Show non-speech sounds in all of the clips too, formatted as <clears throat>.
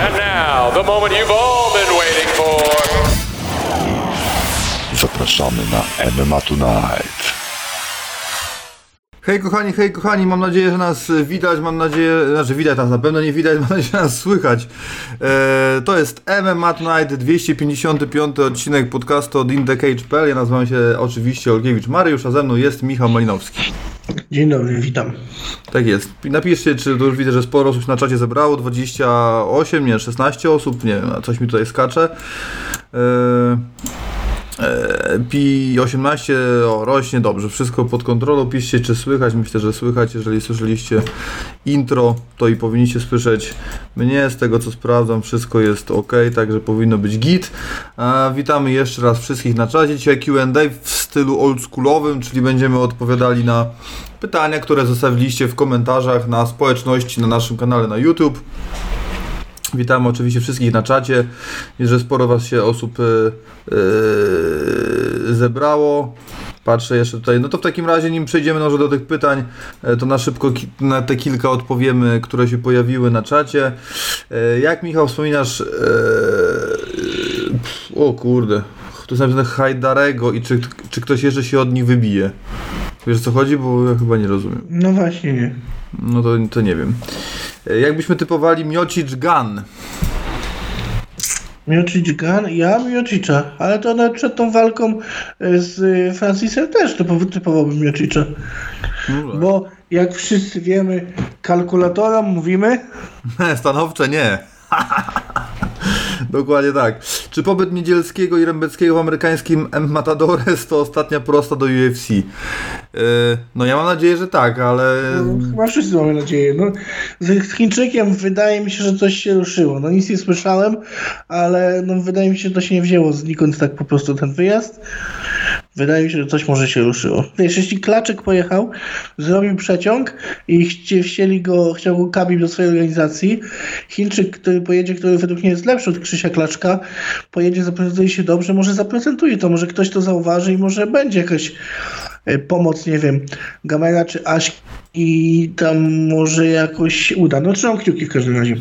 And now, the moment you've all been waiting for. Zapraszamy na MMA Tonight. Hej kochani, hej kochani, mam nadzieję, że nas widać, mam nadzieję, znaczy widać nas na pewno nie widać, <laughs> mam nadzieję, że nas słychać. E, to jest MMA Tonight, 255 odcinek podcastu od InTheCage.pl. Ja nazywam się oczywiście Olgiewicz Mariusz, a ze mną jest Michał Malinowski. Dzień dobry, witam. Tak jest. Napiszcie, czy to już widzę, że sporo osób na czacie zebrało, 28, nie, 16 osób, nie wiem, coś mi tutaj skacze. E, Pi 18 o, rośnie dobrze, wszystko pod kontrolą. Piszcie, czy słychać. Myślę, że słychać. Jeżeli słyszeliście intro, to i powinniście słyszeć mnie. Z tego co sprawdzam, wszystko jest ok, także powinno być git. A, witamy jeszcze raz wszystkich na czacie. Dzisiaj QA w stylu oldschoolowym, czyli będziemy odpowiadali na pytania, które zostawiliście w komentarzach na społeczności na naszym kanale na YouTube. Witamy oczywiście wszystkich na czacie. Że sporo Was się osób yy, yy, zebrało. Patrzę jeszcze tutaj. No to w takim razie, nim przejdziemy może do tych pytań, to na szybko na te kilka odpowiemy, które się pojawiły na czacie. Yy, jak Michał wspominasz. o kurde. Tu jest napisane Hajdarego i czy, czy ktoś jeszcze się od nich wybije? Wiesz o co chodzi? Bo ja chyba nie rozumiem. No właśnie nie. No to, to nie wiem. Jakbyśmy typowali Miocic Gun. Miocic Gun? Ja Miocicza, ale to nawet przed tą walką z Francisem też to typowałbym Miocicza. No tak. Bo jak wszyscy wiemy, kalkulatorom mówimy... <laughs> Stanowcze nie. <laughs> Dokładnie tak. Czy pobyt Niedzielskiego i Rębeckiego w amerykańskim M Matadores to ostatnia prosta do UFC? Yy, no ja mam nadzieję, że tak, ale... No, chyba wszyscy mamy nadzieję. No, z Chińczykiem wydaje mi się, że coś się ruszyło. No nic nie słyszałem, ale no, wydaje mi się, że to się nie wzięło znikąd tak po prostu ten wyjazd. Wydaje mi się, że coś może się ruszyło. Wiesz, jeśli Klaczek pojechał, zrobił przeciąg i chcieli go, chciał go do swojej organizacji, Chińczyk, który pojedzie, który według mnie jest lepszy od Krzysia Klaczka, pojedzie, zaprezentuje się dobrze, może zaprezentuje to, może ktoś to zauważy i może będzie jakaś e, pomoc, nie wiem, Gamera czy Aśki i tam może jakoś uda. No trzymam kciuki w każdym razie.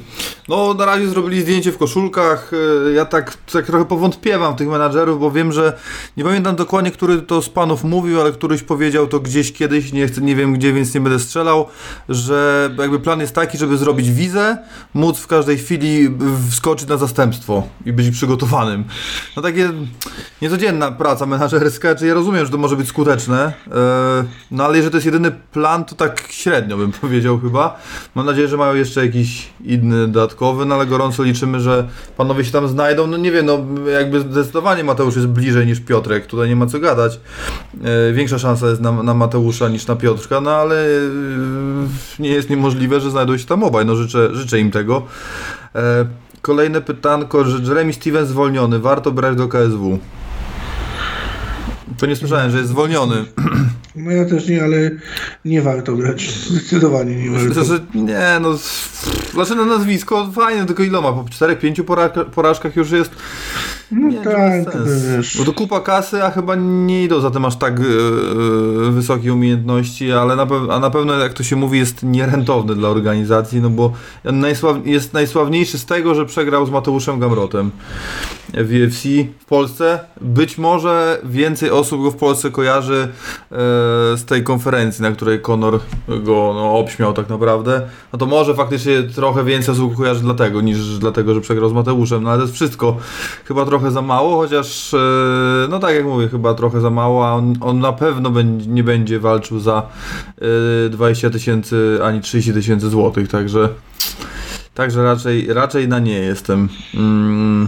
No na razie zrobili zdjęcie w koszulkach. E, ja tak, tak trochę powątpiewam tych menadżerów, bo wiem, że nie pamiętam dokładnie, który to z panów mówił, ale któryś powiedział to gdzieś kiedyś, nie, chcę, nie wiem gdzie, więc nie będę strzelał, że jakby plan jest taki, żeby zrobić wizę, móc w każdej chwili wskoczyć na zastępstwo i być przygotowanym. No takie niecodzienna praca menadżerska, czy ja rozumiem, że to może być skuteczne, e, no ale jeżeli to jest jedyny plan, to tak średnio bym <laughs> powiedział chyba. Mam nadzieję, że mają jeszcze jakiś inny dodatkowy, no ale gorąco liczymy, że panowie się tam znajdą. No nie wiem, no jakby zdecydowanie Mateusz jest bliżej niż Piotrek, tutaj nie ma co gadać. E, większa szansa jest na, na Mateusza niż na Piotrka, no ale e, nie jest niemożliwe, że znajdą się tam obaj. No życzę, życzę im tego. E, kolejne pytanko, że Jeremy Stevens zwolniony, warto brać do KSW? To nie słyszałem, że jest zwolniony. <clears throat> No ja też nie, ale nie warto grać. Zdecydowanie nie warto. Znaczy, nie, no. Znaczy na nazwisko fajne, tylko iloma? Po 4-5 porażkach już jest. No nie, tak, wiesz. Bo to kupa kasy, a chyba nie idą za tym aż tak yy, wysokie umiejętności, ale na, a na pewno, jak to się mówi, jest nierentowny dla organizacji, no bo najsław, jest najsławniejszy z tego, że przegrał z Mateuszem Gamrotem w UFC w Polsce. Być może więcej osób go w Polsce kojarzy yy, z tej konferencji, na której Conor go no, obśmiał tak naprawdę. No to może faktycznie trochę więcej osób kojarzy dlatego, niż dlatego, że przegrał z Mateuszem, no ale to jest wszystko. Chyba trochę trochę za mało, chociaż e, no tak jak mówię, chyba trochę za mało, a on, on na pewno nie będzie walczył za 20 e, tysięcy ani 30 tysięcy złotych, także także raczej, raczej na nie jestem. Mm.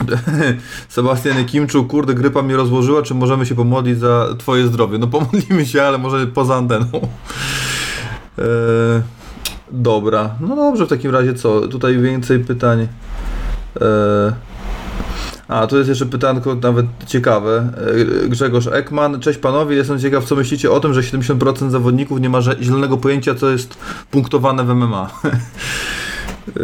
<laughs> Sebastian Kimczu, kurde, grypa mnie rozłożyła, czy możemy się pomodlić za twoje zdrowie? No pomodlimy się, ale może poza anteną. E, dobra, no dobrze, w takim razie co? Tutaj więcej pytań. E, a, tu jest jeszcze pytanko nawet ciekawe. E, Grzegorz Ekman. Cześć panowie, jestem ciekaw, co myślicie o tym, że 70% zawodników nie ma zielonego pojęcia, co jest punktowane w MMA. <laughs> E,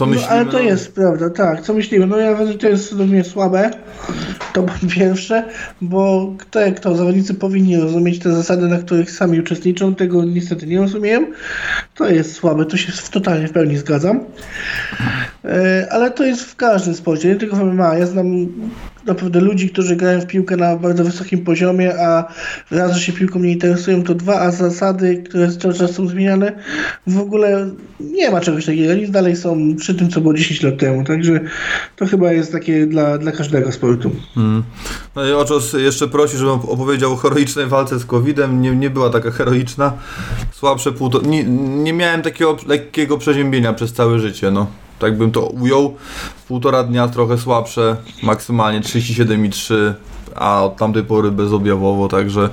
co myślimy? No, ale to jest prawda, tak. Co myślimy? No ja wiem, że to jest mnie słabe, <laughs> To po pierwsze, bo kto jak to, zawodnicy powinni rozumieć te zasady, na których sami uczestniczą, tego niestety nie rozumieją. To jest słabe, to się w- totalnie w pełni zgadzam. E, Ale to jest w każdym sporcie, nie tylko w MMA. Ja znam naprawdę ludzi, którzy grają w piłkę na bardzo wysokim poziomie, a raz, że się piłką nie interesują, to dwa, a zasady, które cały czas są zmieniane, w ogóle nie ma czegoś takiego. Nic dalej są przy tym, co było 10 lat temu. Także to chyba jest takie dla, dla każdego sportu. No i Oczos jeszcze prosi, żebym opowiedział o heroicznej walce z COVID-em. Nie, nie była taka heroiczna. Słabsze półtora... Nie, nie miałem takiego lekkiego przeziębienia przez całe życie, no. Tak bym to ujął. Półtora dnia trochę słabsze, maksymalnie 37,3 a od tamtej pory bezobjawowo, także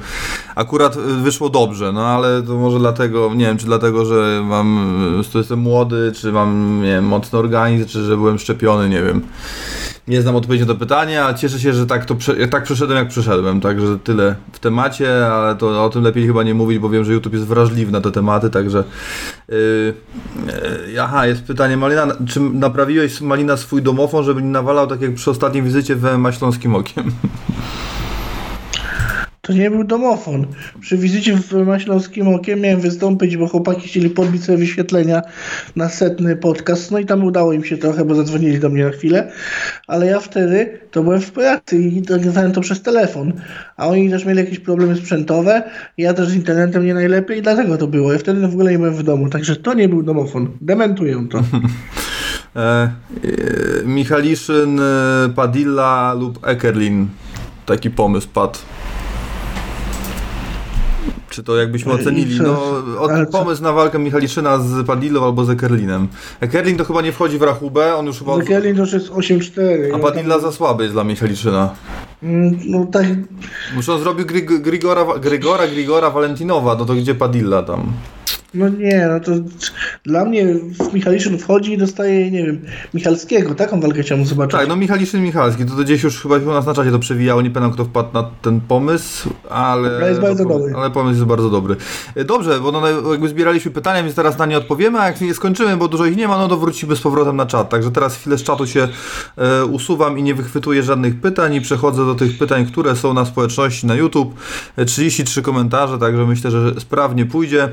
akurat y, wyszło dobrze, no ale to może dlatego, nie wiem, czy dlatego, że mam, y, jestem młody, czy mam, nie wiem, mocny organizm, czy że byłem szczepiony, nie wiem. Nie znam odpowiedzi na to pytanie, ale cieszę się, że tak to prze, tak przeszedłem jak przeszedłem, także tyle w temacie, ale to o tym lepiej chyba nie mówić, bo wiem, że YouTube jest wrażliwy na te tematy, także yy, yy, aha, jest pytanie Malina, czy naprawiłeś Malina swój domofon, żeby nie nawalał tak jak przy ostatniej wizycie w MMA Śląskim Okiem? <laughs> To nie był domofon. Przy wizycie w Maśląskim Okiem miałem wystąpić, bo chłopaki chcieli podbić sobie wyświetlenia na setny podcast. No i tam udało im się trochę, bo zadzwonili do mnie na chwilę. Ale ja wtedy to byłem w pracy i nagrywałem to przez telefon. A oni też mieli jakieś problemy sprzętowe. Ja też z internetem nie najlepiej i dlatego to było. Ja wtedy w ogóle nie byłem w domu. Także to nie był domofon. Dementuję to. <laughs> E, e, Michaliszyn, e, Padilla lub Ekerlin. Taki pomysł padł. Czy to jakbyśmy I ocenili? No, od, pomysł na walkę Michaliszyna z Padillą albo z Ekerlinem. Ekerlin to chyba nie wchodzi w rachubę, on już chyba... Zakielin to już jest 8-4. A Padilla za słaby jest dla Michaliszyna. Mm, No tak, zrobił Grig- Grigora, Grigora, Grigora Valentinowa, no to gdzie Padilla tam? No nie, no to dla mnie w Michaliszyn wchodzi i dostaje, nie wiem, Michalskiego. Taką walkę chciałbym zobaczyć. Tak, no Michaliszyn Michalski, to, to gdzieś już chyba u nas na czacie to przewijało, nie pamiętam kto wpadł na ten pomysł, ale... Ale jest bardzo no, dobry. Ale pomysł jest bardzo dobry. E, Dobrze, bo no, jakby zbieraliśmy pytania, więc teraz na nie odpowiemy, a jak nie skończymy, bo dużo ich nie ma, no to wrócimy z powrotem na czat. Także teraz chwilę z czatu się e, usuwam i nie wychwytuję żadnych pytań i przechodzę do tych pytań, które są na społeczności na YouTube. E, 33 komentarze, także myślę, że sprawnie pójdzie.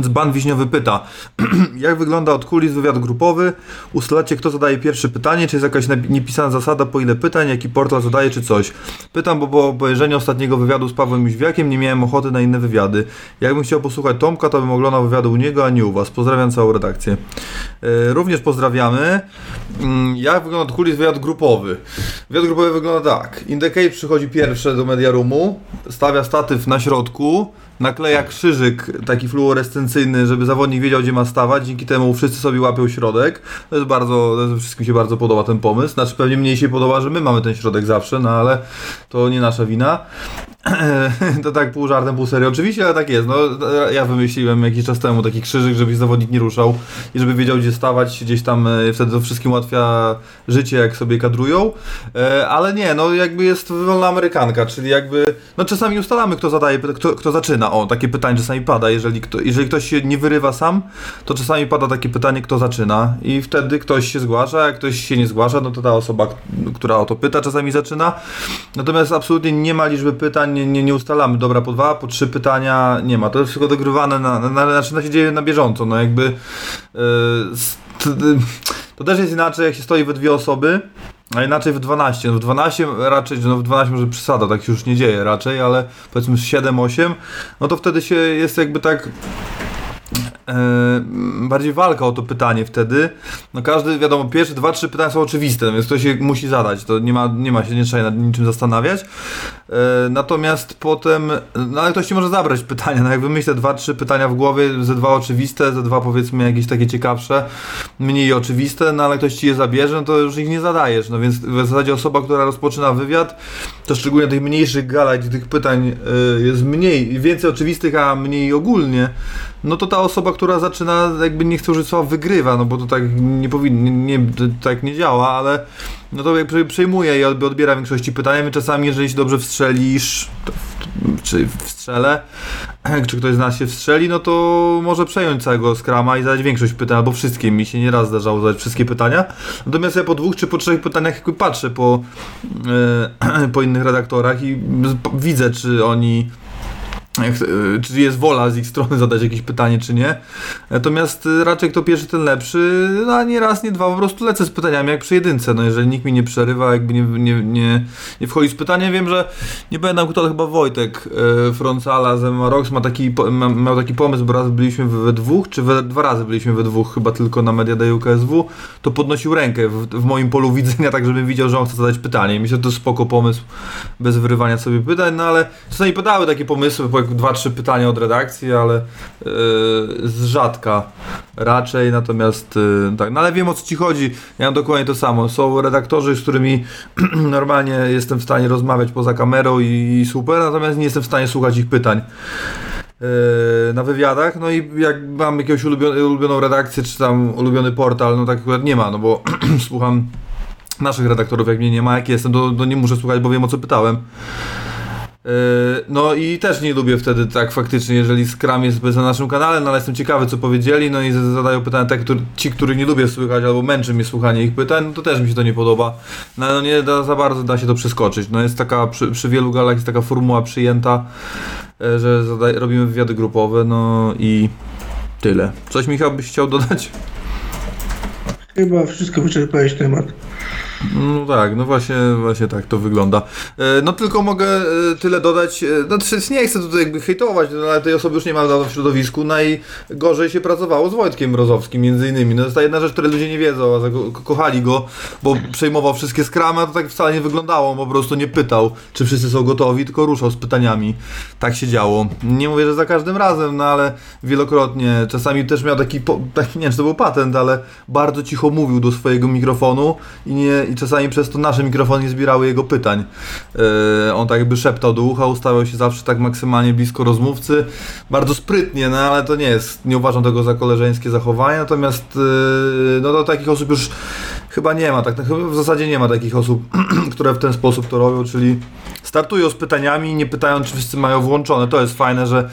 Dzban Wiśniowy pyta, <clears throat> jak wygląda od kulis wywiad grupowy? Ustalacie, kto zadaje pierwsze pytanie? Czy jest jakaś niepisana zasada, po ile pytań, jaki portal zadaje, czy coś? Pytam, bo po obejrzeniu ostatniego wywiadu z Pawłem Jóźwiakiem nie miałem ochoty na inne wywiady. Jakbym chciał posłuchać Tomka, to bym oglądał wywiadu u niego, a nie u Was. Pozdrawiam całą redakcję. E, Również pozdrawiamy. Mm, Jak wygląda od kulis wywiad grupowy? Wywiad grupowy wygląda tak. Indecade przychodzi pierwsze do Mediarumu, stawia statyw na środku, nakleja krzyżyk taki fluorescencyjny, żeby zawodnik wiedział, gdzie ma stawać. Dzięki temu wszyscy sobie łapią środek. To jest bardzo, wszystkim się bardzo podoba ten pomysł. Znaczy pewnie mniej się podoba, że my mamy ten środek zawsze, no ale to nie nasza wina. <laughs> to tak pół żartem, pół serio. Oczywiście, ale tak jest. No, ja wymyśliłem jakiś czas temu taki krzyżyk, żeby zawodnik nie ruszał i żeby wiedział, gdzie stawać. Gdzieś tam e, wtedy to wszystkim ułatwia życie, jak sobie kadrują. E, ale nie, no jakby jest wolna amerykanka, czyli jakby, no czasami ustalamy, kto zadaje, kto, kto zaczyna. O, takie pytanie czasami pada. Jeżeli, kto, jeżeli ktoś się nie wyrywa sam, to czasami pada takie pytanie, kto zaczyna. I wtedy ktoś się zgłasza, jak ktoś się nie zgłasza, no to ta osoba, która o to pyta, czasami zaczyna. Natomiast absolutnie nie ma liczby pytań, nie, nie, nie ustalamy. Dobra, po dwa, po trzy pytania nie ma. To jest wszystko dogrywane, na, na, na, znaczy się dzieje na bieżąco. No jakby yy, s- t- to też jest inaczej, jak się stoi we dwie osoby. A inaczej w 12. No w 12 raczej, no w 12 może przesada, tak się już nie dzieje raczej, ale powiedzmy 7-8, no to wtedy się jest jakby tak bardziej walka o to pytanie wtedy. No każdy, wiadomo, pierwsze dwa, trzy pytania są oczywiste, więc ktoś je musi zadać, to nie ma, nie ma się, nie trzeba nad niczym zastanawiać. E, natomiast potem, no ale ktoś ci może zabrać pytania, no jak wymyślę dwa, trzy pytania w głowie, ze dwa oczywiste, ze dwa powiedzmy jakieś takie ciekawsze, mniej oczywiste, no ale ktoś ci je zabierze, no to już ich nie zadajesz, no więc w zasadzie osoba, która rozpoczyna wywiad, to szczególnie tych mniejszych galach, gdzie tych pytań y, jest mniej, więcej oczywistych, a mniej ogólnie, no to ta osoba, która zaczyna, jakby nie chcę użyć słowa wygrywa, no bo to tak nie powinno, nie, tak nie działa, ale no to jakby przejmuje i odbiera większości pytania, czasami jeżeli się dobrze wstrzelisz, czy w strzelę, <clears throat> czy ktoś z nas się wstrzeli, no to może przejąć całego skrama i zadać większość pytań, albo wszystkie. Mi się nieraz zdarzało zadać wszystkie pytania. Natomiast ja po dwóch czy po trzech pytaniach jakby patrzę po, e, <clears throat> po innych redaktorach i widzę, czy oni czy jest wola z ich strony zadać jakieś pytanie, czy nie. Natomiast e, raczej kto pierwszy, ten lepszy. No nie raz, nie dwa, po prostu lecę z pytaniami jak przy jedynce. No jeżeli nikt mi nie przerywa, jakby nie, nie, nie, nie wchodzi z pytaniem, wiem, że nie pamiętam kto, chyba Wojtek e, Froncala z MMA Rocks ma taki, ma, miał taki pomysł, bo raz byliśmy we, dwóch, czy we, dwa razy byliśmy we dwóch, chyba tylko na Media Day UKSW, to podnosił rękę w, w moim polu widzenia, tak żebym widział, że on chce zadać pytanie. Myślę, że to spoko pomysł, bez wyrywania sobie pytań, no ale czasami podały takie pomysły, po dwa, trzy pytania od redakcji, ale yy, z rzadka raczej, natomiast yy, tak, no ale wiem o co ci chodzi, ja mam dokładnie to samo, są redaktorzy, z którymi <clears throat> normalnie jestem w stanie rozmawiać poza kamerą i, i super, natomiast nie jestem w stanie słuchać ich pytań yy, na wywiadach, no i jak mam jakąś ulubioną redakcję, czy tam ulubiony portal, no tak akurat nie ma, no bo <clears throat> słucham naszych redaktorów, jak mnie nie ma, jak jestem, to, to nie muszę słuchać, bo wiem o co pytałem. Yy, no i też nie lubię wtedy tak faktycznie, jeżeli Scrum jest na naszym kanale, no ale jestem ciekawy co powiedzieli, no i zadają pytania te, ci, których nie lubię słychać albo męczy mnie słuchanie ich pytań, no to też mi się to nie podoba. No, no nie da, za bardzo da się to przeskoczyć. No jest taka, przy, przy wielu galach jest taka formuła przyjęta, yy, że zadaj, robimy wywiady grupowe, no i tyle. Coś Michał byś chciał dodać? Chyba wszystko wyczerpałeś temat. No tak, no właśnie, właśnie tak to wygląda. E, no tylko mogę e, tyle dodać, e, no nie chcę tutaj jakby hejtować, no, ale tej osoby już nie ma dawno w środowisku, najgorzej się pracowało z Wojtkiem Mrozowskim między innymi. No to jest ta jedna rzecz, której ludzie nie wiedzą, a ko kochali go, bo przejmował wszystkie skramy, a to tak wcale nie wyglądało, po prostu nie pytał, czy wszyscy są gotowi, tylko ruszał z pytaniami. Tak się działo. Nie mówię, że za każdym razem, no ale wielokrotnie, czasami też miał taki, taki nie wiem, czy to był patent, ale bardzo cicho mówił do swojego mikrofonu i nie i czasami przez to nasze mikrofony nie zbierały jego pytań. Yy, on tak jakby szeptał do ucha, ustawiał się zawsze tak maksymalnie blisko rozmówcy. Bardzo sprytnie, no ale to nie jest, nie uważam tego za koleżeńskie zachowanie, natomiast yy, no do takich osób już chyba nie ma, tak w zasadzie nie ma takich osób, <clears throat> które w ten sposób to robią, czyli startują z pytaniami, nie pytają, czy wszyscy mają włączone. To jest fajne, że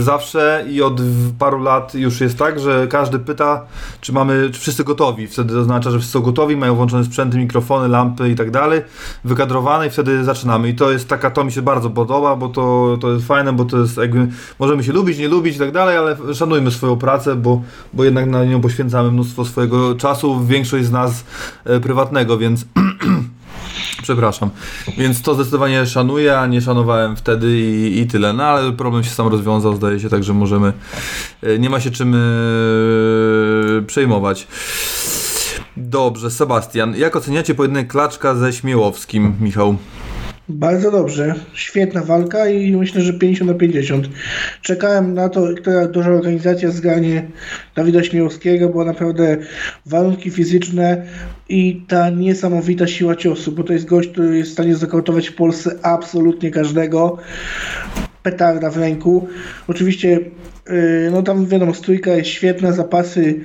zawsze i od paru lat już jest tak, że każdy pyta, czy mamy, czy wszyscy gotowi. Wtedy oznacza, że wszyscy są gotowi, mają włączone sprzęty, mikrofony, lampy i tak dalej, wykadrowane i wtedy zaczynamy. I to jest taka, to mi się bardzo podoba, bo to, to jest fajne, bo to jest jakby, możemy się lubić, nie lubić i tak dalej, ale szanujmy swoją pracę, bo, bo jednak na nią poświęcamy mnóstwo swojego czasu, większość z nas prywatnego, więc <clears throat> Przepraszam. Więc to zdecydowanie szanuję, a nie szanowałem wtedy i, i tyle. No ale problem się sam rozwiązał, zdaje się, także możemy. E, nie ma się czym yy, przejmować. Dobrze, Sebastian. Jak oceniacie pojedynek Klaczka ze Śmiałowskim, Michał? Bardzo dobrze. Świetna walka i myślę, że 50 na 50. Czekałem na to, która duża organizacja zganie Dawida Śmiałowskiego, bo naprawdę warunki fizyczne i ta niesamowita siła ciosu, bo to jest gość, który jest w stanie zakautować w Polsce absolutnie każdego. Petarda w ręku. Oczywiście yy, no tam wiadomo, stójka jest świetna, zapasy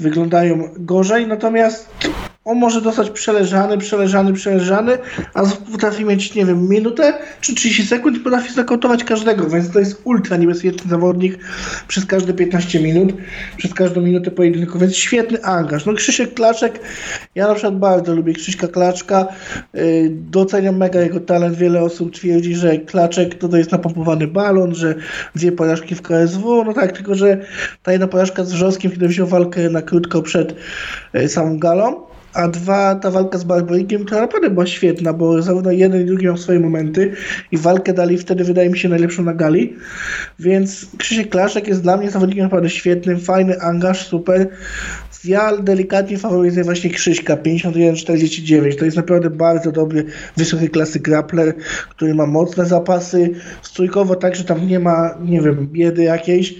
wyglądają gorzej, natomiast on może dostać przeleżany, przeleżany, przeleżany, a potrafi mieć, nie wiem, minutę czy 30 sekund i potrafi zakautować każdego, więc to jest ultra niebezpieczny zawodnik przez każde 15 minut, przez każdą minutę pojedynku, więc świetny angaż. No Krzysiek Klaczek, ja na przykład bardzo lubię Krzyśka Klaczka, yy, doceniam mega jego talent, wiele osób twierdzi, że Klaczek to, to jest napompowany balon, że dwie porażki w KSW, no tak, tylko że ta jedna porażka z Wrzoskiem, kiedy wziął walkę na krótko przed yy, samą galą, a dwa, ta walka z Barbarikiem to naprawdę była świetna, bo zarówno jeden i drugi miał swoje momenty i walkę dali wtedy wydaje mi się najlepszą na gali, więc Krzysiek Klaszek jest dla mnie zawodnikiem naprawdę świetnym, fajny angaż, super, ja delikatnie faworyzuję właśnie Krzyśka 51-49. To jest naprawdę bardzo dobry, wysokiej klasy grappler, który ma mocne zapasy. Strójkowo także tam nie ma, nie wiem, biedy jakiejś,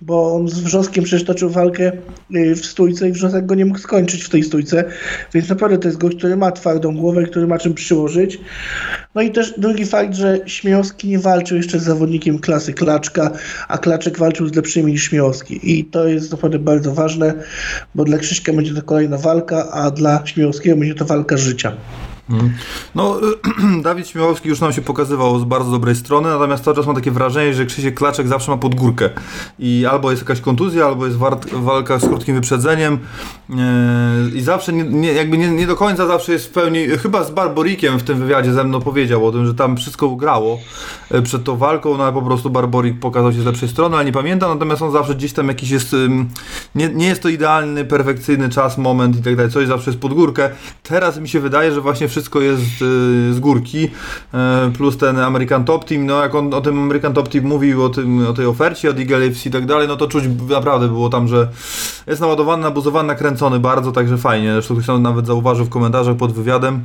bo on z Wrzoskiem przecież toczył walkę y, w stójce i Wrzosek go nie mógł skończyć w tej stójce, więc naprawdę to jest gość, który ma twardą głowę, który ma czym przyłożyć. No i też drugi fakt, że Śmiałowski nie walczył jeszcze z zawodnikiem klasy Klaczka, a Klaczek walczył z lepszymi niż Śmiałowski. I to jest naprawdę bardzo ważne, bo dla Krzyśka będzie to kolejna walka, a dla Śmiałowskiego będzie to walka życia. No, <clears throat> Dawid Śmiałowski już nam się pokazywał z bardzo dobrej strony, natomiast cały czas mam takie wrażenie, że Krzysiek Klaczek zawsze ma podgórkę. I albo jest jakaś kontuzja, albo jest walka z krótkim wyprzedzeniem. Yy, I zawsze, nie, nie, jakby nie, nie, do końca zawsze jest w pełni. Chyba z Barborikiem w tym wywiadzie ze mną powiedział o tym, że tam wszystko ugrało e, przed tą walką, no ale po prostu Barborik pokazał się z lepszej strony, ale nie pamiętam, natomiast on zawsze gdzieś tam jakiś jest. Nie, nie jest to idealny, perfekcyjny czas, moment i tak dalej. Coś zawsze jest pod górkę. Teraz mi się wydaje, że właśnie wszystko jest y, z górki, y, plus ten American Top Team, no jak on o tym American Top Team mówił, o, tym, o tej ofercie od Eagle FC i tak dalej, no to czuć naprawdę było tam, że jest naładowany, nabuzowany, nakręcony bardzo, także fajnie, zresztą ktoś nawet zauważył w komentarzach pod wywiadem,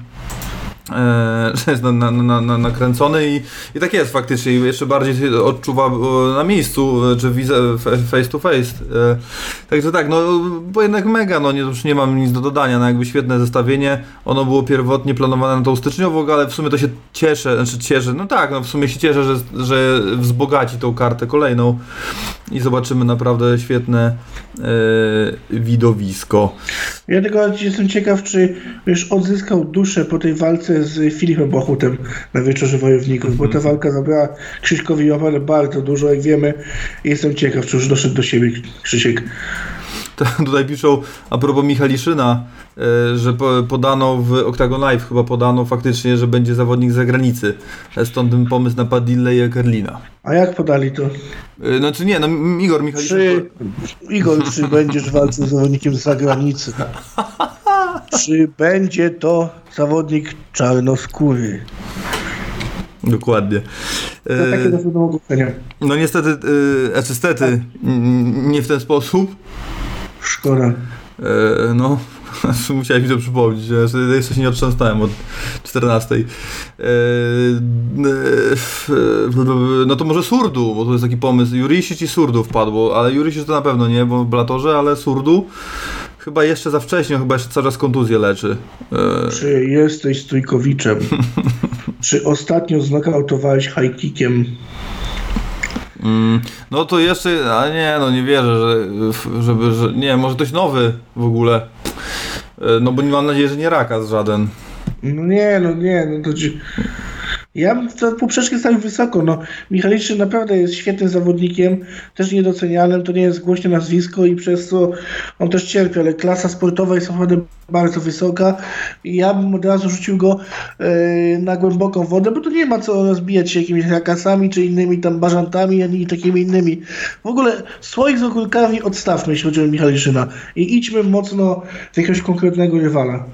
E, <laughs> że jest na, na, na, nakręcony i, i tak jest faktycznie. Jeszcze bardziej odczuwa na miejscu, e, czy face to face. E, także tak, no bo jednak mega, no nie, już nie mam nic do dodania, no jakby świetne zestawienie. Ono było pierwotnie planowane na tą styczniową, ale w sumie to się cieszę, znaczy cieszę, no tak, no w sumie się cieszę, że, że wzbogaci tą kartę kolejną i zobaczymy naprawdę świetne e, widowisko. Ja tylko jestem ciekaw, czy już odzyskał duszę po tej walce z Filipem Bochutem na Wieczorze Wojowników, mm -hmm. bo ta walka zabrała Krzyśkowi naprawdę bardzo dużo, jak wiemy. Jestem ciekaw, czy już doszedł do siebie Krzysiek. <laughs> Tutaj piszą a propos Michaliszyna, e, że podano w Octagon Live chyba podano faktycznie, że będzie zawodnik z zagranicy. Stąd ten pomysł na Padille i Kerlina. A jak podali to? Znaczy nie, no Igor Michaliszyn... Czy, Igor, czy będziesz walczył z zawodnikiem z zagranicy? <laughs> Czy będzie to zawodnik czarnoskóry? Dokładnie. To takie do No niestety, yy, niestety, nie w ten sposób. Szkoda. E, no, <laughs> musiałem mi to przypomnieć, że jeszcze się nie otrząsnąłem od 14. E, no to może Surdu, bo to jest taki pomysł. Jurisic i Surdu wpadło, ale Jurisic to na pewno nie, bo w Blatorze, ale Surdu chyba jeszcze za wcześnie, chyba jeszcze czas kontuzję leczy. E, Czy jesteś Stójkowiczem? <laughs> Czy ostatnio znakautowałeś high kickiem? Mm, no to jeszcze, a nie, no nie wierzę, że, żeby, że, nie, może ktoś nowy w ogóle. E, no bo nie mam nadziei, że nie Rakas żaden. No nie, no nie, no to ci... Ja bym to poprzeczkę stawił wysoko. No, Michaliczny naprawdę jest świetnym zawodnikiem, też niedocenianym, to nie jest głośne nazwisko i przez to on też cierpi, ale klasa sportowa jest naprawdę bardzo wysoka i ja bym od razu rzucił go yy, na głęboką wodę, bo to nie ma co rozbijać się jakimiś rakasami czy innymi tam bażantami, ani takimi innymi. W ogóle swoich z ogórkami odstawmy, jeśli chodzi o Michaliczyna i idźmy mocno z jakiegoś konkretnego rywala,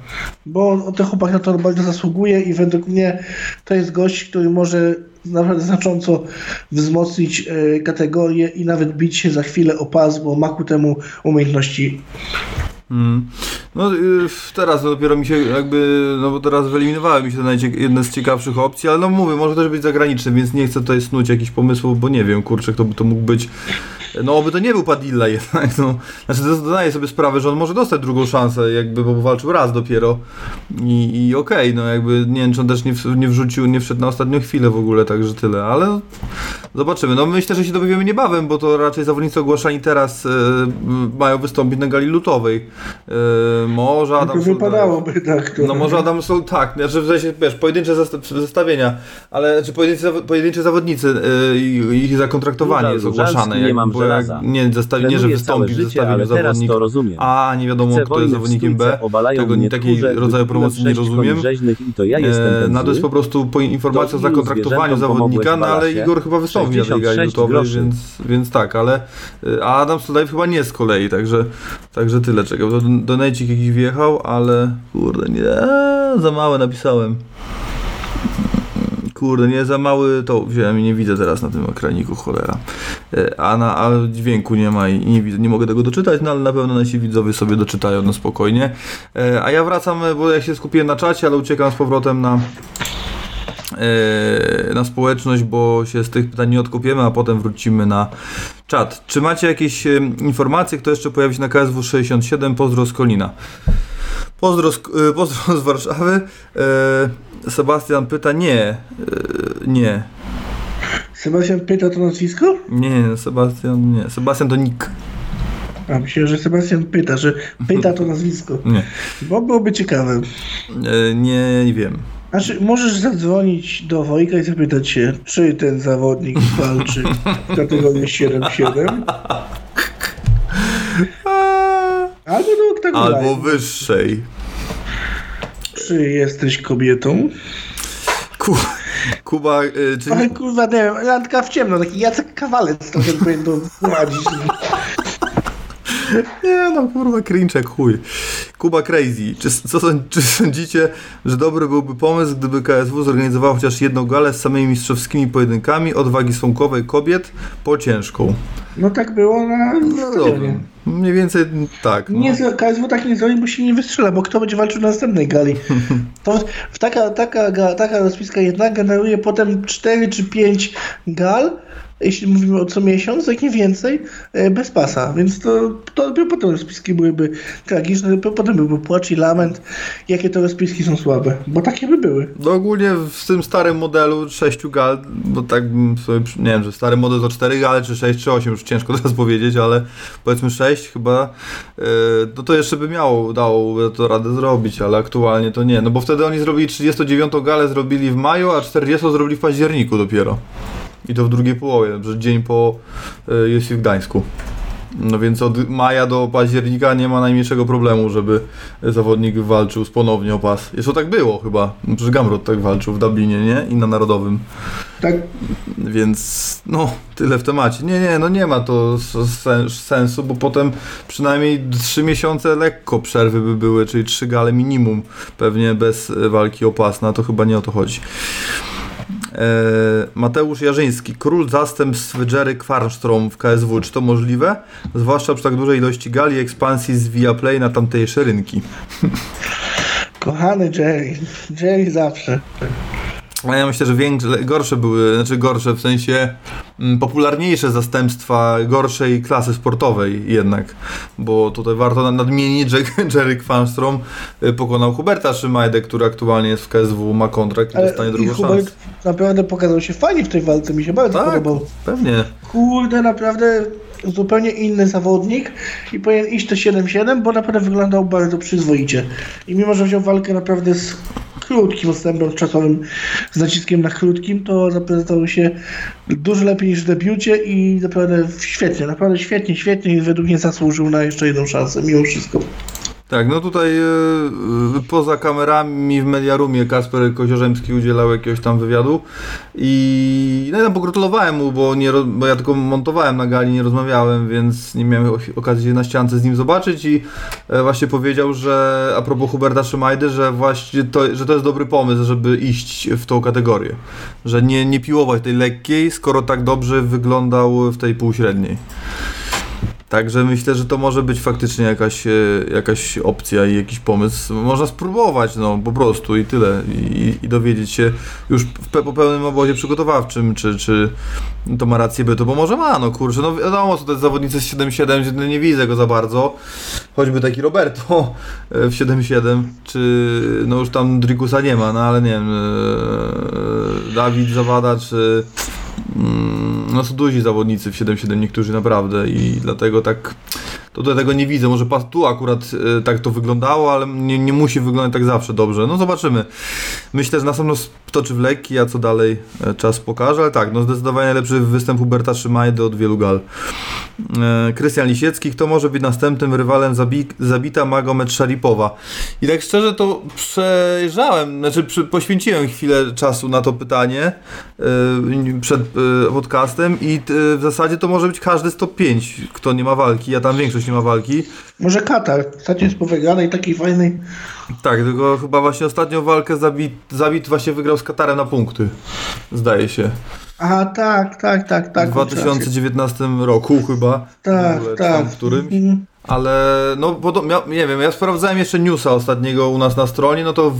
bo on, ten chłopak na to bardzo zasługuje i według mnie to jest gość, który może naprawdę znacząco wzmocnić e, kategorię i nawet bić się za chwilę o pas, bo ma ku temu umiejętności. Mm. No y, teraz dopiero mi się jakby, no bo teraz wyeliminowały mi się jedne z ciekawszych opcji, ale no mówię, może też być zagraniczny, więc nie chcę tutaj snuć jakichś pomysłów, bo nie wiem, kurczę, kto by to mógł być. No oby to nie był Padilla jednak, no. Znaczy zdaję sobie sprawę, że on może dostać drugą szansę, jakby, bo walczył raz dopiero i, i okej, okay, no jakby nie wiem, czy on też nie, w, nie wrzucił, nie wszedł na ostatnią chwilę w ogóle, także tyle, ale zobaczymy. No myślę, że się dowiemy niebawem, bo to raczej zawodnicy ogłaszani teraz e, mają wystąpić na gali lutowej. E, może Adam Tylko wypadałoby tak. To... No może Adam są tak, znaczy w sensie, wiesz, pojedyncze zestawienia, ale czy pojedynczy, pojedynczy zawodnicy e, ich zakontraktowanie jest ogłaszane. Nie mam jak, nie, zestawi, nie, że wystąpi w zestawieniu zawodnik A, nie wiadomo Chcę kto jest zawodnikiem B, tego nie, takiej rodzaju promocji nie rozumiem. I to ja jestem e, no to jest po prostu po informacja o zakontraktowaniu zawodnika, no ale Igor chyba wystąpi na tej gali lutowej, więc, więc tak, ale a Adam Stolajw chyba nie z kolei, także, także tyle czego. Donajcik jakiś wjechał, ale kurde, nie, za małe napisałem. Kurde, nie za mały to wziąłem i nie widzę teraz na tym ekraniku, cholera. E, a, na, a dźwięku nie ma i nie, widzę, nie mogę tego doczytać, no ale na pewno nasi widzowie sobie doczytają no spokojnie. E, a ja wracam, bo ja się skupiłem na czacie, ale uciekam z powrotem na e, na społeczność, bo się z tych pytań nie odkupiemy, a potem wrócimy na czat. Czy macie jakieś informacje, kto jeszcze pojawi się na KSW 67? Pozdro z Kolina. Pozdro z, y, pozdro z Warszawy. E, Sebastian pyta, nie, e, nie, Sebastian pyta to nazwisko? nie, Sebastian, nie, Sebastian to nick, A myślę, że Sebastian pyta, że pyta to nazwisko. <laughs> nie, Bo byłoby ciekawe. nie, nie wiem. Znaczy, możesz zadzwonić do Wojka i zapytać się, czy ten zawodnik walczy w kategorii 7-7, <laughs> <laughs> albo do oktagonu. Albo wyższej. Czy jesteś kobietą? Ku, Kuba, y, czy Ale kurwa, nie wiem, randka w ciemno, taki Jacek Kawalec trochę powinien to prowadzić. Nie no, kurwa, cringe chuj. Kuba Crazy. Czy, co, czy sądzicie, że dobry byłby pomysł, gdyby KSW zorganizował chociaż jedną galę z samymi mistrzowskimi pojedynkami od wagi słonkowej kobiet po ciężką? No tak było na No. Mniej więcej tak. No. Nie, KSW tak nie zrobi, bo się nie wystrzela, bo kto będzie walczył na następnej gali? <laughs> To taka, taka, taka rozpiska jedna generuje potem 4 czy 5 gal, jeśli mówimy o co miesiąc, jak nie więcej, e, bez pasa. Więc to, to dopiero potem rozpiski byłyby tragiczne, dopiero potem byłby płacz i lament, jakie to rozpiski są słabe. Bo takie by były. No ogólnie w tym starym modelu 6 gal, bo tak bym sobie, nie wiem, że stary model to 4 gale, czy 6, czy 8, już ciężko <laughs> teraz powiedzieć, ale powiedzmy 6 chyba, yy, no to jeszcze by miało, dało to radę zrobić, ale aktualnie to nie, no bo wtedy oni zrobili 39 galę, zrobili w maju, a 40 zrobili w październiku dopiero. I to w drugiej połowie, że dzień po yy, UFC w Gdańsku. No więc od maja do października nie ma najmniejszego problemu, żeby zawodnik walczył z ponownie o pas. Jeszcze tak było chyba. No Przecież Gamrot tak walczył w Dublinie, nie? I na Narodowym. Tak, Więc no, tyle w temacie. Nie, nie, no nie ma to sensu, bo potem przynajmniej 3 miesiące lekko przerwy by były, czyli 3 gale minimum, pewnie bez e, walki o pas. No to chyba nie o to chodzi. E, Mateusz Jarzyński, król zastępstw Jerry Kwarnstrom w KSW, czy to możliwe? Zwłaszcza przy tak dużej ilości gali i ekspansji z Viaplay na tamtejsze rynki. <laughs> kochany Jerry. Jerry zawsze. A ja myślę, że większe, gorsze były, znaczy gorsze w sensie mm, popularniejsze zastępstwa gorszej klasy sportowej jednak, bo tutaj warto na- nadmienić, że <laughs> Jerry Kwanstrom y, pokonał Huberta Szymajdę, który aktualnie jest w KSW, ma kontrakt i Ale dostanie drugą Hubert szansę. naprawdę pokazał się fajnie w tej walce, mi się bardzo Tak, podobał. pewnie. Kurde, naprawdę zupełnie inny zawodnik i powinien iść to 7-7, bo naprawdę wyglądał bardzo przyzwoicie. I mimo, że wziął walkę naprawdę z krótkim odstępem czasowym, z naciskiem na krótkim, to zaprezentował się dużo lepiej niż w debiucie i naprawdę świetnie, naprawdę świetnie, świetnie i według mnie zasłużył na jeszcze jedną szansę, mimo wszystko. Tak, no tutaj y, y, poza kamerami w Mediarumie Kasper Koziorzemski udzielał jakiegoś tam wywiadu i no ja pogratulowałem mu, bo, nie, bo ja tylko montowałem na gali, nie rozmawiałem, więc nie miałem okazji się na ściance z nim zobaczyć i e, właśnie powiedział, że a propos Huberta Szymajdy, że właśnie to, że to jest dobry pomysł, żeby iść w tą kategorię, że nie, nie piłować tej lekkiej, skoro tak dobrze wyglądał w tej półśredniej. Także myślę, że to może być faktycznie jakaś, e, jakaś opcja i jakiś pomysł. Można spróbować, no po prostu i tyle. I, i dowiedzieć się już pe- po pełnym obozie przygotowawczym, czy, czy to ma rację bytu, bo może ma, no kurczę. No wiadomo, co to jest zawodnicy z 7-7, że nie widzę go za bardzo. Choćby taki Roberto e, w 7-7, czy no już tam Drikusa nie ma, no ale nie wiem, e, Dawid Zawada, czy Mm, no są duzi zawodnicy w 7-7 niektórzy naprawdę i dlatego tak to tego nie widzę. Może tu akurat e, tak to wyglądało, ale nie, nie musi wyglądać tak zawsze dobrze. No zobaczymy. Myślę, że na pewno toczy w lekki, a co dalej e, czas pokaże, ale tak, no zdecydowanie lepszy występ Huberta Szymajdy od wielu gal. E, Krystian Lisiecki, kto może być następnym rywalem zabi zabita Magomed Szaripowa? I tak szczerze to przejrzałem, znaczy poświęciłem chwilę czasu na to pytanie e, przed e, podcastem i e, w zasadzie to może być każdy z top 5, kto nie ma walki, a tam większość nie ma walki. Może Katar, ostatnio jest po wygranej takiej fajnej, Tak, tylko chyba właśnie ostatnią walkę zabit, zabit właśnie wygrał z Katarem na punkty, zdaje się. a tak, tak, tak, tak. w masz rację. 2019 roku chyba. Tak, w ogóle, tak. w którymś. Ale no, podob, ja, nie wiem, ja sprawdzałem jeszcze newsa ostatniego u nas na stronie, no to w,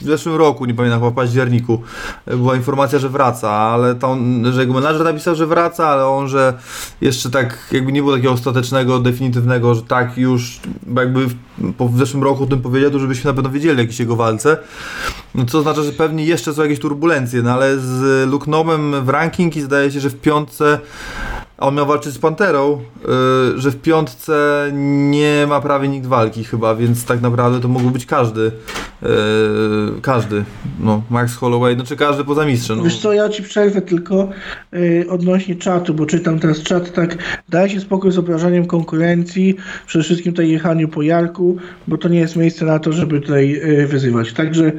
w zeszłym roku, nie pamiętam, chyba w październiku, e, była informacja, że wraca, ale on, że jego menadżer napisał, że wraca, ale on, że jeszcze tak jakby nie było takiego ostatecznego, definitywnego, że tak już bo jakby w, po, w zeszłym roku o tym powiedział, to żebyśmy na pewno wiedzieli o jakiejś jego walce. No co oznacza, że pewnie jeszcze są jakieś turbulencje, no ale z Luknomem w ranking i zdaje się, że w piątce a on miał walczyć z Panterą, yy, że w piątce nie ma prawie nikt walki chyba, więc tak naprawdę to mógł być każdy. Yy, każdy. No, Max Holloway, no czy każdy poza mistrzem. No. Wiesz co, ja ci przerwę tylko yy, odnośnie czatu, bo czytam teraz czat tak, daj się spokój z obrażaniem konkurencji, przede wszystkim tutaj jechaniu po Jarku, bo to nie jest miejsce na to, żeby tutaj yy, wyzywać. Także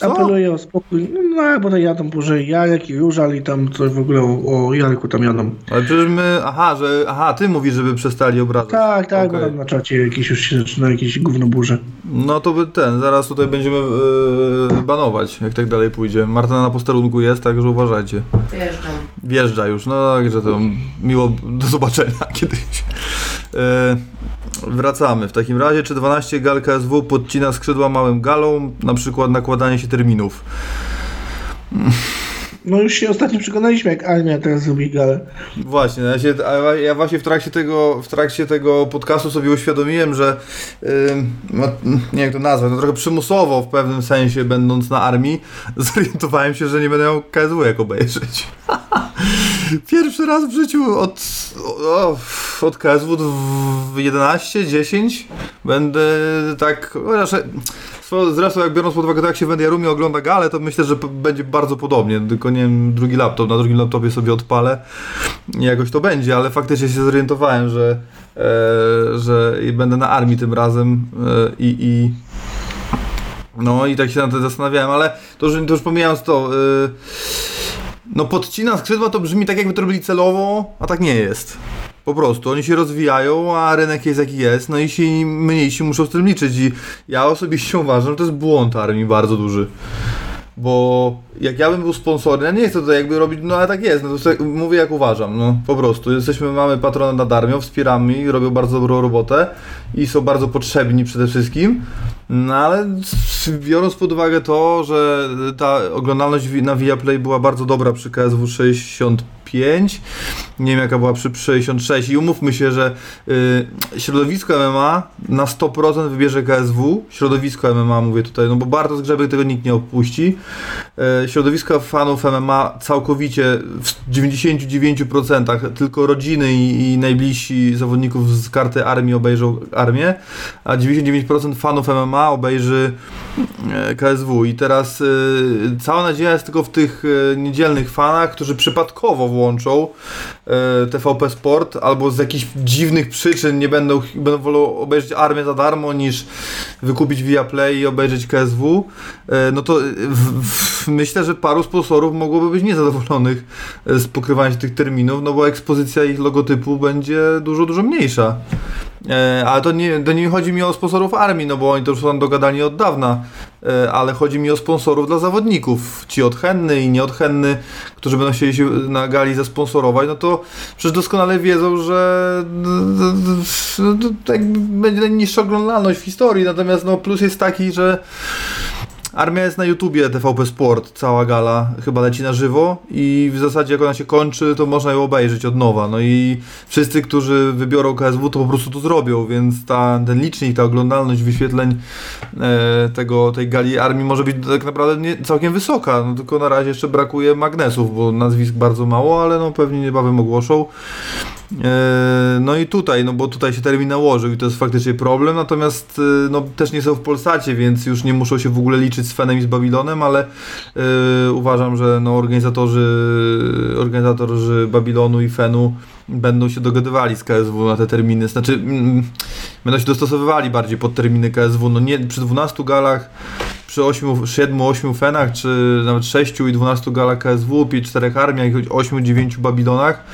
Co? apeluję o spokój. No, bo tutaj jadą może Jarek i Różal i tam coś w ogóle o, o Jarku tam jadą. Ale przecież my, aha, że, aha, ty mówisz, żeby przestali obrażać. Tak, tak, Okej. bo tam na czacie jakieś już się zaczyna jakieś gówno burze. No to by ten, zaraz tutaj będziemy yy, banować, jak tak dalej pójdzie. Marta na posterunku jest, także uważajcie. Wjeżdżam. Wjeżdża już, no także to miło do zobaczenia <laughs> kiedyś. E, wracamy. W takim razie, czy 12 gal KSW podcina skrzydła małym galą, na przykład nakładanie się terminów? No już się ostatnio przekonaliśmy, jak armia teraz zrobi galę. Właśnie, ja, się, ja- właśnie w trakcie tego, w trakcie tego podcastu sobie uświadomiłem, że no, nie jak to nazwać, no trochę przymusowo w pewnym sensie będąc na armii, <laughs> zorientowałem się, że nie będę miał KSW jak obejrzeć. <laughs> Pierwszy raz w życiu od, o, od KSW w 11, 10 będę tak, no, swo- zresztą jak biorąc pod uwagę to jak się w Mediarumie ogląda galę, to myślę, że będzie bardzo podobnie, tylko nie wiem, drugi laptop, na drugim laptopie sobie odpalę jakoś to będzie, ale faktycznie się zorientowałem, że, e, że będę na armii tym razem e, i, i no i tak się na to zastanawiałem, ale to już, to już pomijając to, y, no podcina skrzydła to brzmi tak jakby to robili celowo, a tak nie jest. Po prostu, oni się rozwijają, a rynek jest jaki jest, no i ci mniejsi muszą z tym liczyć i ja osobiście uważam, że to jest błąd armii bardzo duży. Bo jak ja bym był sponsorem, ja nie chcę tutaj jakby robić, no ale tak jest, no to mówię jak uważam, no po prostu. Jesteśmy, mamy patrona nad armią, wspieramy ich, robią bardzo dobrą robotę i są bardzo potrzebni przede wszystkim. No ale biorąc pod uwagę to, że ta oglądalność na Viaplay była bardzo dobra przy KSW 65, nie wiem jaka była przy 66 i umówmy się, że y, środowisko MMA na 100% wybierze KSW, środowisko MMA mówię tutaj, no bo bardzo zgrzeby tego nikt nie opuści. E, środowisko fanów MMA całkowicie w 99% tylko rodziny i, i najbliżsi zawodników z karty armii obejrzą armię, a 99% fanów MMA obejrzy e, KSW i teraz e, cała nadzieja jest tylko w tych niedzielnych fanach, którzy przypadkowo włączą e, TVP Sport albo z jakichś dziwnych przyczyn nie będą, będą wolą obejrzeć armię za darmo niż wykupić Viaplay i obejrzeć KSW, e, no to e, w, w, myślę, że paru sponsorów mogłoby być niezadowolonych z pokrywania się tych terminów, no bo ekspozycja ich logotypu będzie dużo, dużo mniejsza. E, ale to nie, to nie chodzi mi o sponsorów armii, no bo oni to już są dogadani od dawna, e, ale chodzi mi o sponsorów dla zawodników. Ci odchętny i nieodchętny, którzy będą chcieli się na gali zasponsorować, no to przecież doskonale wiedzą, że no, to tak będzie najniższa oglądalność w historii, natomiast no plus jest taki, że Armia jest na YouTubie TVP Sport, cała gala chyba leci na żywo i w zasadzie jak ona się kończy, to można ją obejrzeć od nowa. No i wszyscy, którzy wybiorą KSW, to po prostu to zrobią, więc ta, ten licznik, ta oglądalność wyświetleń e, tego, tej gali armii może być tak naprawdę nie, całkiem wysoka. No tylko na razie jeszcze brakuje magnesów, bo nazwisk bardzo mało, ale no pewnie niebawem ogłoszą. E, No i tutaj, no bo tutaj się termin nałożył i to jest faktycznie problem, natomiast e, no, też nie są w Polsacie, więc już nie muszą się w ogóle liczyć z Fenem i z Babilonem, ale e, uważam, że no, organizatorzy, organizatorzy Babilonu i Fenu będą się dogadywali z KSW na te terminy, znaczy mm, będą się dostosowywali bardziej pod terminy KSW, no nie przy 12 galach przy 7-8 fenach, czy nawet 6 i 12 galach KSW, 4 armiach, 8-9 Babilonach,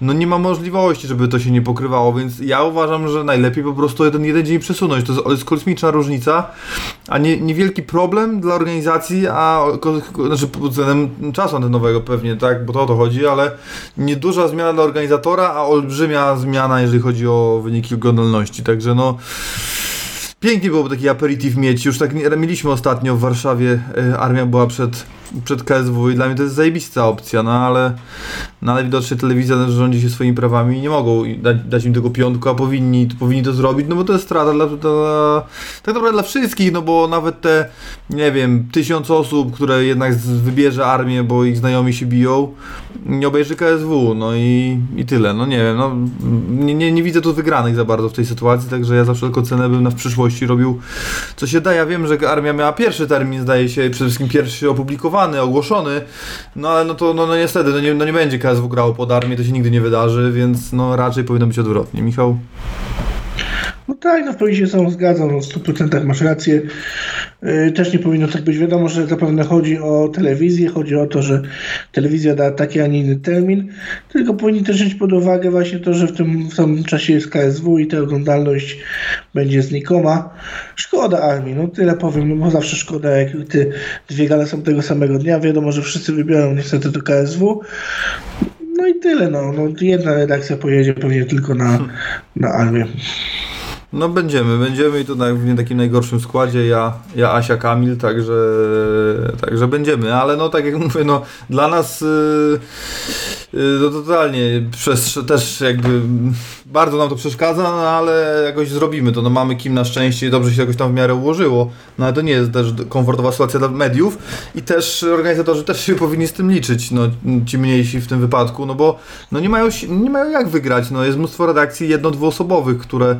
no nie ma możliwości, żeby to się nie pokrywało, więc ja uważam, że najlepiej po prostu ten jeden dzień przesunąć. To jest, jest kosmiczna różnica, a nie, niewielki problem dla organizacji, a znaczy pod względem czasu antenowego pewnie, tak, bo to o to chodzi, ale nieduża zmiana dla organizatora, a olbrzymia zmiana, jeżeli chodzi o wyniki oglądalności. Także no pięknie byłoby taki aperitif mieć. Już tak mieliśmy ostatnio w Warszawie, e, armia była przed przed KSW i dla mnie to jest zajebista opcja, no ale, no ale widocznie telewizja rządzi się swoimi prawami i nie mogą dać, dać im tego piątku, a powinni, powinni to zrobić, no bo to jest strata dla, dla, tak naprawdę dla wszystkich, no bo nawet te, nie wiem, tysiąc osób, które jednak wybierze armię, bo ich znajomi się biją, nie obejrzy KSW, no i, i tyle, no nie wiem, no nie, nie, nie widzę tu wygranych za bardzo w tej sytuacji, także ja za wszelką cenę bym na w przyszłości robił co się da, ja wiem, że armia miała pierwszy termin, zdaje się, przede wszystkim pierwszy opublikowany, ogłoszony, no ale no to no, no niestety, no nie, no nie będzie KSW grał pod armię, to się nigdy nie wydarzy, więc no raczej powinno być odwrotnie. Michał? No tak, no w pełni się tą zgadzam, no w 100% masz rację. Yy, też nie powinno tak być. Wiadomo, że zapewne chodzi o telewizję, chodzi o to, że telewizja da taki, a nie inny termin, tylko powinni też wziąć pod uwagę właśnie to, że w tym, tym czasie jest KSW i ta oglądalność będzie znikoma. Szkoda armii, no tyle powiem, bo zawsze szkoda, jak te dwie gale są tego samego dnia. Wiadomo, że wszyscy wybiorą niestety to KSW. No i tyle, no. no jedna redakcja pojedzie pewnie tylko na, na armię. No będziemy, będziemy i to w nie takim najgorszym składzie, ja, ja Asia Kamil, także, także będziemy, ale no tak jak mówię, no dla nas yy, yy, no totalnie przez, też jakby bardzo nam to przeszkadza, no ale jakoś zrobimy to, no mamy kim na szczęście, dobrze się jakoś tam w miarę ułożyło, no ale to nie jest też komfortowa sytuacja dla mediów i też organizatorzy też się powinni z tym liczyć, no ci mniejsi w tym wypadku, no bo no nie mają, nie mają jak wygrać, no jest mnóstwo redakcji jedno-dwuosobowych, które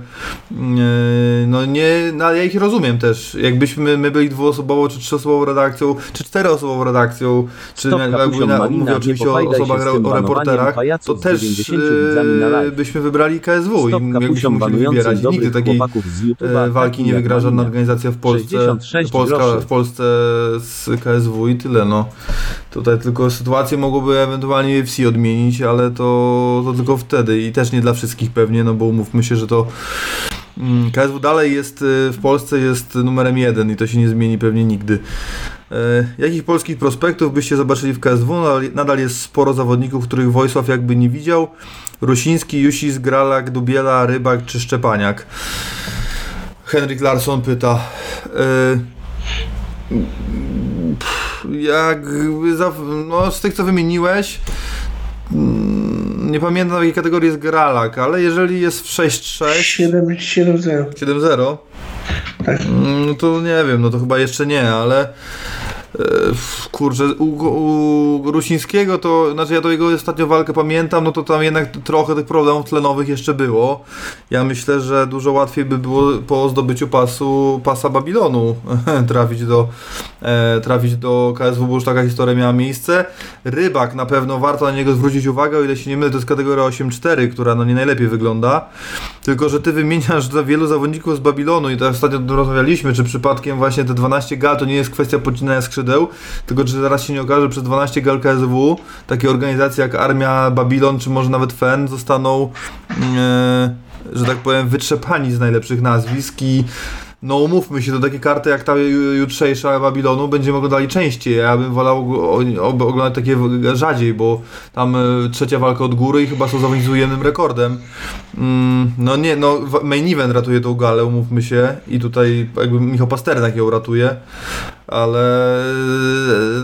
no nie, no ale ja ich rozumiem też. Jakbyśmy my byli dwuosobową, czy trzyosobową redakcją, czy czteroosobową redakcją, czy jakby na, mówię oczywiście o osobach, o reporterach, to też yy, byśmy wybrali KSW i jakbyśmy musieli wybierać. Nigdy takiej e, walki nie wygra żadna organizacja w Polsce, Polska, w Polsce z KSW i tyle, no. Tutaj tylko sytuację mogłoby ewentualnie UFC odmienić, ale to, to tylko wtedy i też nie dla wszystkich pewnie, no bo umówmy się, że to Mm, KSW dalej jest y, w Polsce jest numerem jeden i to się nie zmieni pewnie nigdy. E, jakich polskich prospektów byście zobaczyli w KSW? Nadal jest sporo zawodników, których Wojsław jakby nie widział. Rusiński, Jusis, Gralak, Dubiela, Rybak czy Szczepaniak? Henryk Larsson pyta. E, jak no, z tych co wymieniłeś, Mm, nie pamiętam jakiej kategorii jest Gralak, ale jeżeli jest w 6-6... 7-0. 7-0? Tak. No to nie wiem, no to chyba jeszcze nie, ale kurczę, u, u Rusińskiego to, znaczy ja to jego ostatnią walkę pamiętam, no to tam jednak trochę tych problemów tlenowych jeszcze było. Ja myślę, że dużo łatwiej by było po zdobyciu pasu, pasa Babilonu <laughs> trafić do, e, trafić do KSW, bo już taka historia miała miejsce. Rybak, na pewno warto na niego zwrócić uwagę, o ile się nie mylę, to jest kategoria 8-4, która no nie najlepiej wygląda. Tylko, że ty wymieniasz za wielu zawodników z Babilonu i tak ostatnio rozmawialiśmy, czy przypadkiem właśnie te 12 gal to nie jest kwestia pocinania skrzydeł, skrzydeł, tylko czy zaraz się nie okaże, przez 12 gal KSW takie organizacje jak Armia, Babilon, czy może nawet FEN zostaną, e, że tak powiem, wytrzepani z najlepszych nazwisk i no umówmy się, to takie karty jak ta jutrzejsza Babilonu będziemy oglądali częściej. Ja bym wolał oglądać takie rzadziej, bo tam e, trzecia walka od góry i chyba są zawodnicy z ujemnym rekordem. Mm, no nie, no main event ratuje tą galę, umówmy się i tutaj jakby Michał Pasternak ją ratuje ale,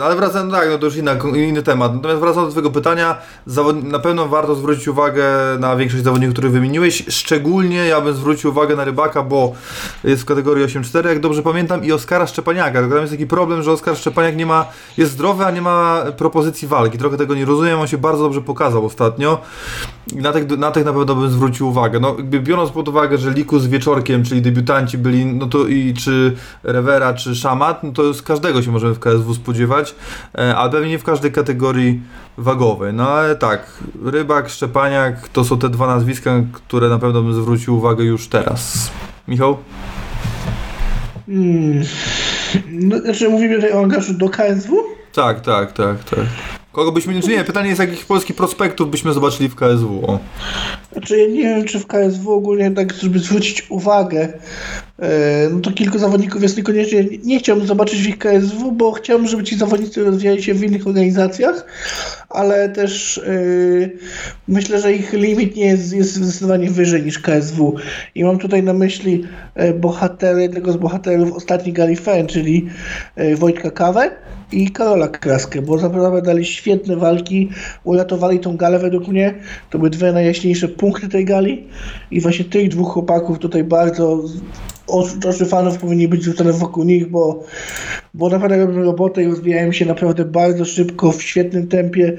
ale wracam, tak, no to już inna, inny temat. Natomiast wracam do Twojego pytania, na pewno warto zwrócić uwagę na większość zawodników, których wymieniłeś. Szczególnie ja bym zwrócił uwagę na Rybaka, bo jest w kategorii 8-4, jak dobrze pamiętam, i Oskara Szczepaniaka. Tam jest taki problem, że Oskar Szczepaniak nie ma, jest zdrowy, a nie ma propozycji walki. Trochę tego nie rozumiem, on się bardzo dobrze pokazał ostatnio. Na tych na, tych na pewno bym zwrócił uwagę. No, biorąc pod uwagę, że Liku z Wieczorkiem, czyli debiutanci byli, no to i czy Revera, czy Szamat, no to z każdego się możemy w KSW spodziewać, e, ale pewnie nie w każdej kategorii wagowej. No ale tak, Rybak, Szczepaniak to są te dwa nazwiska, które na pewno bym zwrócił uwagę już teraz. Michał? Hmm. No, znaczy mówimy tutaj o angażu do KSW? Tak, tak, tak, tak. Kogo byśmy, czy nie, pytanie jest jakich polskich prospektów byśmy zobaczyli w KSW, o. Znaczy ja nie wiem, czy w KSW ogólnie tak, żeby zwrócić uwagę, e, no to kilku zawodników jest niekoniecznie, nie chciałbym zobaczyć w ich KSW, bo chciałbym, żeby ci zawodnicy rozwijali się w innych organizacjach, ale też e, myślę, że ich limit nie jest, jest zdecydowanie wyżej niż KSW. I mam tutaj na myśli e, bohatera, jednego z bohaterów ostatniej gali Fan, czyli Wojtka Kawę i Karola Kraskę, bo naprawdę dali świetne walki, uratowali tą galę według mnie. To były dwie najjaśniejsze punkty tej gali i właśnie tych dwóch chłopaków tutaj bardzo oczy fanów powinni być rzucone wokół nich, bo, bo naprawdę robią robotę i rozwijają się naprawdę bardzo szybko, w świetnym tempie.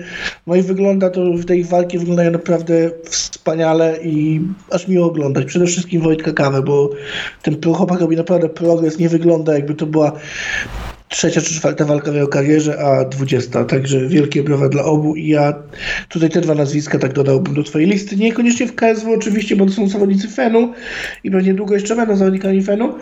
No i wygląda to, w tej walki wyglądają naprawdę wspaniale i aż miło oglądać. Przede wszystkim Wojtka Kawę, bo ten chłopak robi naprawdę progres, nie wygląda jakby to była trzecia czy czwarta walka w jego karierze, a dwudziesta. Także wielkie brawa dla obu i ja tutaj te dwa nazwiska tak dodałbym do twojej listy. Niekoniecznie w KSW oczywiście, bo to są zawodnicy Fenu i pewnie długo jeszcze będą zawodnikami Fenu,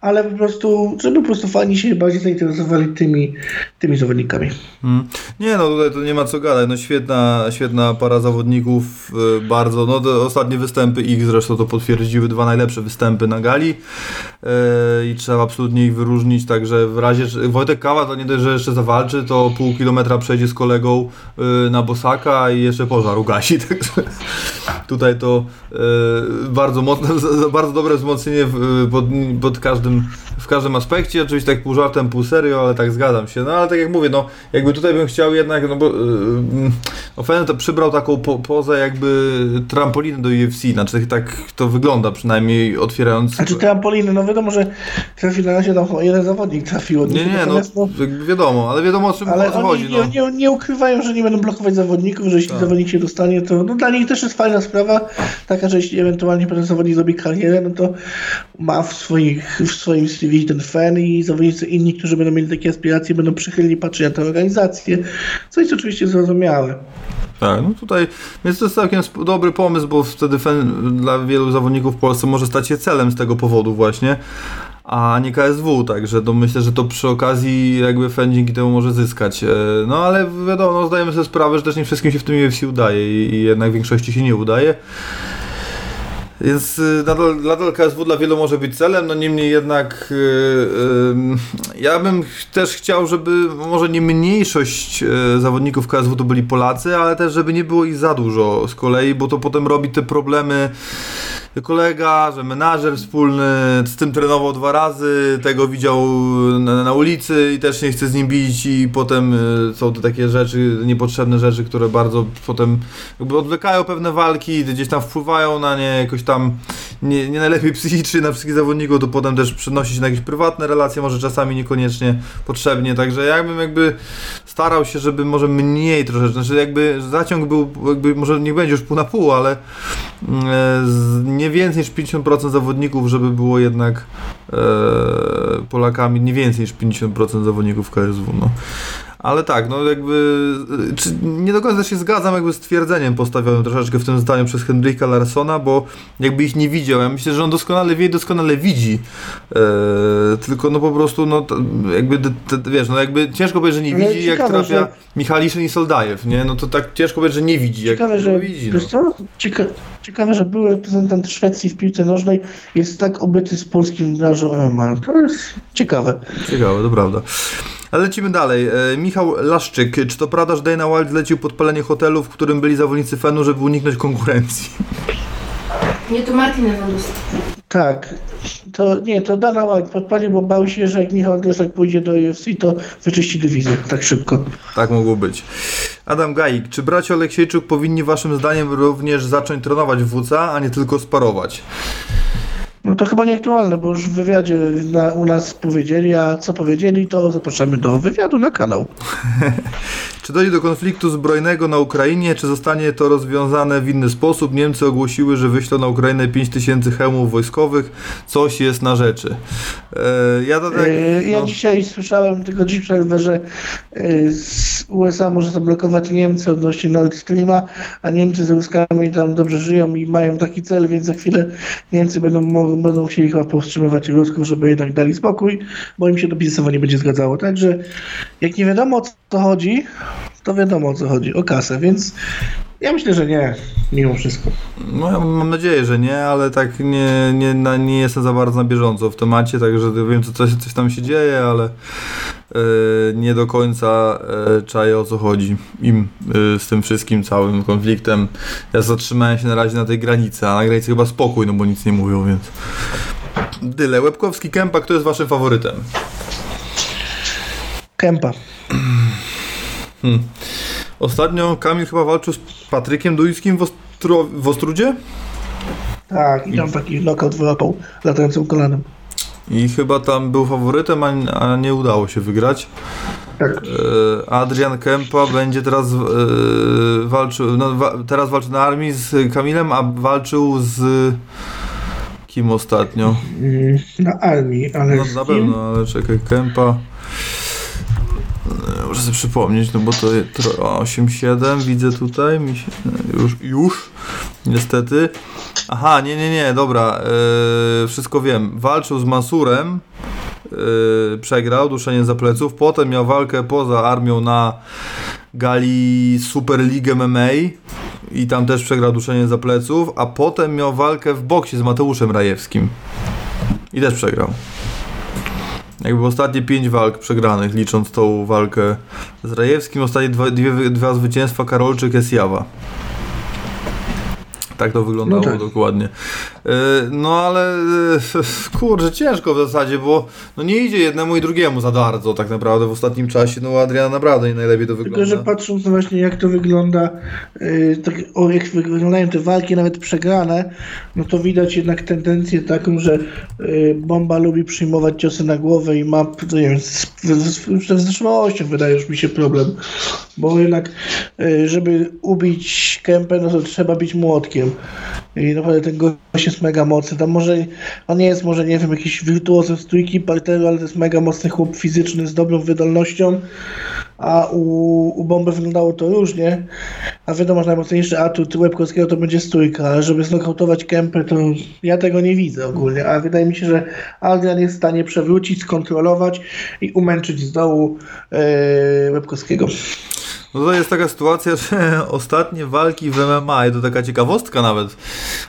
ale po prostu, żeby po prostu fani się bardziej zainteresowali tymi, tymi zawodnikami. Hmm. Nie no, tutaj to nie ma co gadać. No świetna, świetna para zawodników, y, bardzo, no ostatnie występy ich zresztą to potwierdziły dwa najlepsze występy na gali yy, i trzeba absolutnie ich wyróżnić, także w razie, Wojtek Kawa to nie dość, że jeszcze zawalczy, to pół kilometra przejdzie z kolegą yy, na Bosaka i jeszcze pożar ugasi, <laughs> także tutaj to yy, bardzo mocne, <laughs> bardzo dobre wzmocnienie w, pod, pod każdym, w każdym aspekcie, oczywiście tak pół żartem, pół serio, ale tak zgadzam się, no ale tak jak mówię, no jakby tutaj bym chciał jednak, no bo yy, no, to przybrał taką po, pozę jakby trampoliny do UFC, znaczy tak to wygląda przynajmniej otwierając... Znaczy trampoliny, no wiadomo, że trafi na razie tam jeden zawodnik trafił. Nie, nie, no, no wiadomo, ale wiadomo o czym ale chodzi. Nie, no. nie, nie, ukrywają, że nie będą blokować zawodników, że jeśli tak. zawodnik się dostanie, to no, dla nich też jest fajna sprawa, taka, że jeśli ewentualnie pewien zawodnik zrobi karierę, no to ma w, swoich, w swoim CV ten fan i zawodnicy inni, którzy będą mieli takie aspiracje, będą przychylni patrzeć na tę organizację, co jest oczywiście zrozumiałe. Tak, no tutaj, więc to jest całkiem dobry pomysł, bo wtedy fan dla wielu zawodników w Polsce może stać się celem z tego powodu właśnie, a nie KSW, także to myślę, że to przy okazji jakby fan dzięki temu może zyskać. E, no ale wiadomo, no, zdajemy sobie sprawę, że też nie wszystkim się w tym UFC udaje i, jednak większości się nie udaje. Więc y, nadal, nadal KSW dla wielu może być celem, no niemniej jednak yy, yy, ja bym też chciał, żeby może nie mniejszość yy, zawodników KSW to byli Polacy, ale też żeby nie było ich za dużo z kolei, bo to potem robi te problemy kolega, że menażer wspólny, z tym trenował dwa razy, tego widział na, na ulicy i też nie chce z nim bić i potem y, są to takie rzeczy, niepotrzebne rzeczy, które bardzo potem jakby odwlekają pewne walki, gdzieś tam wpływają na nie jakoś tam nie, nie najlepiej psychicznie na wszystkich zawodników, to potem też przenosi się na jakieś prywatne relacje, może czasami niekoniecznie potrzebnie, także ja bym jakby starał się, żeby może mniej troszeczkę, znaczy jakby zaciąg był, jakby może nie będzie już pół na pół, ale mm, nie nie więcej niż 50% zawodników, żeby było jednak e, Polakami, nie więcej niż 50% zawodników KSW. No. Ale tak, no jakby czy nie do końca się zgadzam jakby z twierdzeniem postawionym troszeczkę w tym zdaniu przez Henryka Larsona, bo jakby ich nie widział. Ja myślę, że on doskonale wie i doskonale widzi. E, tylko no po prostu no jakby te, wiesz, no jakby ciężko powiedzieć, że nie widzi ciekawe, jak trafia że... Michaliszyn i Soldajew, nie? No to tak ciężko powiedzieć, że nie widzi. Ciekawe, jak, że widzi. No. Cieka ciekawe, że były reprezentant Szwecji w piłce nożnej jest tak obyty z polskim branżą MMA. To jest ciekawe. Ciekawe, to prawda. Ale lecimy dalej. E, Michał Laszczyk. Czy to prawda, że Dana Wild zlecił podpalenie hotelu, w którym byli zawodnicy Fenu, żeby uniknąć konkurencji? Nie, to Martin Ewandowski. Tak. To nie, to Dana White podpalił, bo bał się, że jak Michał Andrzejczak pójdzie do UFC, to wyczyści dywizję tak szybko. Tak mogło być. Adam Gajik. Czy bracia Aleksiejczuk powinni waszym zdaniem również zacząć trenować w WC, a nie tylko sparować? No to chyba nieaktualne, bo już w wywiadzie na, u nas powiedzieli, a co powiedzieli, to zapraszamy do wywiadu na kanał. <laughs> czy dojdzie do konfliktu zbrojnego na Ukrainie, czy zostanie to rozwiązane w inny sposób? Niemcy ogłosiły, że wyślą na Ukrainę 5000 hełmów wojskowych. Coś jest na rzeczy. E, ja, tak, e, ja no. dzisiaj słyszałem tylko dziś że e, z USA może zablokować Niemcy odnośnie Nord Streama, a Niemcy z Ruskami tam dobrze żyją i mają taki cel, więc za chwilę Niemcy będą mogły będą chcieli chyba powstrzymywać Rusków, żeby jednak dali spokój, bo im się to biznesowo nie będzie zgadzało. Także jak nie wiadomo o co chodzi, to wiadomo o co chodzi, o kasę, więc ja myślę, że nie, mimo wszystko. No, ja mam nadzieję, że nie, ale tak nie, nie, na, nie jestem za bardzo na bieżąco w temacie, także wiem, co coś, coś tam się dzieje, ale e, nie do końca e, czaję o co chodzi im e, z tym wszystkim całym konfliktem. Ja zatrzymałem się na razie na tej granicy, a na granicy chyba spokój, no bo nic nie mówią, więc... Dyle, Łebkowski Kępa, kto jest waszym faworytem? Kępa. Hmm. Ostatnio Kamil chyba walczył z Patrykiem Duńskim w, Ostro, w Ostrudzie? Tak, i tam taki knockout wyłapał latającym kolanem. I chyba tam był faworytem, a, nie udało się wygrać. Tak. E, Adrian Kempa będzie teraz e, walczył, no, wa, teraz walczy na armii z Kamilem, a walczył z kim ostatnio? Mm, Na armii, ale No na pewno, ale czekaj, Kempa. Muszę sobie przypomnieć, no bo to je- tro- o, 8-7 widzę tutaj, mi się, już, już, niestety. Aha, nie, nie, nie, dobra, e, wszystko wiem. Walczył z Mansurem, e, przegrał, duszenie za pleców, potem miał walkę poza armią na gali Super League MMA i tam też przegrał duszenie za pleców, a potem miał walkę w boksie z Mateuszem Rajewskim i też przegrał. Jakby ostatnie pięć walk przegranych, licząc tą walkę z Rajewskim, ostatnie dwa, dwie, dwa zwycięstwa Karolczyk jest Jawa. Tak to wyglądało No tak. dokładnie. Yy, No ale yy, <laughs> kurczę, ciężko w zasadzie, bo no nie idzie jednemu i drugiemu za bardzo tak naprawdę w ostatnim czasie. No Adriana naprawdę nie najlepiej to Tylko, wygląda. że patrząc właśnie jak to wygląda, yy, tak, o, jak wyglądają te walki, nawet przegrane, no to widać jednak tendencję taką, że Bomba lubi przyjmować ciosy na głowę i ma, nie wiem, z, z, wytrzymałością wydaje już mi się problem, bo jednak, żeby ubić Kępę, no to trzeba być młotkiem i naprawdę ten gość jest mega mocny, tam może, on nie jest może, nie wiem, jakiś wirtuozem stójki parteru, ale to jest mega mocny chłop fizyczny z dobrą wydolnością, a u, u Bomby wyglądało to różnie, a wiadomo, że najmocniejszy atut Łebkowskiego to będzie stójka, ale żeby znokautować Kępę, to ja tego nie widzę ogólnie, a wydaje mi się, że Adrian jest w stanie przewrócić, skontrolować i umęczyć z dołu e, Łebkowskiego. No to jest taka sytuacja, <laughs> że ostatnie walki w MMA, i to taka ciekawostka nawet,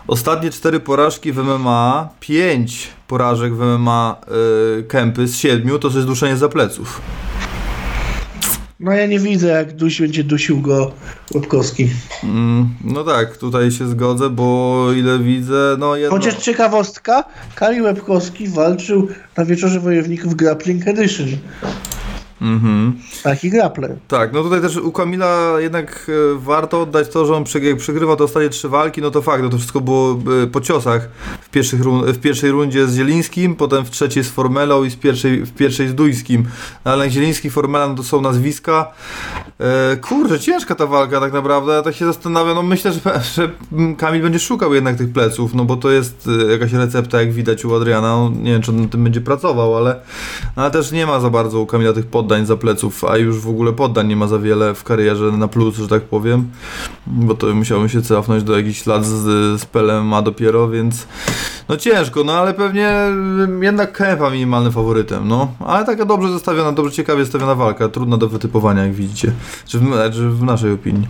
ostatnie cztery porażki w MMA, pięć porażek w MMA y, Kępy z siedmiu, to jest duszenie za pleców. No ja nie widzę, jak duś będzie dusił go Łebkowski. Mm, no tak, tutaj się zgodzę, bo ile widzę, no jedno... Chociaż ciekawostka, Kamil Łebkowski walczył na wieczorze wojowników Grappling Edition. Mhm. Taki grappler. Tak, no tutaj też u Kamila jednak e, warto oddać to, że on przegrywa te ostatnie trzy walki, no to fakt, no to wszystko było e, po ciosach w, pierwszych w pierwszej rundzie z Zielińskim, potem w trzeciej z Formelą i z pierwszej, w pierwszej z Duńskim. No, ale Zieliński, Formela no to są nazwiska. E, kurczę, ciężka ta walka tak naprawdę, ja tak się zastanawiam, no myślę, że, <laughs> że Kamil będzie szukał jednak tych pleców, no bo to jest e, jakaś recepta, jak widać u Adriana, no, nie wiem, czy on na tym będzie pracował, ale, ale też nie ma za bardzo u Kamila tych poddań za pleców, a już w ogóle poddań nie ma za wiele w karierze na plus, że tak powiem, bo to musiałbym się cofnąć do jakichś lat z, z PLMA dopiero, więc no ciężko, no ale pewnie jednak Kępa minimalnym faworytem, no, ale taka dobrze zestawiona, dobrze ciekawie zestawiona walka, trudna do wytypowania, jak widzicie, czy w, czy w naszej opinii.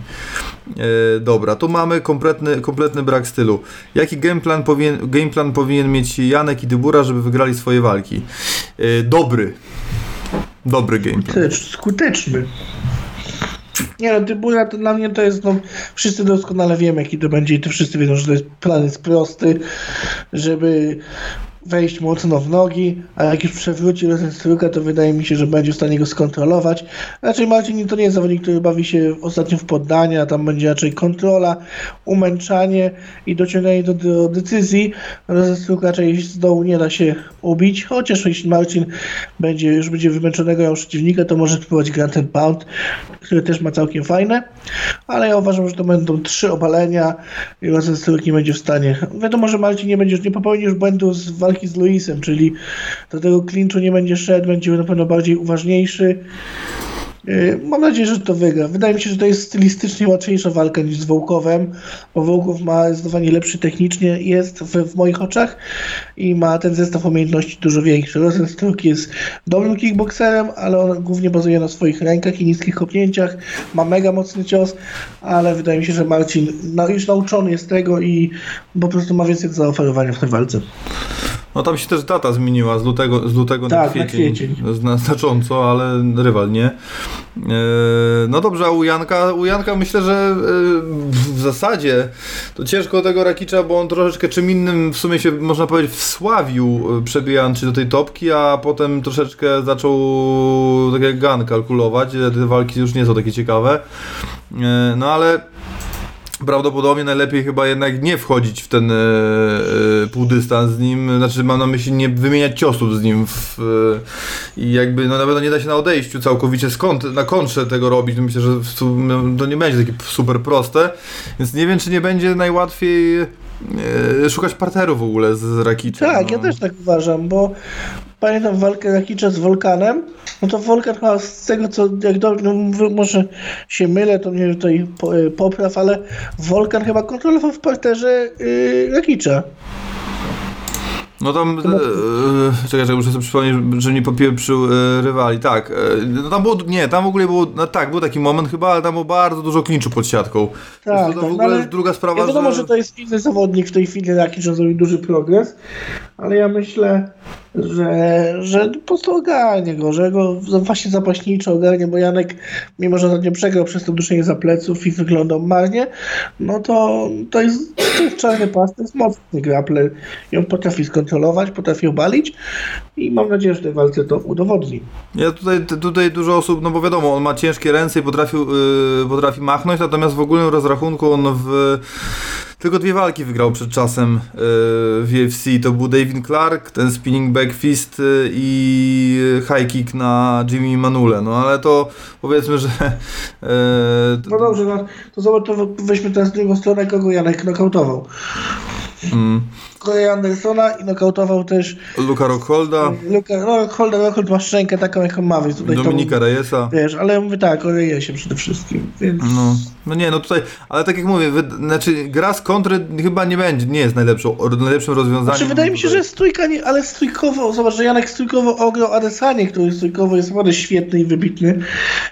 E, dobra, tu mamy kompletny, kompletny brak stylu. Jaki gameplan powinien, gameplan powinien mieć Janek i Dybura, żeby wygrali swoje walki? E, dobry. Dobry. Skutecz, skuteczny. Nie no, Dybura to dla mnie to jest, no, wszyscy doskonale wiemy jaki to będzie i to wszyscy wiedzą, że to jest plan jest prosty, żeby wejść mocno w nogi, a jak już przewróci Rosenstruka, to wydaje mi się, że będzie w stanie go skontrolować. Raczej Marcin to nie jest zawodnik, który bawi się ostatnio w poddania, tam będzie raczej kontrola, umęczanie i dociąganie do, do decyzji. Rosenstruk raczej z dołu nie da się ubić, chociaż jeśli Marcin będzie, już będzie wymęczonego miał przeciwnika, to może spróbować Grand and Pound, które też ma całkiem fajne, ale ja uważam, że to będą trzy obalenia i Rosenstruck nie będzie w stanie. Wiadomo, że Marcin nie będzie, nie popełni już błędu z walki z Luisem, czyli do tego klinczu nie będzie szedł, będzie na pewno bardziej uważniejszy Mam nadzieję, że to wygra. Wydaje mi się, że to jest stylistycznie łatwiejsza walka niż z Wołkowem, bo Wołkow ma zdecydowanie lepszy technicznie, jest w, w moich oczach i ma ten zestaw umiejętności dużo większy. Rosenstruck jest dobrym kickboxerem, ale on głównie bazuje na swoich rękach i niskich kopnięciach, ma mega mocny cios, ale wydaje mi się, że Marcin już nauczony jest tego i po prostu ma więcej do zaoferowania w tej walce. No tam się też data zmieniła z lutego, z lutego Tak, na na kwiecień. Zna, znacząco, ale rywal nie. E, no dobrze, a u Janka, u Janka myślę, że e, w zasadzie to ciężko tego Rakicza, bo on troszeczkę czym innym w sumie się można powiedzieć wsławił e, przebijając się do tej topki, a potem troszeczkę zaczął tak jak Gan kalkulować. Te walki już nie są takie ciekawe. No ale Prawdopodobnie najlepiej chyba jednak nie wchodzić w ten e, e, półdystans z nim, znaczy mam na myśli nie wymieniać ciosów z nim w, e, i jakby no na pewno nie da się na odejściu całkowicie skąd, na kontrze tego robić, myślę, że sumie to nie będzie takie super proste, więc nie wiem czy nie będzie najłatwiej e, szukać parteru w ogóle z Rakiczem. Tak, no. ja też tak uważam, bo pamiętam walkę Rakicza z Wolkanem, no to Wolkan chyba z tego co, jak do, no, może się mylę, to mnie tutaj e, popraw, ale Wolkan chyba kontrolował w parterze yy, Rakicza. No tam, e, czekaj, czekaj, muszę sobie przypomnieć, że nie popieprzył e, rywali, tak. E, no tam było, nie, tam w ogóle było, no tak, był taki moment chyba, ale tam było bardzo dużo klinczu pod siatką. Tak, to, to tak, w no ogóle jest druga sprawa, Ja wiadomo, że... że to jest inny zawodnik w tej chwili, Rakicz on zrobił duży progres, ale ja myślę, że, że po prostu ogarnie go, że go właśnie zapaśniczo ogarnie, bo Janek, mimo że ostatnio przegrał przez to duszenie za pleców i wyglądał marnie, no to, to, jest, to jest czarny pas, to jest mocny grappler i on potrafi skontrolować, potrafi obalić i mam nadzieję, że w tej walce to udowodni. Ja tutaj, tutaj dużo osób, no bo wiadomo, on ma ciężkie ręce i potrafił, yy, potrafi machnąć, natomiast w ogólnym rozrachunku on w... Tylko dwie walki wygrał przed czasem yy, w UFC. To był David Clark, ten spinning back fist yy, i high kick na Jimmy Manule. No ale to powiedzmy, że... <laughs> Yy, No dobrze, no, to zobacz, to weźmy teraz drugą stronę, kogo Janek nokautował. mm, Corey Andersona i nokautował też Luka Rockholda, Luka, no Holder Rockhold ma szczękę taką jaką ma, więc tutaj Dominika to, Reyesa. wiesz, ale mówię tak, o Rejesie przede wszystkim, więc No, no nie, no tutaj, ale tak jak mówię, wy, znaczy gra z kontry chyba nie będzie, nie jest najlepszą, najlepszym rozwiązaniem. znaczy wydaje mi się, że stójka, nie, ale stójkowo, zobacz, że Janek stójkowo ograł Adesanie, który stójkowo jest naprawdę świetny i wybitny,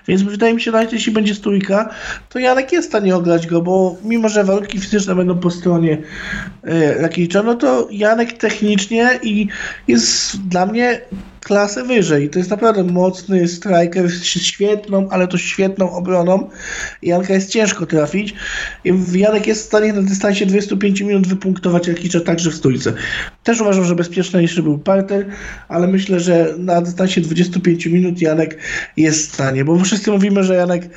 więc wydaje mi się, że nawet jeśli będzie stójka, to Janek jest w stanie ograć go, bo mimo, że walki fizyczne będą po stronie e, Rakicza, no to Janek technicznie i jest dla mnie klasę wyżej. To jest naprawdę mocny striker z świetną, ale to świetną obroną. Janka jest ciężko trafić. Janek jest w stanie na dystansie 25 minut wypunktować Rakicza także w stójce. Też uważam, że bezpieczniejszy był parter, ale myślę, że na dystansie 25 minut Janek jest w stanie, bo wszyscy mówimy, że Janek,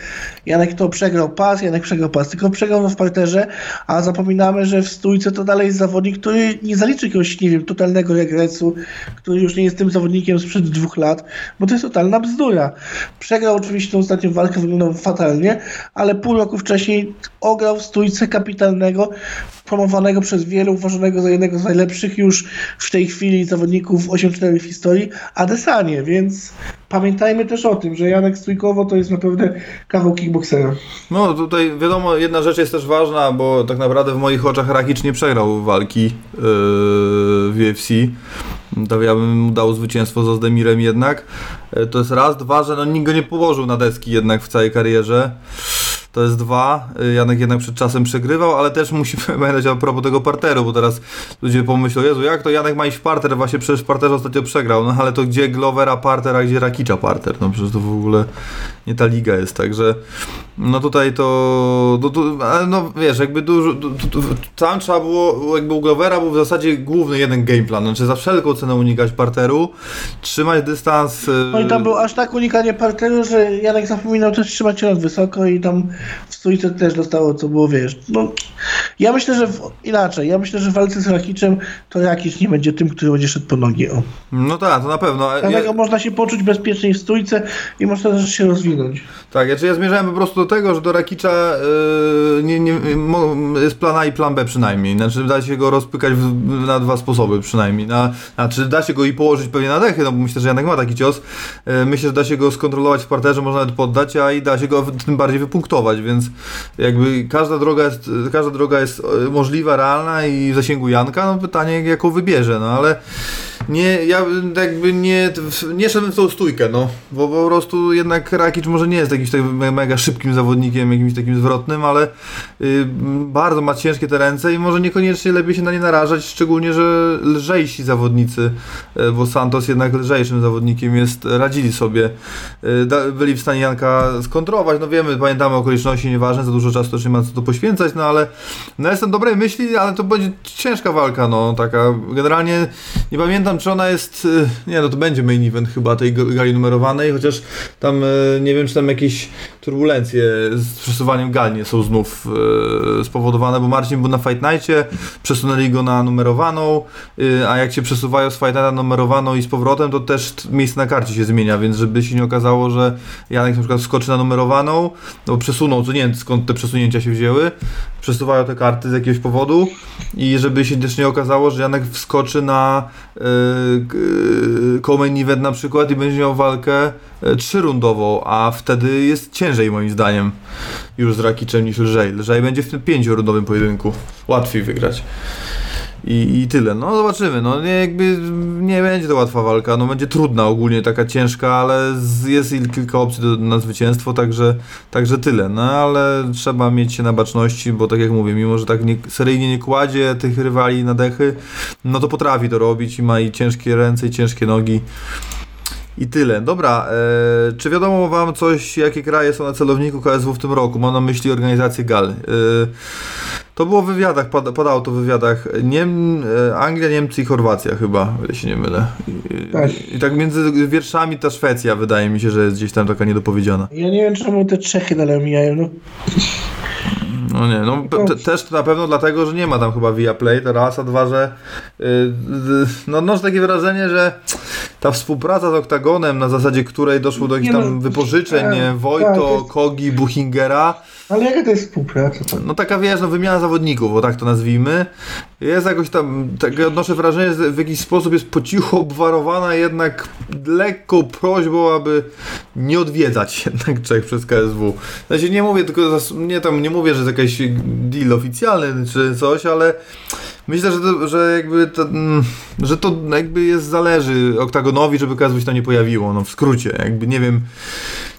Janek to przegrał pas, Janek przegrał pas, tylko przegrał w parterze, a zapominamy, że w stójce to dalej jest zawodnik, który nie zaliczy jakiegoś, nie wiem, totalnego regresu, który już nie jest tym zawodnikiem sprzed dwóch lat, bo to jest totalna bzdura. Przegrał oczywiście tą ostatnią walkę, wyglądał fatalnie, ale pół roku wcześniej ograł w stójce kapitalnego, promowanego przez wielu, uważanego za jednego z najlepszych już w tej chwili zawodników 8-4 w historii, Adesanie, więc pamiętajmy też o tym, że Janek Stójkowo to jest naprawdę kawał kickboxera. No tutaj wiadomo, jedna rzecz jest też ważna, bo tak naprawdę w moich oczach Rakic nie przegrał walki yy, w UFC. To ja bym mu dał zwycięstwo z Ozdemirem jednak. Yy, To jest raz. Dwa, że no, nikt go nie położył na deski jednak w całej karierze. To jest dwa. Janek jednak przed czasem przegrywał, ale też musimy <laughs> pamiętać a propos tego parteru, bo teraz ludzie pomyślą, Jezu, jak to Janek ma iść w parter? Właśnie przecież w parterze ostatnio przegrał. No ale to gdzie Glovera parter, a gdzie Rakicza parter? No przecież to w ogóle nie ta liga jest, także no tutaj to, to, to ale no wiesz, jakby dużo, to, to, to, tam trzeba było, jakby u Glovera był w zasadzie główny jeden gameplan, znaczy za wszelką cenę unikać parteru, trzymać dystans. No i tam był aż tak unikanie parteru, że Janek zapominał też trzymać rąk wysoko i tam w stójce też dostało, co było, wiesz, no, ja myślę, że w, inaczej, ja myślę, że w walce z Rakiczem to Rakic nie będzie tym, który będzie szedł po nogi, o. No tak, to na pewno. Dlatego Ja, można się poczuć bezpieczniej w stójce i można też się rozwinąć. tak, znaczy ja zmierzałem po prostu do tego, że do Rakicza yy, nie, nie, jest plan A i plan B przynajmniej. Znaczy da się go rozpykać w, na dwa sposoby przynajmniej. Na, znaczy da się go i położyć pewnie na dechy, no bo myślę, że Janek ma taki cios. Yy, myślę, że da się go skontrolować w parterze, można nawet poddać, a i da się go tym bardziej wypunktować, więc jakby każda droga jest, każda droga jest e, możliwa, realna i w zasięgu Janka, no pytanie jaką wybierze, no ale nie, ja jakby nie, nie szedłem w tą stójkę, no, bo po prostu jednak Rakic może nie jest jakimś tak me- mega szybkim zawodnikiem, jakimś takim zwrotnym, ale y, bardzo ma ciężkie te ręce i może niekoniecznie lepiej się na nie narażać, szczególnie, że lżejsi zawodnicy, y, bo Santos jednak lżejszym zawodnikiem jest, radzili sobie, y, da, byli w stanie Janka skontrować, no wiemy, pamiętamy okoliczności, nieważne, za dużo czasu też nie ma co to poświęcać, no ale no jestem dobrej myśli, ale to będzie ciężka walka, no. Taka, generalnie nie pamiętam, czy ona jest, y, nie no to będzie main event chyba tej gali numerowanej, chociaż tam y, nie wiem, czy tam jakieś turbulencje z przesuwaniem gal nie są znów y, spowodowane, bo Marcin był na Fight Nightie, przesunęli go na numerowaną, a jak się przesuwają z Fight Nighta na numerowaną i z powrotem, to też miejsce na karcie się zmienia, więc żeby się nie okazało, że Janek na przykład skoczy na numerowaną, no przesunął, to nie wiem skąd te przesunięcia się wzięły, przesuwają te karty z jakiegoś powodu i żeby się też nie okazało, że Janek wskoczy na co-main event na przykład i będzie miał walkę y, trzyrundową, a wtedy jest ciężej moim zdaniem już z Rakiczem niż lżej. Lżej będzie w tym pięciorundowym pojedynku. Łatwiej wygrać. I, I tyle. No zobaczymy. No nie, jakby nie będzie to łatwa walka. No będzie trudna ogólnie, taka ciężka, ale jest il- kilka opcji do, na zwycięstwo, także, także tyle. No ale trzeba mieć się na baczności, bo tak jak mówię, mimo że tak nie, seryjnie nie kładzie tych rywali na dechy, no to potrafi to robić i ma i ciężkie ręce, i ciężkie nogi. I tyle. Dobra, e, czy wiadomo Wam coś, jakie kraje są na celowniku KSW w tym roku? Mam na myśli organizację gal. E, to było w wywiadach, pada, padało to w wywiadach. Niem, e, Anglia, Niemcy i Chorwacja chyba, ile się nie mylę. I, Tak. I tak między wierszami ta Szwecja wydaje mi się, że jest gdzieś tam taka niedopowiedziana. Ja nie wiem, czemu te Czechy dalej mijają, no. No nie, no te, też to na pewno dlatego, że nie ma tam chyba via play teraz, a dwa, że yy, no noszę takie wrażenie, że ta współpraca z Oktagonem, na zasadzie której doszło do jakichś Nie no, tam wypożyczeń, tak, nie, tak, Wojto, Kogi, Buchingera, Ale jaka to jest współpraca? No taka wiesz, no wymiana zawodników, bo tak to nazwijmy, jest jakoś tam, takie odnoszę wrażenie, że w jakiś sposób jest po cichu obwarowana jednak lekką prośbą, aby nie odwiedzać <laughs> jednak Czech przez KSW. Znaczy nie mówię tylko, nie tam, nie mówię, że jest jakiś deal oficjalny czy coś, ale myślę, że, to, że jakby to, mm, że to jakby jest zależy Oktagonowi, żeby KSW się tam nie pojawiło, no w skrócie, jakby nie wiem,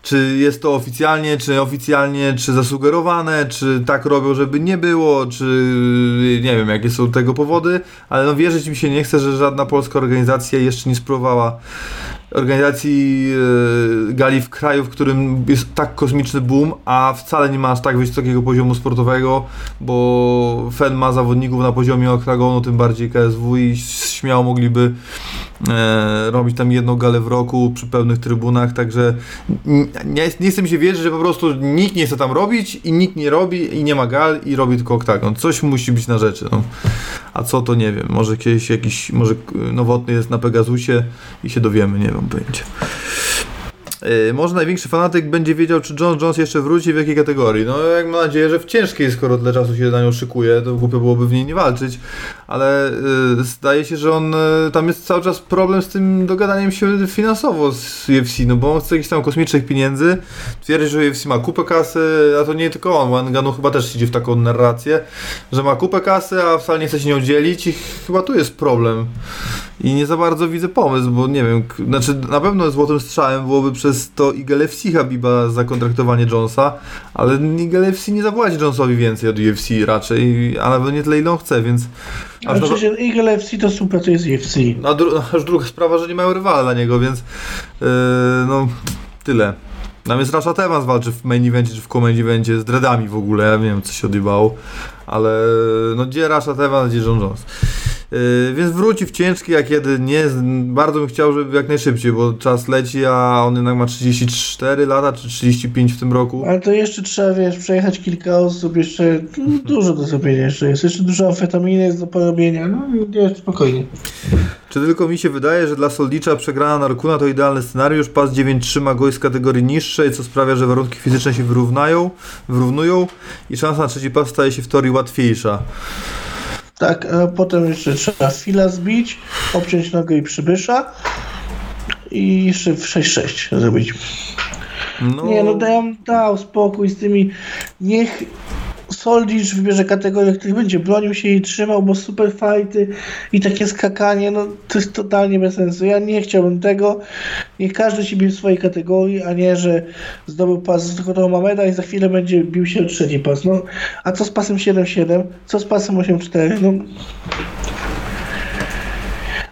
czy jest to oficjalnie, czy oficjalnie, czy zasugerowane, czy tak robią, żeby nie było, czy nie wiem, jakie są tego powody, ale no wierzyć mi się nie chce, że żadna polska organizacja jeszcze nie spróbowała organizacji e, gali w kraju, w którym jest tak kosmiczny boom, a wcale nie ma aż tak wysokiego poziomu sportowego, bo FEN ma zawodników na poziomie okragonu, tym bardziej KSW i śmiało mogliby e, robić tam jedną galę w roku przy pełnych trybunach, także nie, nie mi się wierzyć, że po prostu nikt nie chce tam robić i nikt nie robi i nie ma gal i robi tylko oktagon. Coś musi być na rzeczy. No. A co to nie wiem. Może kiedyś jakiś, może nowotny jest na Pegasusie i się dowiemy, nie wiem pojęcia. Yy, może największy fanatyk będzie wiedział, czy John Jones jeszcze wróci w jakiej kategorii. No, jak mam nadzieję, że w ciężkiej, skoro tyle czasu się na nią szykuje, to głupio byłoby w niej nie walczyć, ale yy, zdaje się, że on, yy, tam jest cały czas problem z tym dogadaniem się finansowo z UFC, no bo on chce jakichś tam kosmicznych pieniędzy, twierdzi, że UFC ma kupę kasy, a to nie tylko on, bo Ganu chyba też idzie w taką narrację, że ma kupę kasy, a wcale nie chce się nią dzielić i chyba tu jest problem. I nie za bardzo widzę pomysł, bo nie wiem, znaczy na pewno złotym strzałem byłoby przez to Eagle FC Habiba zakontraktowanie Jonesa, ale Eagle FC nie zapłaci Jonesowi więcej od UFC raczej, a nawet nie tyle ile on chce, więc A aż, do, przecież Eagle FC to współpracuje z UFC. a dru, <laughs> aż druga sprawa, że nie mają rywala dla niego, więc yy, no tyle. Jest Rasha Evans walczy w main evencie czy w co-main evencie z dreadami w ogóle, ja nie wiem co się odjebało, ale no gdzie Rasha Evans, gdzie John Jones. Yy, więc wróci w ciężki, a kiedy nie, bardzo bym chciał, żeby jak najszybciej, bo czas leci, a on jednak ma 34 lata, czy 35 w tym roku. Ale to jeszcze trzeba, wiesz, przejechać kilka osób, jeszcze no, dużo do zrobienia jeszcze jest. Jeszcze dużo amfetaminy jest do porobienia. No nie, spokojnie. Czy tylko mi się wydaje, że dla Soldicza przegrana Narkuna to idealny scenariusz, pas 9-3 ma gość z kategorii niższej, co sprawia, że warunki fizyczne się wyrównają, wyrównują i szansa na trzeci pas staje się w teorii łatwiejsza. Tak, a potem jeszcze trzeba fila zbić, obciąć nogę i przybysza i jeszcze w 6-6 zrobić. No, Nie, no dam, dał spokój z tymi. Niech Soldic wybierze kategorię, w której będzie bronił się i trzymał, bo super fighty i takie skakanie, no to jest totalnie bez sensu. Ja nie chciałbym tego. Niech każdy się bił w swojej kategorii, a nie, że zdobył pas z Conor Mameda i za chwilę będzie bił się o trzeci pas. No, a co z pasem 7-7? Co z pasem 8-4? No,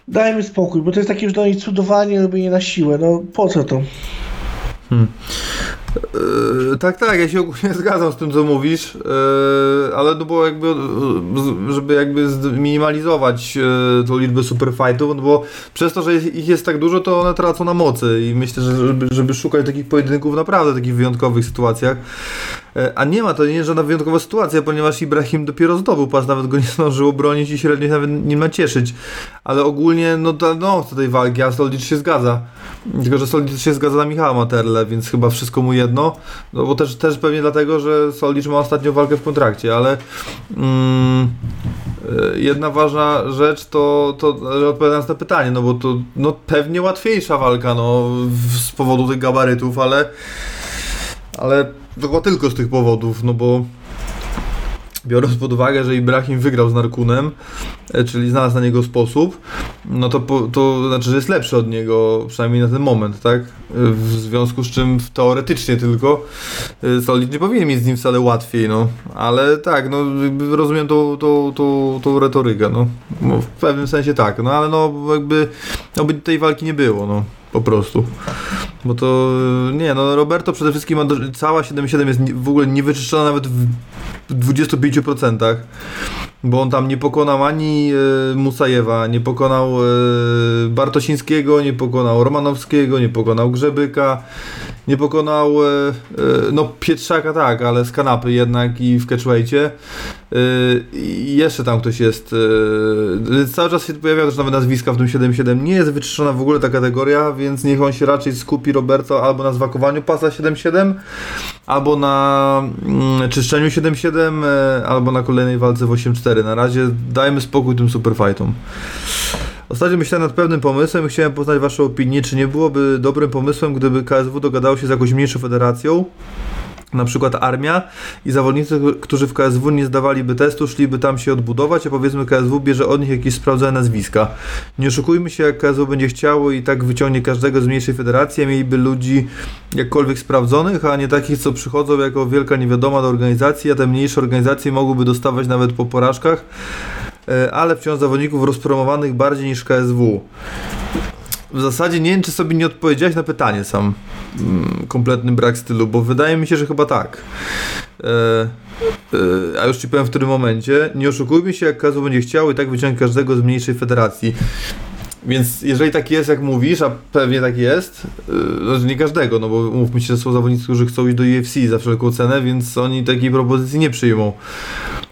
dajmy spokój, bo to jest takie już do nich cudowanie, robienie na siłę. No po co to? Yy, tak, tak, ja się ogólnie <laughs> zgadzam z tym, co mówisz, yy, ale no bo jakby, żeby jakby zminimalizować yy, tą liczbę superfightów, no bo przez to, że ich jest tak dużo, to one tracą na mocy i myślę, że żeby, żeby szukać takich pojedynków naprawdę w takich wyjątkowych sytuacjach, a nie ma, to nie jest żadna wyjątkowa sytuacja, ponieważ Ibrahim dopiero zdobył pas, nawet go nie zdążył obronić i średnio nawet nie ma cieszyć, ale ogólnie, no to no, tej walki, a Soldic się zgadza, tylko, że Soldic się zgadza na Michała Materle, więc chyba wszystko mu jedno. No bo też, też pewnie dlatego, że Soldic ma ostatnią walkę w kontrakcie, ale mm, e, jedna ważna rzecz to, to odpowiadając na pytanie, no bo to no, pewnie łatwiejsza walka no, z powodu tych gabarytów, ale ale chyba tylko z tych powodów, no bo biorąc pod uwagę, że Ibrahim wygrał z Narkunem, e, czyli znalazł na niego sposób, no to, to znaczy, że jest lepszy od niego, przynajmniej na ten moment, tak? W związku z czym teoretycznie tylko e, Solid nie powinien mieć z nim wcale łatwiej, no. Ale tak, no rozumiem tą, tą, tą, tą retorykę, no. W pewnym sensie tak, no ale no jakby, no by tej walki nie było, no. Po prostu. Bo to, e, nie no, Roberto przede wszystkim ma, do, cała 7-7 jest w ogóle niewyczyszczona nawet w 25%, bo on tam nie pokonał ani e, Musajewa, nie pokonał e, Bartosińskiego, nie pokonał Romanowskiego, nie pokonał Grzebyka, nie pokonał e, e, no Pietrzaka tak, ale z kanapy jednak i w catchweightie. E, I jeszcze tam ktoś jest. Cały czas się pojawiają też nowe nazwiska w tym 7-7. Nie jest wyczyszczona w ogóle ta kategoria, więc niech on się raczej skupi Roberto albo na zwakowaniu pasa 7-7, albo na mm, czyszczeniu 7-7, e, albo na kolejnej walce w 8-4. Na razie dajmy spokój tym superfightom. Ostatnio myślałem nad pewnym pomysłem i chciałem poznać Waszą opinię, czy nie byłoby dobrym pomysłem, gdyby KSW dogadało się z jakąś mniejszą federacją, na przykład armia i zawodnicy, którzy w KSW nie zdawaliby testu, szliby tam się odbudować, a powiedzmy KSW bierze od nich jakieś sprawdzone nazwiska. Nie oszukujmy się, jak KSW będzie chciało i tak wyciągnie każdego z mniejszej federacji, mieliby ludzi jakkolwiek sprawdzonych, a nie takich, co przychodzą jako wielka niewiadoma do organizacji, a te mniejsze organizacje mogłyby dostawać nawet po porażkach, ale wciąż zawodników rozpromowanych bardziej niż KSW. W zasadzie nie wiem, czy sobie nie odpowiedziałeś na pytanie sam. Mm, Kompletny brak stylu, bo wydaje mi się, że chyba tak. E, e, a już ci powiem w którym momencie. Nie oszukujmy się, jak KSW będzie chciał i tak wyciągnąć każdego z mniejszej federacji. Więc jeżeli tak jest, jak mówisz, a pewnie tak jest, yy, nie każdego, no bo mówmy się, że są zawodnicy, którzy chcą iść do UFC za wszelką cenę, więc oni takiej propozycji nie przyjmą.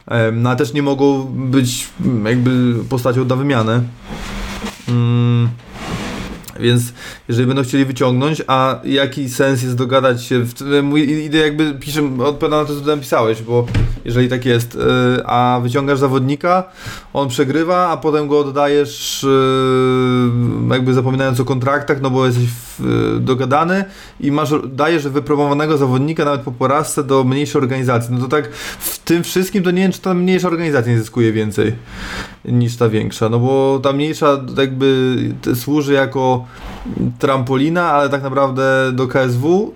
Em, No a też nie mogą być jakby postacią na wymianę. Mm, więc jeżeli będą chcieli wyciągnąć, a jaki sens jest dogadać się, w, mój idę jakby piszę, odpowiadam na to, co tam pisałeś, bo jeżeli tak jest, y, a wyciągasz zawodnika, on przegrywa, a potem go oddajesz y, jakby zapominając o kontraktach, no bo jesteś dogadany i masz, dajesz wypromowanego zawodnika nawet po porażce do mniejszej organizacji. No to tak w tym wszystkim to nie wiem, czy ta mniejsza organizacja nie zyskuje więcej niż ta większa, no bo ta mniejsza jakby służy jako trampolina, ale tak naprawdę do KSW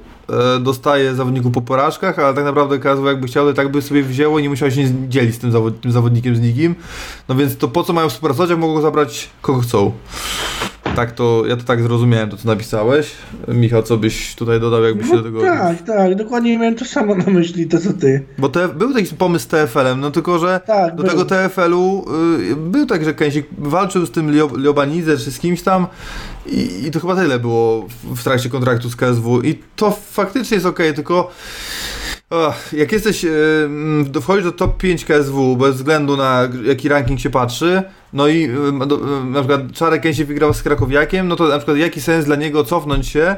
e, dostaje zawodników po porażkach, ale tak naprawdę KSW jakby chciał, to tak by sobie wzięło i nie musiał się dzielić z tym, zawod- tym zawodnikiem z nikim. No więc to po co mają współpracować, jak mogą zabrać kogo chcą. Tak to, ja to tak zrozumiałem, to co napisałeś. Michał, co byś tutaj dodał, jakbyś się do No, tego... tak, tak, dokładnie miałem to samo na myśli, to co ty. Bo te, był taki pomysł z TFL-em, no tylko, że Tak, do był. tego TFL-u y, był tak, że Kęsik walczył z tym Lio- Liobanidze czy z kimś tam i, i to chyba tyle było w, trakcie kontraktu z KSW i to faktycznie jest okej, tylko jak jesteś, y, mm, do- wchodzisz do top 5 KSW bez względu na jaki ranking się patrzy, no i y, do, y, na przykład Czarek Kęsik wygrał z Krakowiakiem, no to na przykład jaki sens dla niego cofnąć się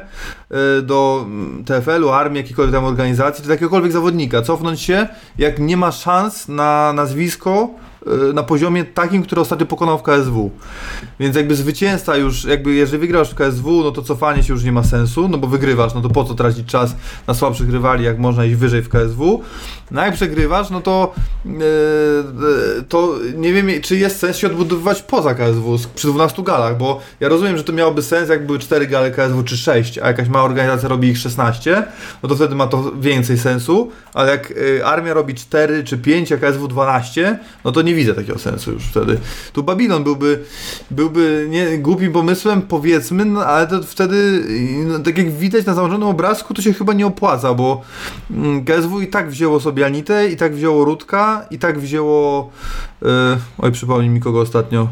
y, do mm, TFL-u, armii, jakiejkolwiek tam organizacji, czy jakiegokolwiek zawodnika, cofnąć się, jak nie ma szans na nazwisko na poziomie takim, który ostatnio pokonał w KSW. Więc jakby zwycięzca już, jakby jeżeli wygrasz w KSW, no to cofanie się już nie ma sensu, no bo wygrywasz, no to po co tracić czas na słabszych rywali, jak można iść wyżej w KSW. No jak przegrywasz, no to yy, yy, to nie wiem, czy jest sens się odbudowywać poza KSW przy 12 galach, bo ja rozumiem, że to miałoby sens, jak były 4 gale KSW czy 6, a jakaś mała organizacja robi ich 16, no to wtedy ma to więcej sensu, ale jak yy, armia robi 4 czy 5, a KSW 12, no to nie widzę takiego sensu już wtedy. Tu Babylon byłby, byłby nie głupim pomysłem, powiedzmy, no, ale to wtedy, no, tak jak widać na założonym obrazku, to się chyba nie opłaca, bo mm, KSW i tak wzięło sobie Anitę, i tak wzięło Rudka, i tak wzięło, yy, oj przypomnij mi kogo ostatnio,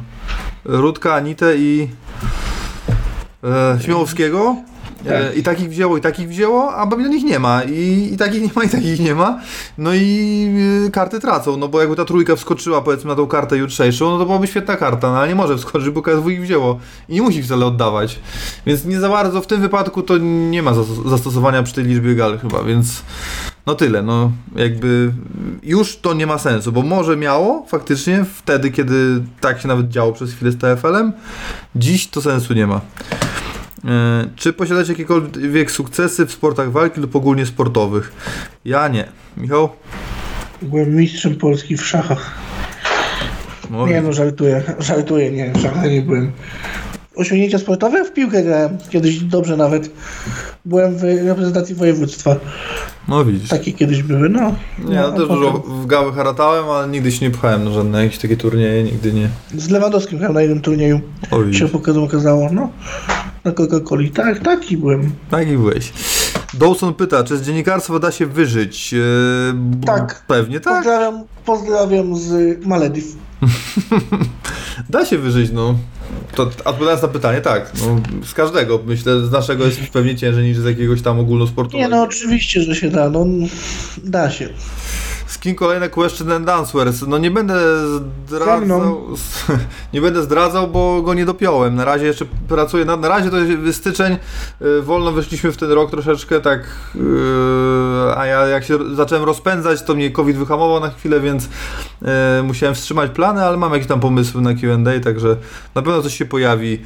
Rudka, Anitę i e, Śmiałowskiego. E, I takich wzięło, i takich wzięło, a Babylon ich nie ma. I, I takich nie ma, i takich nie ma. No i y, karty tracą, no bo jakby ta trójka wskoczyła powiedzmy na tą kartę jutrzejszą, no to byłaby świetna karta, no ale nie może wskoczyć, bo KSW ich wzięło. I nie musi wcale oddawać. Więc nie za bardzo w tym wypadku to nie ma zas- zastosowania przy tej liczbie gal chyba, więc no tyle, no jakby już to nie ma sensu, bo może miało faktycznie wtedy, kiedy tak się nawet działo przez chwilę z TFL-em, dziś to sensu nie ma. E, Czy posiadacie jakiekolwiek sukcesy w sportach walki lub ogólnie sportowych? Ja nie. Michał? Byłem mistrzem Polski w szachach. Nie no, żartuję, żartuję, nie, w szachach nie byłem. Osiągnięcia sportowe? W piłkę grałem, kiedyś dobrze nawet. Byłem w reprezentacji województwa. no widzisz. Takie kiedyś były, no. Nie, ja no, też a dużo w gały haratałem, ale nigdy się nie pchałem na żadne jakieś takie turnieje, nigdy nie. Z Lewandowskim grałem na jednym turnieju. O Się pokazało, okazało, no. Na Coca-Coli. Tak, taki byłem. Taki byłeś. Dawson pyta, czy z dziennikarstwa da się wyżyć? E, b- Tak. Pewnie tak. Pozdrawiam, pozdrawiam z Malediv. <laughs> Da się wyżyć, no. To odpowiadając na pytanie, tak. No, z każdego. Myślę, z naszego jest pewnie ciężej niż z jakiegoś tam ogólnosportowego. Nie no, oczywiście, że się da, no. Da się. Z kim kolejne question and answers? No nie będę zdradzał. <laughs> Nie będę zdradzał, bo go nie dopiąłem. Na razie jeszcze pracuję. Na, na razie to jest styczeń. y, Wolno wyszliśmy w ten rok troszeczkę tak. y, A ja jak się zacząłem rozpędzać, to mnie COVID wyhamował na chwilę, więc y, musiałem wstrzymać plany, ale mam jakieś tam pomysły na QA, także na pewno coś się pojawi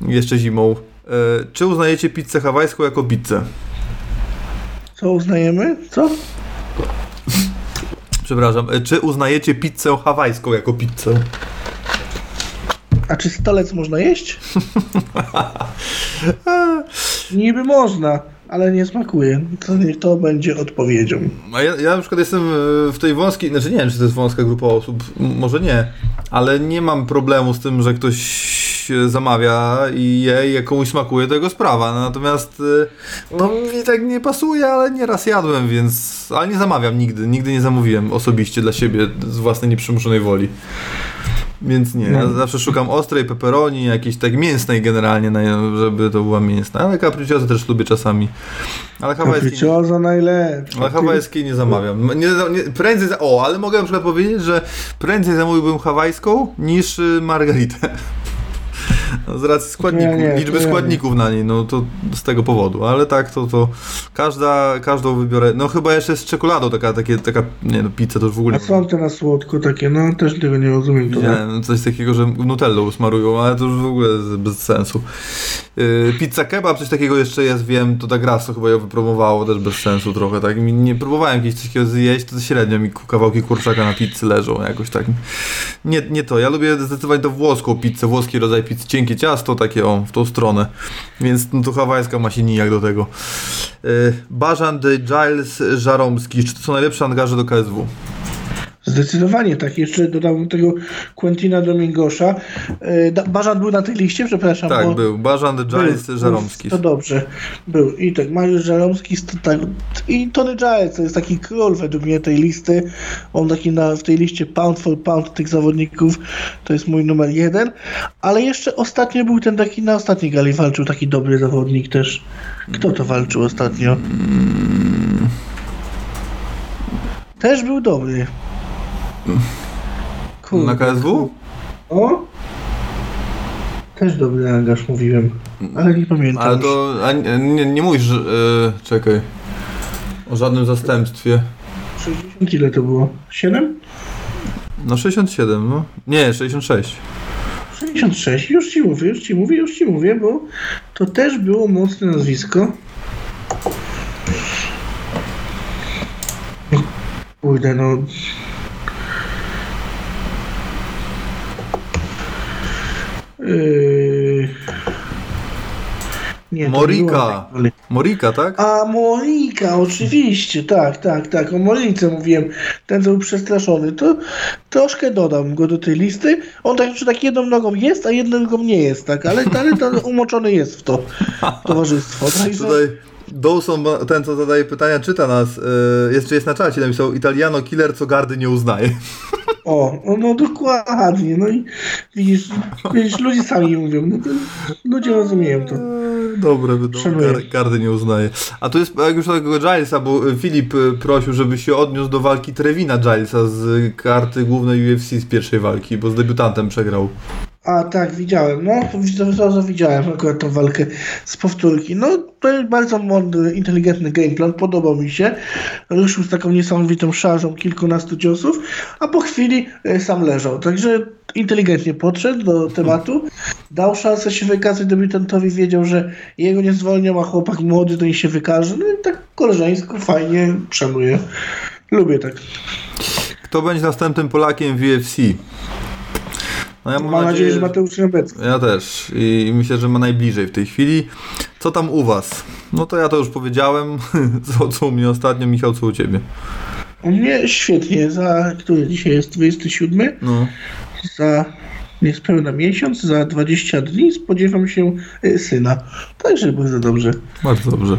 jeszcze zimą. Czy uznajecie pizzę hawajską jako pizzę? Co uznajemy? Co? Przepraszam. y, Czy uznajecie pizzę hawajską jako pizzę? A czy stolec można jeść? <laughs> Niby można, ale nie smakuje. To to będzie odpowiedzią. A ja, ja na przykład jestem e, w tej wąskiej, znaczy nie wiem, czy to jest wąska grupa osób, może nie, ale nie mam problemu z tym, że ktoś zamawia i je jak komuś smakuje, to jego sprawa. Natomiast e, no mi tak nie pasuje, ale nieraz jadłem, więc ale nie zamawiam nigdy, nigdy nie zamówiłem osobiście dla siebie z własnej nieprzymuszonej woli. Więc nie, ja zawsze szukam ostrej pepperoni, jakiejś tak mięsnej generalnie, żeby to była mięsna, ale capricciosa też lubię czasami. Ale hawajski... Capricciosa najlepsze. Ale hawajskiej nie zamawiam. Nie, nie, prędzej, za- o, ale mogę na przykład powiedzieć, że prędzej zamówiłbym hawajską niż y, margaritę. No, z racji składników, Nie, nie, liczby ja nie. składników na niej, no to z tego powodu, ale tak, to, to każda, każdą wybiorę, no chyba jeszcze z czekoladą taka, takie, taka, nie no, pizza to już w ogóle A są te na słodko takie, no też tego nie rozumiem. To Widziałem coś takiego, że nutellą smarują, ale to już w ogóle bez sensu. Yy, pizza kebab, coś takiego jeszcze jest, wiem, to tak raz to chyba ją wypromowało, też bez sensu trochę, tak. Nie próbowałem kiedyś coś takiego zjeść, to średnio mi kawałki kurczaka na pizzy leżą, jakoś tak. Nie, nie to, ja lubię zdecydowanie to włoską pizzę, włoski rodzaj pizzy, cienkie ciasto, takie o, w tą stronę. Więc no, to hawajska ma się nijak do tego. Yy, Giles Żaromski, czy to są najlepsze angaże do KSW? Zdecydowanie tak. Jeszcze dodałbym tego Quentina Domingosza. E, Da- Bażan był na tej liście, przepraszam. Tak, był. Bażan, Giles, Był, Żaromski. To dobrze. Był. I tak, Mariusz Żaromski to tak, i Tony Giles to jest taki król według mnie tej listy. On taki na, w tej liście pound for pound tych zawodników to jest mój numer jeden. Ale jeszcze ostatnio był ten taki, na ostatniej gali walczył taki dobry zawodnik też. Kto to walczył ostatnio? Też był dobry. Kurde. Na KSW? O? Też dobry angaż mówiłem, ale nie pamiętam. Ale to a, nie, nie, nie mówisz, że... e, czekaj. O żadnym zastępstwie. 60 ile to było? 7? No 67, no. Nie, 66. 66, już ci mówię, już ci mówię, już ci mówię, bo to też było mocne nazwisko. Kurde, no. Yy... Nie, Morika. tak, ale- Morika, tak? A Monika, oczywiście, tak, tak, tak. O Monice mówiłem, ten co był przestraszony. To troszkę dodam go do tej listy. On tak, że tak jedną nogą jest, a jedną nogą nie jest, tak, ale, ale to umoczony jest w to <laughs> towarzystwo. Także, Tutaj Dawson, ten co zadaje pytania, czyta nas. E, jeszcze jest na czacie, napisał Italiano killer, co gardy nie uznaje. o, no, no dokładnie. No i widzisz, widzisz, ludzie sami mówią. No to ludzie rozumieją to. E, Dobre, gar, gardy nie uznaje. A tu jest, jak już tego Gilesa, bo e, Filip e, prosił, żeby się odniósł do walki Trevina Gilesa z karty głównej UFC z pierwszej walki, bo z debiutantem przegrał. A tak, widziałem. No, to, widziałem akurat tą walkę z powtórki. No, to jest bardzo mądry, inteligentny gameplan, podobał mi się. Ruszył z taką niesamowitą szarżą kilkunastu ciosów, a po chwili e, sam leżał. Także inteligentnie podszedł do tematu, dał szansę się wykazać debiutantowi, wiedział, że jego nie zwolnią, a chłopak młody to nie się wykaże. No i tak koleżeńsko, fajnie, szanuję. Lubię tak. Kto będzie następnym Polakiem w UFC? No ja Mam, nadzieję, że Mateusz Niebecki. Ja też i myślę, że ma najbliżej w tej chwili. Co tam u was? No to ja to już powiedziałem. Co, co u mnie ostatnio, Michał, co u ciebie? U mnie świetnie, za który dzisiaj jest 27? No. za niespełna miesiąc, za 20 dni spodziewam się y, syna. Także bardzo dobrze, Bardzo dobrze.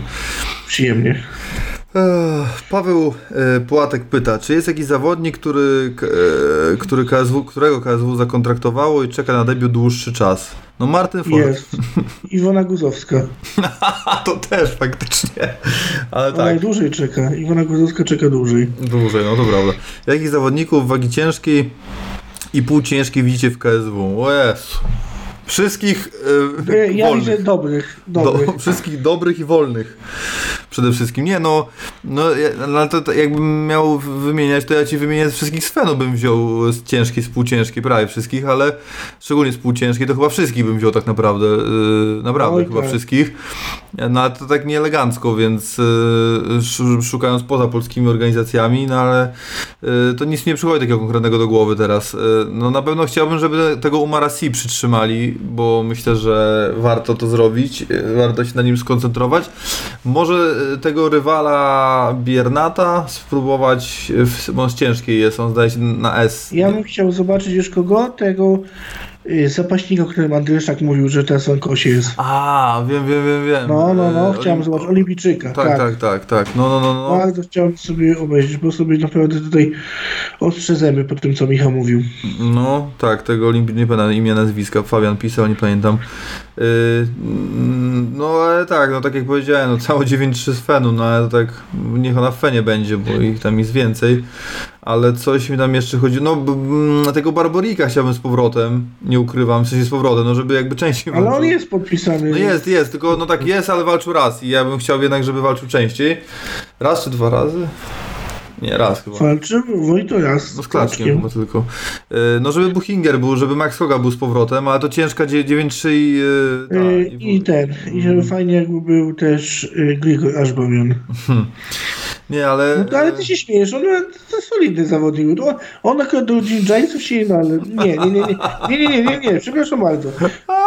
przyjemnie. Paweł e, Płatek pyta, czy jest jakiś zawodnik, który, e, który KSW, którego KSW zakontraktowało i czeka na debiut dłuższy czas? No Martin Ford. Jest. Iwona Guzowska. <laughs> To też faktycznie. Ale Ona tak. najdłużej czeka. Iwona Guzowska czeka dłużej. Dłużej, no to prawda. Jakich zawodników wagi ciężkiej i półciężkiej widzicie w KSW? O Jezu. Wszystkich e, Y, Ja wolnych. widzę dobrych. Do, dobrych. wszystkich dobrych i wolnych. Przede wszystkim. Nie no, no no, ale to, to jakbym miał wymieniać, to ja ci wymienię z wszystkich Svenu bym wziął z ciężkiej, z półciężkiej, prawie wszystkich, ale szczególnie z półciężkiej, to chyba wszystkich bym wziął tak naprawdę. Yy, naprawdę Oj, chyba tak. wszystkich. No ale to tak nie elegancko, więc yy, sz- szukając poza polskimi organizacjami, no ale yy, to nic nie przychodzi takiego konkretnego do głowy teraz. Yy, no na pewno chciałbym, żeby tego Umara Si przytrzymali, bo myślę, że warto to zrobić, yy, warto się na nim skoncentrować. Może tego rywala Biernata spróbować, yy, w, on z ciężkiej jest, on zdaje się na S. Ja bym chciał zobaczyć już kogo? Tego y, zapaśnika, o którym Andryszak mówił, że teraz w kosie jest. A, wiem, wiem, wiem, wiem. No, no, no, Yy, chciałem zobaczyć Olimpijczyka. Tak, tak, tak, tak. No, no, no, no. Bardzo chciałem sobie obejrzeć, bo sobie naprawdę tutaj ostrze zęby po tym, co Michał mówił. No, tak, tego olimpii nie pamiętam imię, nazwiska. Fabian pisał, nie pamiętam. Yy, no, ale tak, no tak jak powiedziałem, no całe 9-3 z Fenu, no ale tak niech ona w Fenie będzie, bo ich tam jest więcej. Ale coś mi tam jeszcze chodzi, no b- mm, tego Barborika chciałbym z powrotem, nie ukrywam, w sensie z powrotem, no żeby jakby częściej Ale on jest podpisany. No jest, jest, tylko no tak jest, ale walczył raz i ja bym chciał jednak, żeby walczył częściej. Raz czy dwa razy? Nie, raz chyba. Walczył Wojto raz No z klaczkiem chyba tylko. Yy, No żeby Buchinger był, żeby Max Hoga był z powrotem, ale to ciężka dzie- 9-3 i... Yy, ta, Y, I ten, i żeby fajnie jakby był też Grigor Ashbamian. <laughs> Nie, ale... No to, ale ty się śmiejesz, on to solidny zawodnik. On, on akurat do Giants się nie ale nie, nie, nie, nie, nie, nie, nie, nie, nie, przepraszam bardzo.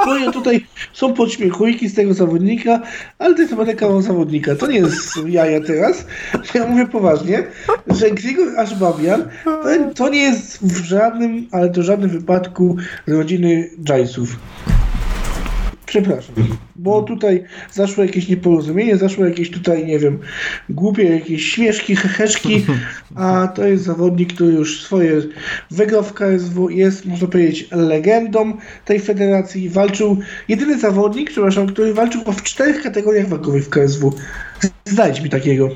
Tutaj, tutaj są podśmiechujki z tego zawodnika, ale to jest chyba kawał zawodnika. To nie jest jaja teraz. Ja mówię poważnie, że Grigor Ashbabian to, to nie jest w żadnym, ale to żadnym wypadku z rodziny Giantsów. Przepraszam, bo tutaj zaszło jakieś nieporozumienie, zaszło jakieś tutaj, nie wiem, głupie jakieś śmieszki, heheszki, a to jest zawodnik, który już swoje wygrał w KSW, jest, można powiedzieć, legendą tej federacji, walczył, jedyny zawodnik, przepraszam, który walczył w czterech kategoriach wagowych w KSW. Znajdź mi takiego.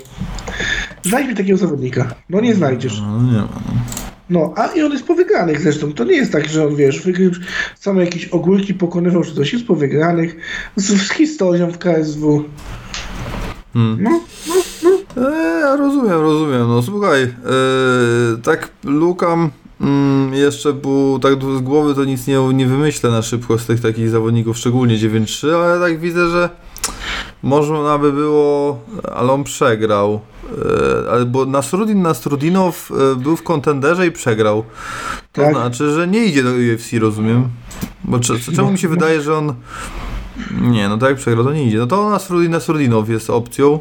Znajdź mi takiego zawodnika. No nie znajdziesz. No nie ma. No. A i on jest po wygranych zresztą. To nie jest tak, że on, wiesz, wygrył same jakieś ogórki, pokonywał, czy coś jest po wygranych z, z historią w KSW. Hmm. No, no, no. E, ja rozumiem, rozumiem. No słuchaj, e, tak lukam mm, jeszcze, bo tak z głowy to nic nie, nie wymyślę na szybko z tych takich zawodników, szczególnie 9-3, ale tak widzę, że można by było, ale on przegrał. E, ale bo Nasrudin Nasrudinow e, był w kontenderze i przegrał. To Tak. znaczy, że nie idzie do UFC, rozumiem. Bo cze- czemu mi się wydaje, że on. Nie, no tak jak przegrał, to nie idzie. No to Nasrudin Nasrudinow jest opcją.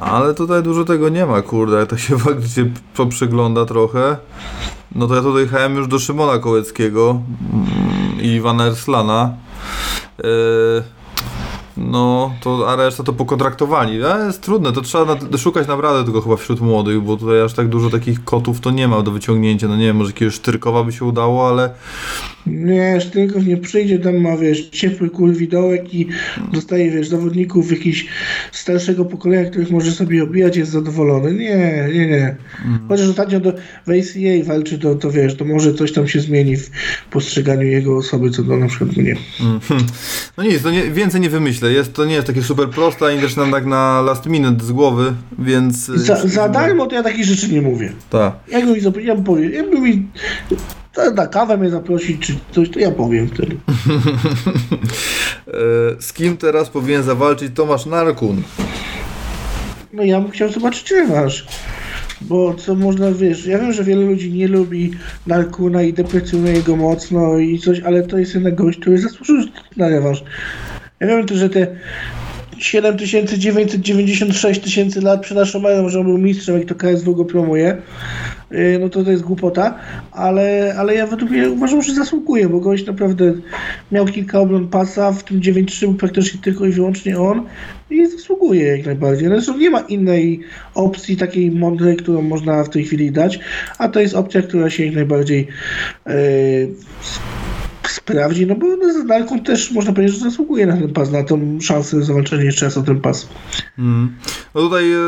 Ale tutaj dużo tego nie ma, kurde. Jak tak się <laughs> faktycznie poprzygląda trochę. No to ja tutaj jechałem już do Szymona Kołeckiego mm, i Iwana Erslana. Äh, no, to, a reszta to pokontraktowali. A jest trudne, to trzeba na, szukać naprawdę tylko chyba wśród młodych, bo tutaj aż tak dużo takich kotów to nie ma do wyciągnięcia. No nie wiem, może jakiegoś Sztyrkowa by się udało, ale Nie, Sztylkow nie przyjdzie, tam ma, wiesz, ciepły kul widołek i dostaje, wiesz, zawodników jakiś starszego pokolenia, których może sobie obijać, jest zadowolony. Nie, nie, nie. Chociaż ostatnio do, w ACA walczy, to, to wiesz, to może coś tam się zmieni w postrzeganiu jego osoby, co do na przykład mnie. Mhm. No nic, to nie, więcej nie wymyślę. Jest, to nie jest takie super proste, ani też nam tak na last minute z głowy, więc... Za, za darmo to ja takich rzeczy nie mówię. Tak. Jakby mi, zapro- ja bym mi na kawę mnie zaprosić, czy coś, to ja powiem wtedy. <laughs> E, Z kim teraz powinien zawalczyć Tomasz Narkun? No ja bym chciał zobaczyć rewanż. Bo co można, wiesz, ja wiem, że wiele ludzi nie lubi Narkuna i deprecjonuje go mocno i coś, ale to jest jednak gość, który zasłużył na rewanż. Ja wiem że te 7996 tysięcy lat przed naszą erą, że on był mistrzem, jak to KSW go promuje, yy, no to to jest głupota, ale, ale ja według mnie uważam, że zasługuje, bo gość naprawdę miał kilka obron pasa, w tym 9-3 był praktycznie tylko i wyłącznie on i zasługuje jak najbardziej. Zresztą nie ma innej opcji takiej mądrej, którą można w tej chwili dać, a to jest opcja, która się jak najbardziej yy, sprawdzi, no bo Narką też można powiedzieć, że zasługuje na ten pas, na tą szansę zawalczenia jeszcze raz o ten pas. Mm. No tutaj, e,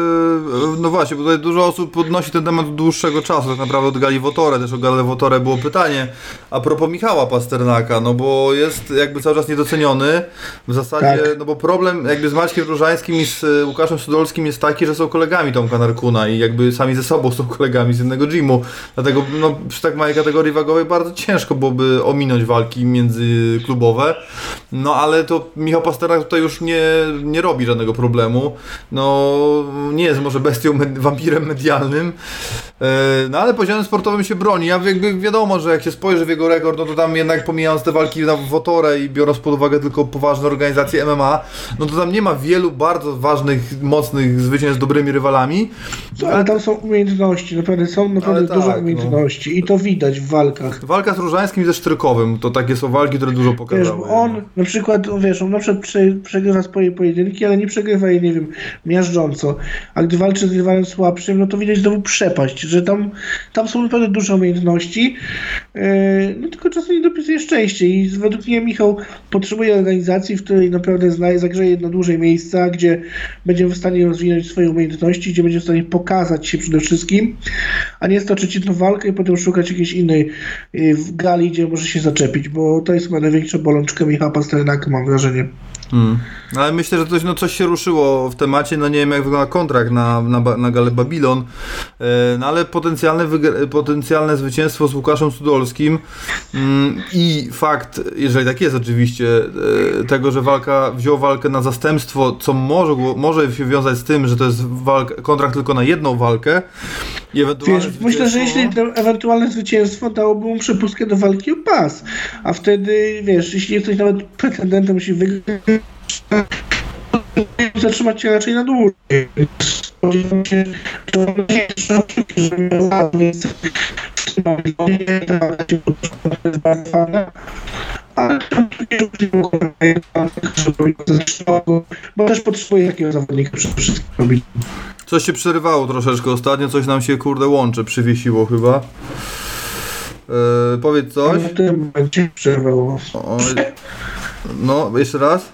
no właśnie, bo tutaj dużo osób podnosi ten temat od dłuższego czasu, tak naprawdę od Gali Wotore, też o Galę Wotore było pytanie, a propos Michała Pasternaka, no bo jest jakby cały czas niedoceniony, w zasadzie, Tak. no bo problem jakby z Maćkiem Różańskim i z e, Łukaszem Sudolskim jest taki, że są kolegami Tomka Narkuna i jakby sami ze sobą są kolegami z jednego gymu, dlatego no przy tak małej kategorii wagowej bardzo ciężko byłoby ominąć walki międzyklubowe, no ale to Michał Pasternak tutaj już nie, nie robi żadnego problemu, no nie jest może bestią, med- wampirem medialnym, e, no ale poziomem sportowym się broni. Ja jakby wiadomo, że jak się spojrzy w jego rekord, no to tam jednak pomijając te walki na Wotorę i biorąc pod uwagę tylko poważne organizacje MMA, no to tam nie ma wielu bardzo ważnych, mocnych zwycięstw z dobrymi rywalami. Ale tam są umiejętności, naprawdę są naprawdę Ale tak, dużo no. umiejętności i to widać w walkach. Walka z Różańskim i ze Sztrykowym, to takie są walki, które dużo Wiesz, pokazały. bo on na przykład, no wiesz, on na przykład prze, przegrywa swoje pojedynki, ale nie przegrywa je, nie wiem, miażdżąco. A gdy walczy z rywalem słabszym, no to widać znowu przepaść, że tam, tam są naprawdę duże umiejętności, yy, no tylko czasem nie dopisuje szczęście i według mnie Michał potrzebuje organizacji, w której naprawdę zna, zagrzeje na dłużej miejsca, gdzie będzie w stanie rozwinąć swoje umiejętności, gdzie będzie w stanie pokazać się przede wszystkim, a nie stoczyć jedną walkę i potem szukać jakiejś innej yy, w gali, gdzie może się zaczepić, bo to jest chyba największa bolączka Michała Pasternaka, mam wrażenie. Hmm. Ale myślę, że coś, no, coś się ruszyło w temacie. No nie wiem, jak wygląda kontrakt na, na, na galę Babilon, e, no ale potencjalne, potencjalne zwycięstwo z Łukaszem Studolskim mm, i fakt, jeżeli tak jest oczywiście, e, tego, że walka wziął walkę na zastępstwo, co może, może się wiązać z tym, że to jest walka, kontrakt tylko na jedną walkę. I Wiesz, myślę, że jeśli to ewentualne zwycięstwo dałoby mu przepustkę do walki o pas, a wtedy, wiesz, jeśli jesteś nawet pretendentem, musi wygrać, zatrzymać się raczej na dłużej. Spodziewam się, to mam nadzieję, że więc się bardzo. Ale nie bo też potrzebuję takiego zawodnika przede wszystkim robić. Coś się przerywało troszeczkę ostatnio, coś nam się kurde łącze, przywiesiło chyba. E, powiedz coś. W tym momencie przerwało. No, jeszcze raz.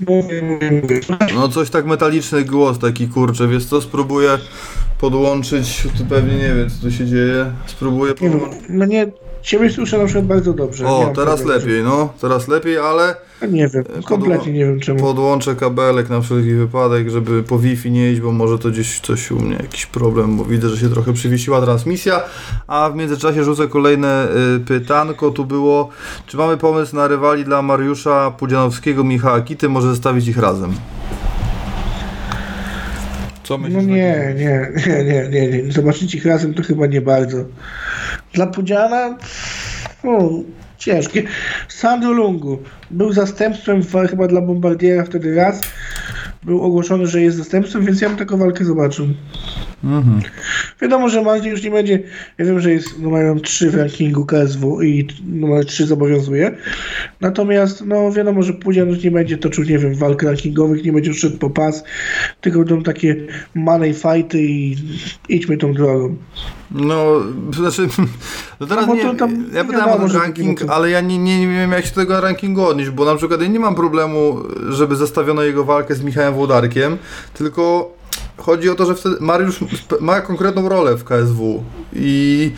Mówię, mówię, mówię. No coś tak metaliczny głos taki kurczę, wiesz co, spróbuję podłączyć, tu pewnie nie wiem co tu się dzieje, spróbuję podłączyć. mnie ciebie słyszę na przykład bardzo dobrze. O, teraz lepiej, no, teraz lepiej, ale Nie wiem, kompletnie nie wiem czemu. podłączę kabelek na wszelki wypadek, żeby po Wi-Fi nie iść, bo może to gdzieś coś u mnie, jakiś problem, bo widzę, że się trochę przywiesiła transmisja, a w międzyczasie rzucę kolejne y, pytanko, tu było, czy mamy pomysł na rywali dla Mariusza Pudzianowskiego, Michała Kity, może zestawić ich razem? Co No myślisz? na nie, nie, nie, nie, nie, nie. Zobaczyć ich razem to chyba nie bardzo. Dla Pudziana o, ciężkie. Sandro Lungu był zastępstwem w, chyba dla Bombardiera wtedy raz. Był ogłoszony, że jest zastępstwem, więc ja bym taką walkę zobaczył. Mhm. Wiadomo, że Manzi już nie będzie. Ja wiem, że jest numerem 3 w rankingu KSW i numer 3 zobowiązuje. Natomiast no wiadomo, że Pudzian już nie będzie toczył, nie wiem, walk rankingowych, nie będzie szedł po pas, tylko będą takie money fighty i idźmy tą drogą. No, znaczy, no teraz No nie, to tam ja nie pytałem o wiadomo, ranking, to- ale ja nie, nie, nie wiem jak się do tego rankingu odnieść, bo na przykład ja nie mam problemu, żeby zestawiono jego walkę z Michałem Włodarkiem, tylko chodzi o to, że wtedy Mariusz ma konkretną rolę w KSW i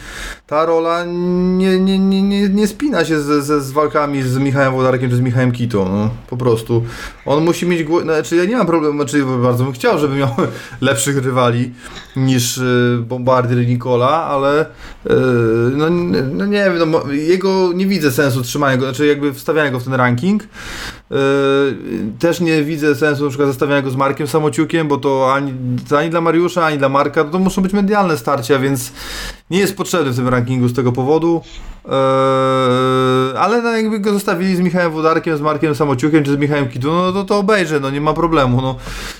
ta rola nie, nie, nie, nie, nie spina się ze, ze, z walkami z Michałem Włodarkiem czy z Michałem Kitą, no, po prostu. On musi mieć, gło- znaczy ja nie mam problemu, znaczy bardzo bym chciał, żeby <laughs> miał lepszych rywali niż y, Bombardier Nicola, ale y, no, no nie wiem, no, jego nie widzę sensu trzymania go, znaczy jakby wstawiania go w ten ranking. Y, też nie widzę sensu na przykład zestawiania go z Markiem Samociukiem, bo to ani, to ani dla Mariusza, ani dla Marka to muszą być medialne starcia, więc nie jest potrzebny w tym rankingu z tego powodu. Eee, ale no, jakby go zostawili z Michałem Wodarkiem, z Markiem Samociukiem czy z Michałem Kitu, no to, to obejrzę, no nie ma problemu. No,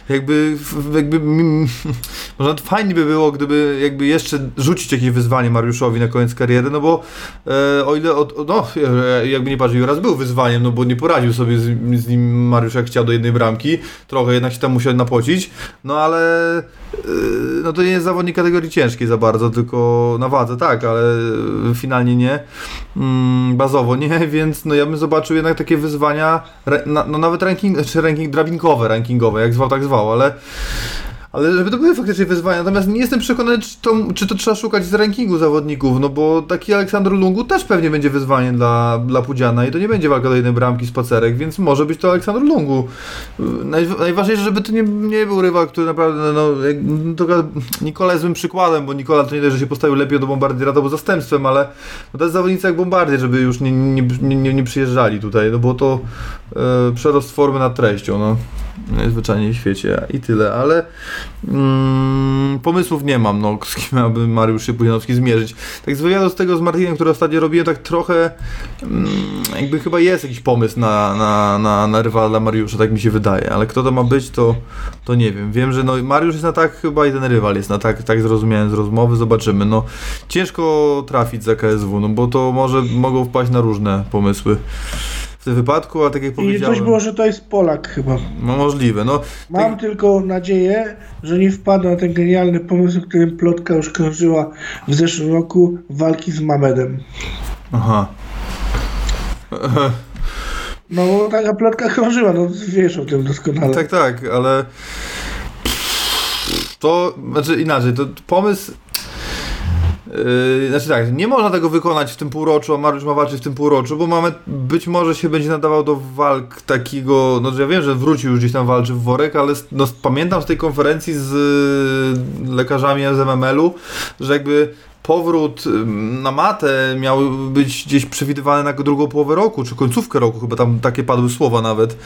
jakby, jakby <laughs> może fajnie by było, gdyby jakby jeszcze rzucić jakieś wyzwanie Mariuszowi na koniec kariery, no bo e, o ile, od, no jakby nie patrzył, raz był wyzwaniem, no bo nie poradził sobie z, z nim Mariusz jak chciał do jednej bramki, trochę jednak się tam musiał napocić, no ale e, no to nie jest zawodnik kategorii ciężkiej za bardzo, tylko na wadze tak, ale finalnie nie, mm, bazowo nie, <laughs> więc no ja bym zobaczył jednak takie wyzwania, no nawet ranking, czy ranking drabinkowe, rankingowe, jak zwał, tak zwał, ale ale żeby to były faktycznie wyzwania, natomiast nie jestem przekonany, czy to, czy to trzeba szukać z rankingu zawodników, no bo taki Aleksander Lungu też pewnie będzie wyzwaniem dla, dla Pudziana i to nie będzie walka do jednej bramki spacerek, więc może być to Aleksander Lungu. Naj, najważniejsze, żeby to nie, nie był rywal, który naprawdę, no, jak, no to Nikola jest złym przykładem, bo Nikola to nie dość, że się postawił lepiej do Bombardiera, to był zastępstwem, ale no to jest zawodnica jak Bombardier, żeby już nie, nie, nie, nie, nie przyjeżdżali tutaj, no bo to e, przerost formy nad treścią, no najzwyczajniej w świecie i tyle, ale mm, pomysłów nie mam, no, z kim miałby Mariusz się Pudzianowski zmierzyć. Tak z wywiadu z tego z Martinem, który ostatnio robiłem, tak trochę mm, jakby chyba jest jakiś pomysł na, na, na, na rywala dla Mariusza, tak mi się wydaje, ale kto to ma być, to, to nie wiem. Wiem, że no, Mariusz jest na tak chyba i ten rywal jest na tak, tak zrozumiałem z rozmowy, zobaczymy. No, ciężko trafić za KSW, no bo to może mogą wpaść na różne pomysły tym wypadku, a tak jak I powiedziałem... coś było, że to jest Polak chyba. No możliwe, no. Mam Tak, tylko nadzieję, że nie wpadł na ten genialny pomysł, o którym plotka już krążyła w zeszłym roku walki z Mamedem. aha. <laughs> No bo taka plotka krążyła, no wiesz o tym doskonale. Tak, tak, ale to, znaczy inaczej, to pomysł Yy, znaczy tak, nie można tego wykonać w tym półroczu, a Mariusz ma walczyć w tym półroczu, bo mamy, być może się będzie nadawał do walk takiego, no ja wiem, że wrócił już gdzieś tam walczy w worek, ale no, pamiętam z tej konferencji z y, lekarzami z MML-u, że jakby powrót na matę miał być gdzieś przewidywany na drugą połowę roku, czy końcówkę roku, chyba tam takie padły słowa nawet.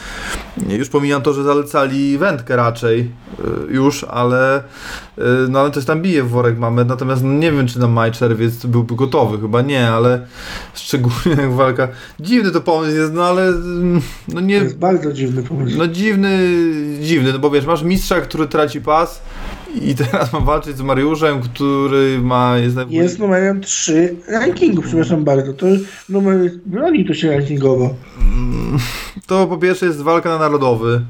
Już pomijam to, że zalecali wędkę raczej y, już, ale y, no ale coś tam bije w worek mamy, natomiast no, nie wiem, czy na maj, czerwiec byłby gotowy, chyba nie, ale <laughs> szczególnie jak walka, dziwny to pomysł jest, no ale mm, no To nie, jest bardzo dziwny pomysł. no dziwny, dziwny, no bo wiesz, masz mistrza, który traci pas i teraz ma walczyć z Mariuszem, który ma, jest, Jest numerem 3 rankingu, przepraszam bardzo. To numer broni to się rankingowo. To po pierwsze jest walka na narodowy,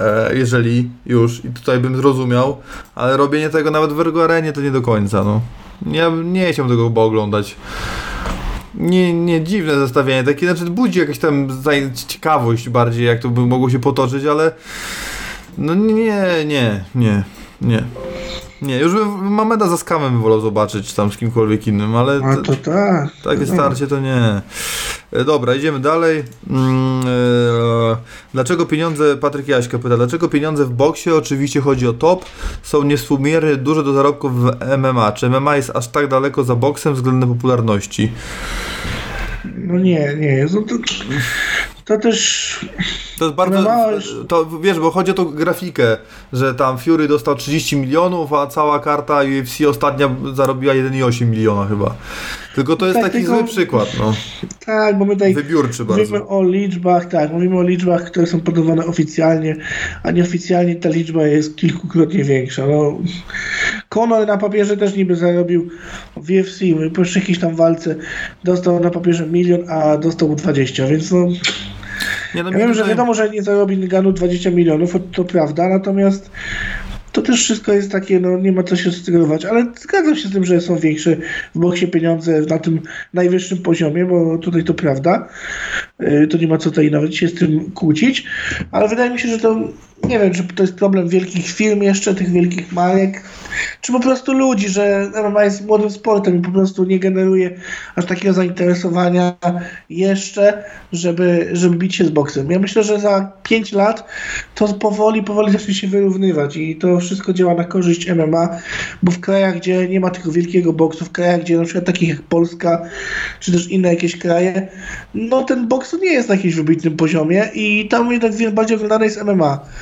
e, jeżeli już, i tutaj bym zrozumiał, ale robienie tego nawet w Ergo Arenie to nie do końca, no. Ja nie chciałbym tego chyba oglądać. Nie, nie, dziwne zestawienie, takie, znaczy budzi jakąś tam ciekawość bardziej, jak to by mogło się potoczyć, ale no nie, nie, nie, nie. Nie, już bym Mameda za skamem wolał zobaczyć, czy tam z kimkolwiek innym, ale... A to tak. Takie starcie to nie. E, Dobra, idziemy dalej. Mm, e, Dlaczego pieniądze, Patryk Jaśka pyta, dlaczego pieniądze w boksie, oczywiście chodzi o top, są niewspółmiernie duże do zarobków w MMA? Czy MMA jest aż tak daleko za boksem względem popularności? No nie, nie. No to, to też To jest bardzo. Już- To wiesz, bo chodzi o tą grafikę, że tam Fury dostał 30 milionów, a cała karta UFC ostatnia zarobiła 1,8 miliona chyba. Tylko to jest Tak, taki tylko- zły przykład, no. tak, bo my tutaj Wybiórczy bardzo. mówimy o liczbach, tak, mówimy o liczbach, które są podawane oficjalnie, a nieoficjalnie ta liczba jest kilkukrotnie większa. No, Conor na papierze też niby zarobił w UFC, po jakiejś tam walce dostał na papierze milion, a dostał 20, więc no Nie, no Ja wiem, że tutaj- wiadomo, że nie zarobi Nganu 20 milionów, to prawda, natomiast to też wszystko jest takie, no nie ma co się sugerować, ale zgadzam się z tym, że są większe w boksie pieniądze na tym najwyższym poziomie, bo tutaj to prawda. Yy, To nie ma co tutaj nawet się z tym kłócić, ale wydaje mi się, że to nie wiem, czy to jest problem wielkich firm jeszcze, tych wielkich marek, czy po prostu ludzi, że MMA jest młodym sportem i po prostu nie generuje aż takiego zainteresowania jeszcze, żeby, żeby bić się z boksem. Ja myślę, że za 5 lat to powoli, powoli zacznie się wyrównywać i to wszystko działa na korzyść MMA, bo w krajach, gdzie nie ma tego wielkiego boksu, w krajach, gdzie na przykład takich jak Polska, czy też inne jakieś kraje, no ten boks nie jest na jakimś wybitnym poziomie i tam jednak bardziej oglądane jest MMA.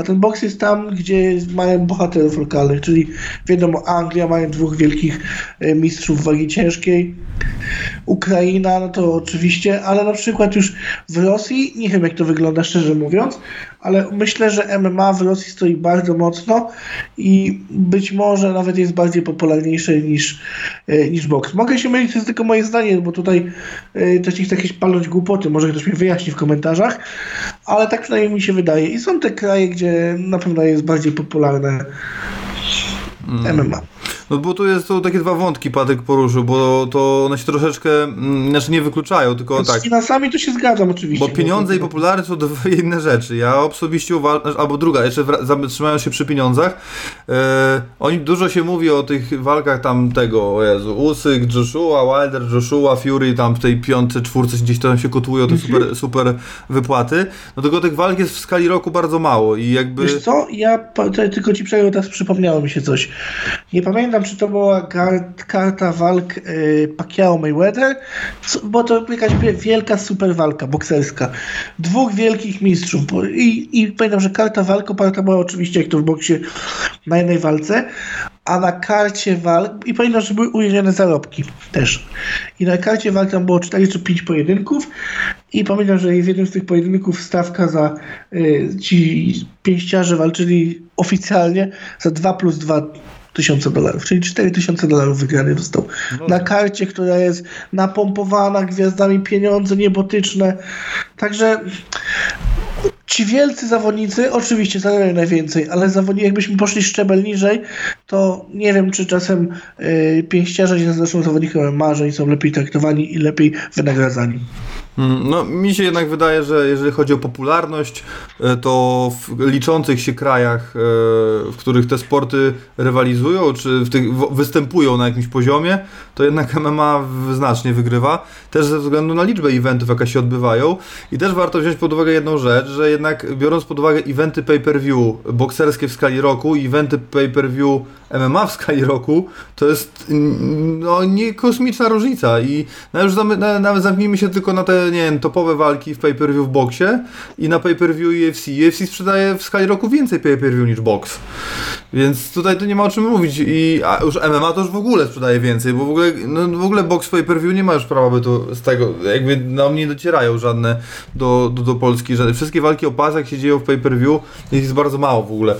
A ten boks jest tam, gdzie mają bohaterów lokalnych, czyli wiadomo, Anglia mają dwóch wielkich e, mistrzów wagi ciężkiej, Ukraina, no to oczywiście, ale na przykład już w Rosji, nie wiem jak to wygląda szczerze mówiąc, ale myślę, że MMA w Rosji stoi bardzo mocno i być może nawet jest bardziej popularniejsze niż, e, niż boks. Mogę się mylić, to jest tylko moje zdanie, bo tutaj e, też nie chcę jakieś palnąć głupoty, może ktoś mi wyjaśni w komentarzach, ale tak przynajmniej mi się wydaje. I są te kraje, gdzie na pewno jest bardziej popularne MMA. No bo tu jest to takie dwa wątki Patryk poruszył, bo to one się troszeczkę, mm, znaczy nie wykluczają, tylko Z tak. finansami to się zgadzam oczywiście. Bo pieniądze i No to- popularność to <laughs> dwie inne rzeczy. Ja osobiście uważam, albo druga, jeszcze zatrzymając się przy pieniądzach, e, oni dużo się mówi o tych walkach tam tego, o Jezu, Usyk, Joshua, Wilder, Joshua, Fury, tam w tej piątce, czwórce gdzieś tam się kotłują te Mhm. super, super wypłaty. No tylko tych walk jest w skali roku bardzo mało i jakby... Wiesz co, ja tylko ci przejdę, teraz przypomniało mi się coś. Nie pamiętam, czy to była karta walk y, Pacquiao-Mayweather, co- bo to jakaś wie- wielka super walka bokserska. Dwóch wielkich mistrzów. I, I pamiętam, że karta walk oparta była oczywiście, jak to w boksie, na jednej walce, a na karcie walk, i pamiętam, że były ujęte zarobki też. I na karcie walk tam było 4 czy 5 pojedynków i pamiętam, że w jednym z tych pojedynków stawka za y, ci pięściarze walczyli oficjalnie za 2 plus 2 tysiące dolarów, czyli 4 tysiące dolarów wygrany dostał. Na karcie, która jest napompowana gwiazdami pieniądze niebotyczne. Także ci wielcy zawodnicy oczywiście zarabiają najwięcej, ale zawodnicy, jakbyśmy poszli szczebel niżej, to nie wiem, czy czasem yy, pięściarze nie zresztą zawodnikom marzeń są lepiej traktowani i lepiej wynagradzani. Mm, No, mi się jednak wydaje, że jeżeli chodzi o popularność, e, to w liczących się krajach, e, w których te sporty rywalizują, czy w tych występują na jakimś poziomie, to jednak <laughs> MMA znacznie wygrywa. Też ze względu na liczbę eventów, jaka się odbywają. I też warto wziąć pod uwagę jedną rzecz, że jednak biorąc pod uwagę eventy pay-per-view bokserskie w skali roku eventy pay-per-view MMA w skali roku, to jest no, nie kosmiczna różnica i no, już nawet zamknijmy się tylko na te, nie wiem, topowe walki w pay-per-view w boksie i na pay-per-view UFC. UFC sprzedaje w skali roku więcej pay-per-view niż boks. Więc tutaj to nie ma o czym mówić i a już MMA to już w ogóle sprzedaje więcej, bo w ogóle, no, w ogóle box pay-per-view nie ma już prawa by z tego, jakby na mnie nie docierają żadne do, do, do Polski, że wszystkie walki o pas jak się dzieją w pay-per-view jest bardzo mało w ogóle.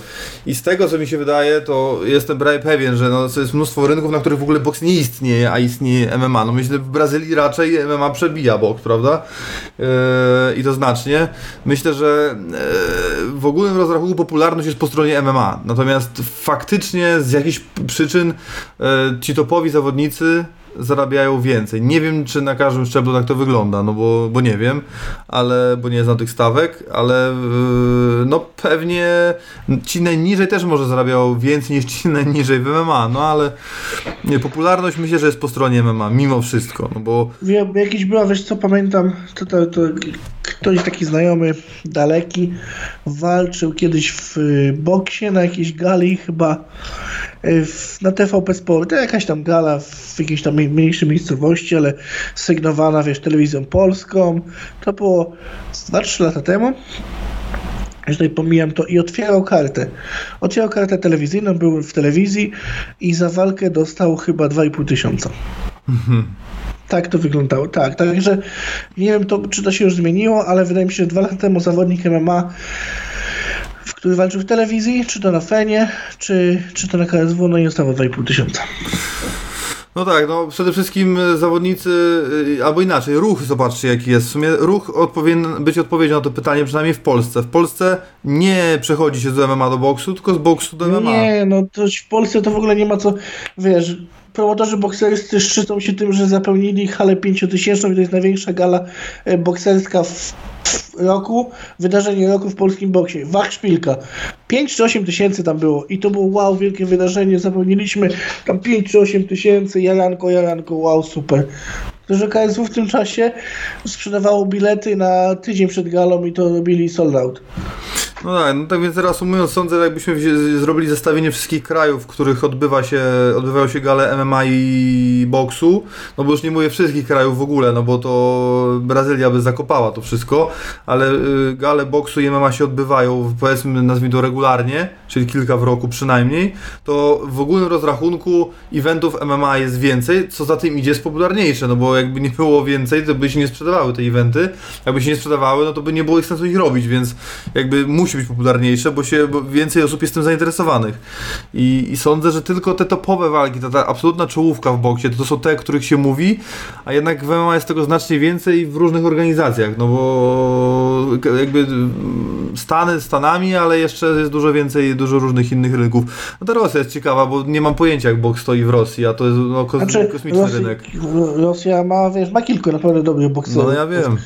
I z tego co mi się wydaje, to jestem prawie pewien, że no, jest mnóstwo rynków, na których w ogóle boks nie istnieje, a istnieje MMA. No myślę, w Brazylii raczej MMA przebija boks, prawda? Yy, I to znacznie. Myślę, że yy, w ogólnym rozrachunku popularność jest po stronie MMA. Natomiast faktycznie z jakichś przyczyn yy, ci topowi zawodnicy zarabiają więcej. Nie wiem, czy na każdym szczeblu tak to wygląda, no bo, bo nie wiem, ale bo nie znam tych stawek, ale yy, no pewnie ci najniżej też może zarabiają więcej niż ci <laughs> najniżej w MMA, no ale nie, popularność myślę, że jest po stronie MMA, mimo wszystko, no bo Wiem, jakiś była, wiesz co, pamiętam, to, to, to ktoś taki znajomy, daleki, walczył kiedyś w y, boksie na jakiejś gali chyba y, w, na TVP Sport, to jakaś tam gala w jakiejś tam mniej- mniejszej miejscowości, ale sygnowana, wiesz, telewizją polską. To było 2-3 lata temu. Już tutaj pomijam to i otwierał kartę. Otwierał kartę telewizyjną, był w telewizji i za walkę dostał chyba 2,5 tysiąca. Tak to wyglądało, tak. Także nie wiem, to, czy to się już zmieniło, ale wydaje mi się, że dwa lata temu zawodnik MMA, w który walczył w telewizji, czy to na Fenie, czy, czy to na KSW, no i dostawał 2,5 tysiąca. No tak, no przede wszystkim e, zawodnicy, y, albo inaczej, ruch, zobaczcie jaki jest. W sumie ruch powinien być odpowiedzią na to pytanie, przynajmniej w Polsce. W Polsce nie przechodzi się z MMA do boksu, tylko z boksu do MMA. Nie, no to w Polsce to w ogóle nie ma co, wiesz, promotorzy bokserscy szczycą się tym, że zapełnili halę pięciotysięczną i to jest największa gala e, bokserska w, w roku, wydarzenie roku w polskim boksie. Wach szpilka. 5 czy 8 tysięcy tam było i to było wow, wielkie wydarzenie, zapełniliśmy tam 5 czy 8 tysięcy, jaranko, jaranko, wow, super. To, że KSW w tym czasie sprzedawało bilety na tydzień przed galą i to robili sold out. No tak, no tak więc reasumując, sądzę, jakbyśmy zrobili zestawienie wszystkich krajów, w których odbywa się, odbywają się gale MMA i boksu, no bo już nie mówię wszystkich krajów w ogóle, no bo to Brazylia by zakopała to wszystko, ale y, gale boksu i MMA się odbywają, powiedzmy, nazwijmy to regularnie, czyli kilka w roku przynajmniej, to w ogólnym rozrachunku eventów MMA jest więcej, co za tym idzie jest popularniejsze, no bo jakby nie było więcej, to by się nie sprzedawały te eventy, jakby się nie sprzedawały, no to by nie było ich sensu ich robić, więc jakby musi być popularniejsze, bo się bo więcej osób jest tym zainteresowanych. I, I sądzę, że tylko te topowe walki, ta, ta absolutna czołówka w boksie, to, to są te, o których się mówi, a jednak w MMA jest tego znacznie więcej w różnych organizacjach, no bo jakby mm, Stany Stanami, ale jeszcze jest dużo więcej, dużo różnych innych rynków. No ta Rosja jest ciekawa, bo nie mam pojęcia jak boks stoi w Rosji, a to jest no, kos Znaczy, kosmiczny Rosja, rynek. Rosja ma, wiesz, ma kilku naprawdę dobrych bokserów. No ja wiem.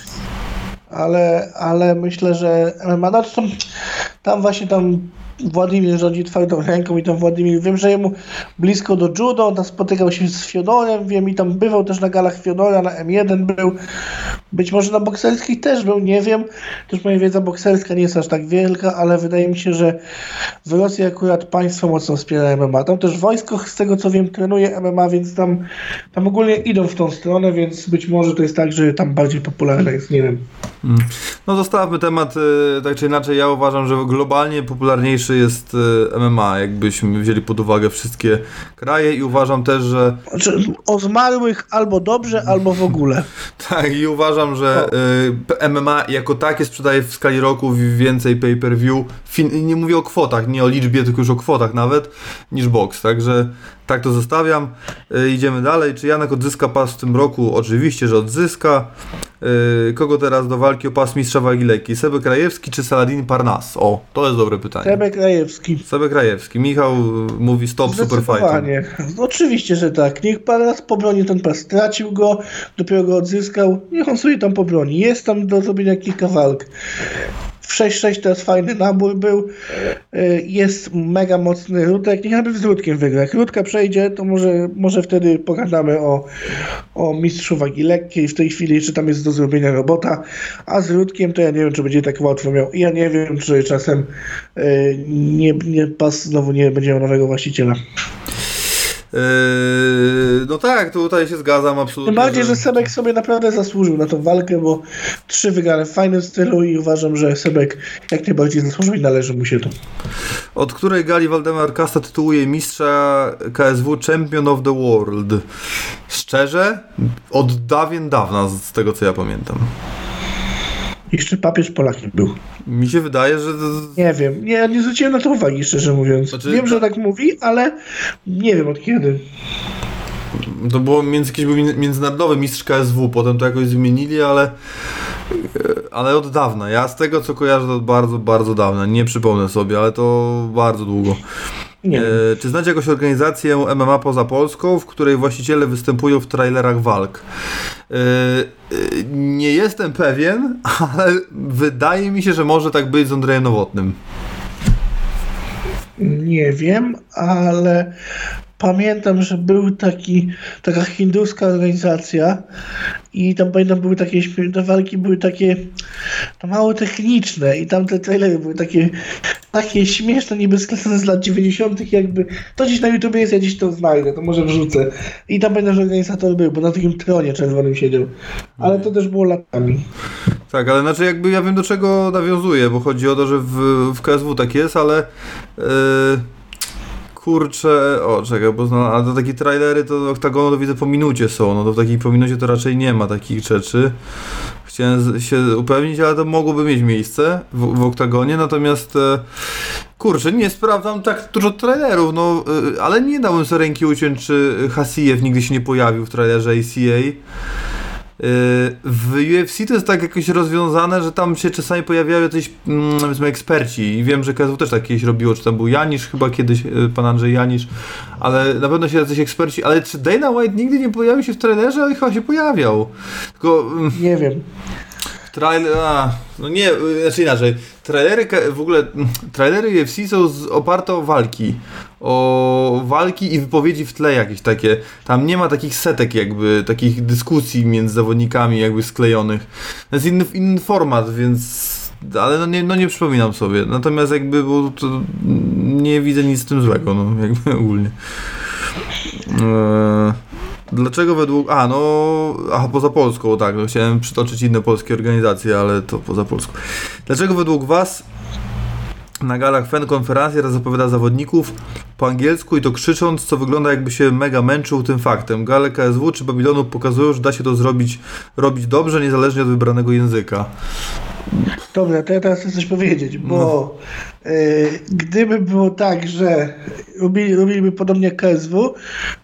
Ale, ale myślę, że MMA, no, tam, tam właśnie tam Władimir rządzi twardą ręką i tam Władimir, wiem, że jemu blisko do judo, on tam spotykał się z Fiodorem, wiem, i tam bywał też na galach Fiodora, na M1 był, być może na bokserskich też był, nie wiem, też moja wiedza bokserska nie jest aż tak wielka, ale wydaje mi się, że w Rosji akurat państwo mocno wspiera MMA, tam też wojsko, z tego co wiem, trenuje MMA, więc tam, tam ogólnie idą w tą stronę, więc być może to jest tak, że tam bardziej popularne jest, nie wiem. No zostawmy temat, e, tak czy inaczej, ja uważam, że globalnie popularniejszy jest e, MMA, jakbyśmy wzięli pod uwagę wszystkie kraje i uważam też, że Znaczy, o zmarłych albo dobrze, albo w ogóle. <laughs> tak i uważam, że e, MMA jako takie sprzedaje w skali roku więcej pay-per-view, fin- nie mówię o kwotach, nie o liczbie, tylko już o kwotach nawet, niż box, także tak to zostawiam. E, idziemy dalej, czy Janek odzyska pas w tym roku? Oczywiście, że odzyska. Yy, kogo teraz do walki o pas mistrza wagi lekkiej? Sebek Krajewski czy Saladin Parnas? O, to jest dobre pytanie. Sebek Krajewski. Sebek Krajewski. Michał y, mówi stop. Zdecydowanie. No, oczywiście, że tak. Niech pan raz pobroni ten pas. Stracił go, dopiero go odzyskał. Niech on sobie tam pobroni. Jest tam do zrobienia kilka walk. W 6-6 teraz fajny nabór był. Y, Jest mega mocny Rutek. Niech nawet z Rutkiem wygra. Jak Rutka przejdzie, to może, może wtedy pogadamy o, o mistrzu wagi lekkiej. W tej chwili jeszcze tam jest do zrobienia robota. A z Rutkiem to ja nie wiem, czy będzie tak łatwo miał. I ja nie wiem, czy czasem y, nie, nie pas znowu nie będzie miał nowego właściciela. Yy, no tak, tutaj się zgadzam absolutnie. Tym bardziej, że Sebek sobie naprawdę zasłużył na tą walkę, bo trzy wygrane w fajnym stylu i uważam, że Sebek jak najbardziej zasłużył i należy mu się to. Od której gali Waldemar Kasta tytułuje mistrza KSW Champion of the World? Szczerze? Od dawien dawna, z tego co ja pamiętam. Jeszcze papież Polakiem był. Mi się wydaje, że... Nie wiem, nie, nie zwróciłem na to uwagi, szczerze mówiąc. Znaczy- wiem, że tak mówi, ale nie wiem od kiedy. To było między, jakiś był międzynarodowy mistrz KSW, potem to jakoś zmienili, ale e, ale od dawna. Ja z tego co kojarzę to od bardzo, bardzo dawna. Nie przypomnę sobie, ale to bardzo długo. Nie. E, czy znacie jakąś organizację MMA poza Polską, w której właściciele występują w trailerach walk? E, e, nie jestem pewien, <laughs> ale wydaje mi się, że może tak być z Andrzejem Nowotnym. Nie wiem, ale pamiętam, że był taki, taka hinduska organizacja i tam pamiętam były takie, te walki były takie to mało techniczne i tam te trailery były takie takie śmieszne, niby skresane z lat 90. jakby, to gdzieś na YouTube jest, ja gdzieś to znajdę, to może wrzucę. I tam pamiętam, że organizator był, bo na takim tronie czerwonym siedział. Ale to też było latami. Tak, ale znaczy jakby ja wiem do czego nawiązuje, bo chodzi o to, że w, w KSW tak jest, ale yy, kurczę, o czekaj, bo zna, ale to takie trailery to oktagonu to widzę po minucie są, no to w takiej po minucie to raczej nie ma takich rzeczy. Chciałem się upewnić, ale to mogłoby mieć miejsce w, w oktagonie, natomiast e, kurczę, nie sprawdzam tak dużo trailerów, no e, ale nie dałem sobie ręki uciąć, czy Hasijew nigdy się nie pojawił w trailerze ACA. Yy, W UFC to jest tak jakoś rozwiązane, że tam się czasami pojawiają jacyś mm, powiedzmy eksperci i wiem, że KSW też tak kiedyś robiło, czy tam był Janisz chyba kiedyś, yy, pan Andrzej Janisz, ale na pewno się jacyś eksperci, ale czy Dana White nigdy nie pojawił się w trailerze? Ale chyba się pojawiał. Tylko mm, Nie wiem. Trailer, a, no nie, yy, znaczy inaczej, trailery w ogóle, mm, trailery UFC są z, oparte o walki, o walki i wypowiedzi w tle jakieś takie. Tam nie ma takich setek jakby, takich dyskusji między zawodnikami jakby sklejonych. To jest inny, inny format, więc... Ale no nie, no nie przypominam sobie. Natomiast jakby, bo to nie widzę nic z tym złego, no jakby <laughs> ogólnie. Eee, Dlaczego według. A, no. Aha, poza Polską, tak. No, chciałem przytoczyć inne polskie organizacje, ale to poza Polską. Dlaczego według Was na galach FEN konferencji raz zapowiada zawodników po angielsku i to krzycząc, co wygląda jakby się mega męczył tym faktem. Gale KSW czy Babilonu pokazują, że da się to zrobić robić dobrze, niezależnie od wybranego języka. Dobra, to ja teraz chcę coś powiedzieć, bo y, gdyby było tak, że robili, robiliby podobnie jak KSW,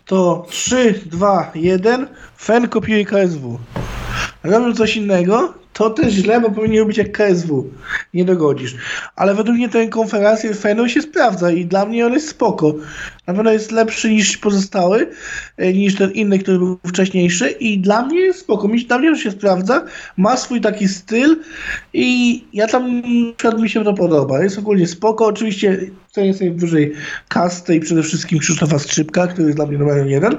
to 3, 2, 1, FEN kopiuje KSW. Robią coś innego, to też źle, bo powinni robić jak KSW. Nie dogodzisz. Ale według mnie ten konferencję FENu się sprawdza i dla mnie on jest spoko. Na pewno jest lepszy niż pozostały, e, niż ten inny, który był wcześniejszy i dla mnie jest spoko. Mi, dla mnie się sprawdza, ma swój taki styl i ja tam, mi się to podoba. Jest ogólnie spoko. Oczywiście cenię sobie wyżej kastę i przede wszystkim Krzysztofa Skrzypka, który jest dla mnie numerem jeden,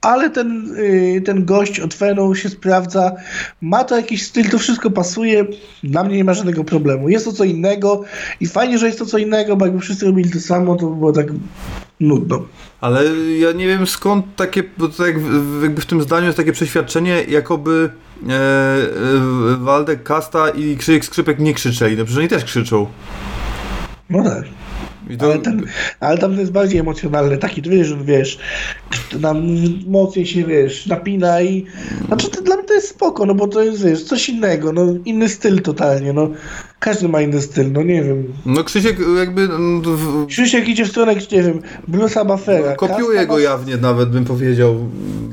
ale ten, y, ten gość od Fenu się sprawdza, ma to jakiś styl, to wszystko pasuje, dla mnie nie ma żadnego problemu. Jest to co innego i fajnie, że jest to co innego, bo jakby wszyscy robili to samo, to by było tak nudno. Ale ja nie wiem skąd takie, bo to jak w- jakby w tym zdaniu jest takie przeświadczenie, jakoby e, e, Waldek, Kasta i Krzyk Skrzypek nie krzyczeli. No przecież oni też krzyczą. No tak. Ale, ten, ale tam to jest bardziej emocjonalny, taki, wiesz, że wiesz, nam mocniej się, wiesz, napina i... Znaczy, to, dla mnie to jest spoko, no bo to jest, wiesz, coś innego, no, inny styl totalnie, no. Każdy ma inny styl, no nie wiem. no Krzysiek jakby mm, Krzysiek idzie w stronę, nie wiem, Bluesa Buffera. kopiuje Kasta go ma- jawnie nawet, bym powiedział.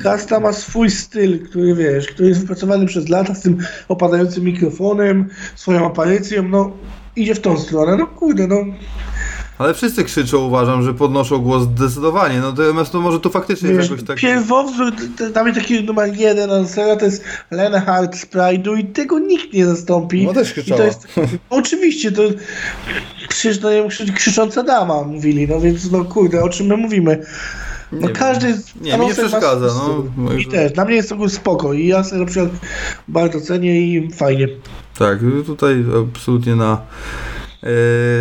Kasta ma swój styl, który wiesz, który jest wypracowany przez lata z tym opadającym mikrofonem, swoją aparycją, no idzie w tą stronę, no kurde, no. Ale wszyscy krzyczą, uważam, że podnoszą głos zdecydowanie. No natomiast to może to faktycznie jest Wiesz, jakoś tak... Pierwowzór, tam jest taki numer jeden to jest Lenhard z Pride'u i tego nikt nie zastąpi. No też krzyczała. jest, oczywiście, to krzyż, no, wiem, krzycząca dama mówili, no więc no kurde, o czym my mówimy. No Nie wiem. każdy Nie, mi nie przeszkadza, no. Może- I też, dla mnie jest to spoko i ja sobie na przykład bardzo cenię i fajnie. Tak, tutaj absolutnie na,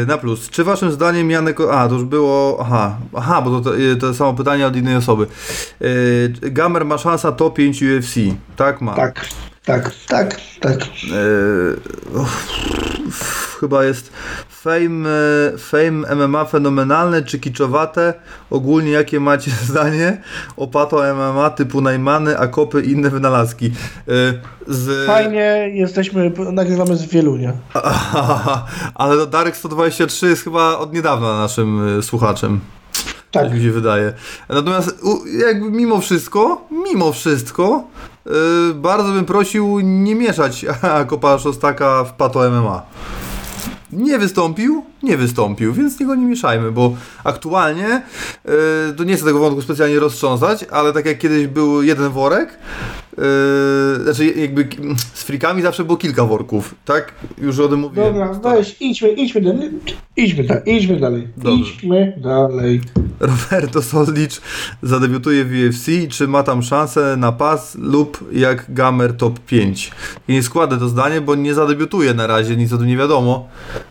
na plus. Czy waszym zdaniem Janek... A, to już było... Aha, aha bo to, to, to samo pytanie od innej osoby. Yy, Gamer ma szansa top 5 UFC. Tak ma. Tak, tak, tak, tak. Yy, uff, chyba jest fame, e, fame MMA fenomenalne czy kiczowate? Ogólnie jakie macie <laughs> zdanie o pato MMA typu Najmany, Akopy i inne wynalazki? Yy, z... Fajnie, jesteśmy, nagrywamy z Wielunia. <laughs> Ale to Darek 123 jest chyba od niedawna naszym y, słuchaczem. Tak. Tak mi się wydaje. Natomiast jakby mimo wszystko, mimo wszystko, y, bardzo bym prosił nie mieszać <laughs> Kopa Szostaka w Pato MMA. Nie wystąpił, nie wystąpił, więc niego nie mieszajmy, bo aktualnie y, to nie chcę tego wątku specjalnie roztrząsać, ale tak jak kiedyś był jeden worek, y, znaczy jakby z frikami zawsze było kilka worków, tak? Już o tym mówiłem. Dobra, weź, idźmy, idźmy dalej. Idźmy, da, idźmy dalej. Dobrze. Idźmy dalej. Roberto Soldic zadebiutuje w UFC, czy ma tam szansę na pas lub jak Gamer top 5? I nie składę to zdanie, bo nie zadebiutuje na razie, nic o tym nie wiadomo,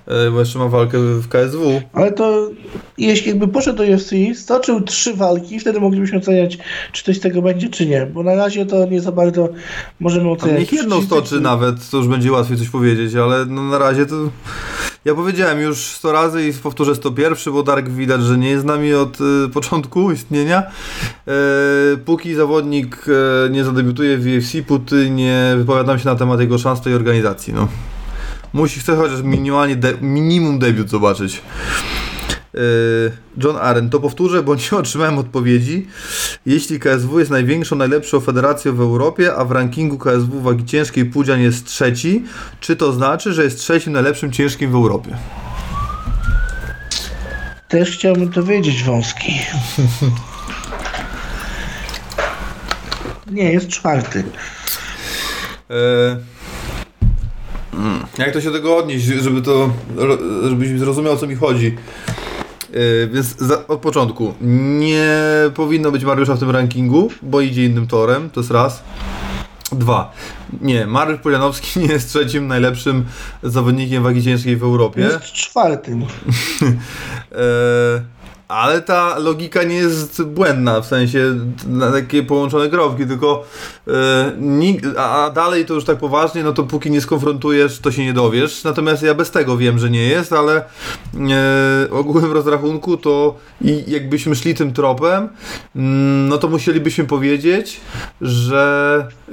e, bo jeszcze ma walkę w KSW. Ale to jeśli jakby poszedł do UFC, stoczył trzy walki, wtedy moglibyśmy oceniać, czy coś z tego będzie, czy nie. Bo na razie to nie za bardzo możemy oceniać. niech jedną stoczy nawet, to już będzie łatwiej coś powiedzieć, ale no na razie to... Ja powiedziałem już 100 razy i powtórzę 101, bo Dark widać, że nie jest z nami od y, początku istnienia. E, póki zawodnik e, nie zadebiutuje w UFC, póty nie wypowiadam się na temat jego szans tej organizacji. No. Musi chce chociaż minimalnie de, minimum debiut zobaczyć. E, John Aren, to powtórzę, bo <laughs> nie otrzymałem odpowiedzi. Jeśli KSW jest największą, najlepszą federacją w Europie, a w rankingu KSW wagi ciężkiej Pudzian jest trzeci, czy to znaczy, że jest trzecim najlepszym ciężkim w Europie? Też chciałbym to wiedzieć, wąski. nie, jest czwarty. E, Jak to się do tego odnieść, żeby to, żebyś zrozumiał o co mi chodzi. E, Więc za, od początku nie powinno być Mariusza w tym rankingu, bo idzie innym torem, to jest raz. Dwa. Nie, Mariusz Polianowski nie jest trzecim najlepszym zawodnikiem wagi ciężkiej w Europie. Jest czwartym. <laughs> E, ale ta logika nie jest błędna, w sensie na takie połączone kropki, tylko e, nig- a, dalej to już tak poważnie, no to póki nie skonfrontujesz, to się nie dowiesz. Natomiast ja bez tego wiem, że nie jest, ale e, ogółem rozrachunku to i jakbyśmy szli tym tropem, mm, no to musielibyśmy powiedzieć, że e,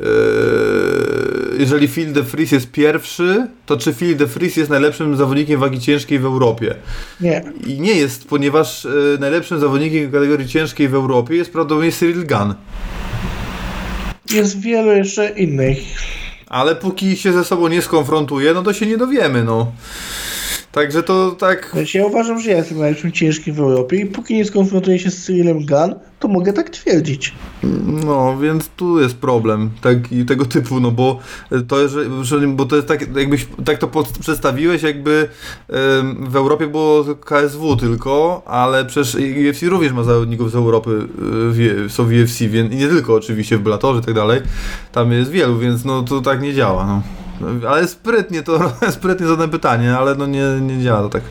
jeżeli Phil de Vries jest pierwszy, to czy Phil de Vries jest najlepszym zawodnikiem wagi ciężkiej w Europie? Nie. I nie jest, ponieważ e, najlepszym zawodnikiem kategorii ciężkiej w Europie jest prawdopodobnie Cyril Gunn. Jest wielu jeszcze innych. Ale póki się ze sobą nie skonfrontuje, no to się nie dowiemy, no. Także to tak. Ja uważam, że ja jestem najlepszym ciężkim w Europie i póki nie skonfrontuję się z Cyrilem Gunn, to mogę tak twierdzić. No, więc tu jest problem taki, tego typu, no bo to, że, że, bo to jest tak, jakbyś tak to pod, przedstawiłeś, jakby em, w Europie było KSW tylko, ale przecież UFC również ma zawodników z Europy, y, w- są w UFC, więc i nie tylko oczywiście w Bellatorze i tak dalej, tam jest wielu, więc no to tak nie działa, no. Ale sprytnie to, <laughs> sprytnie zadane pytanie, ale no nie, nie działa to tak.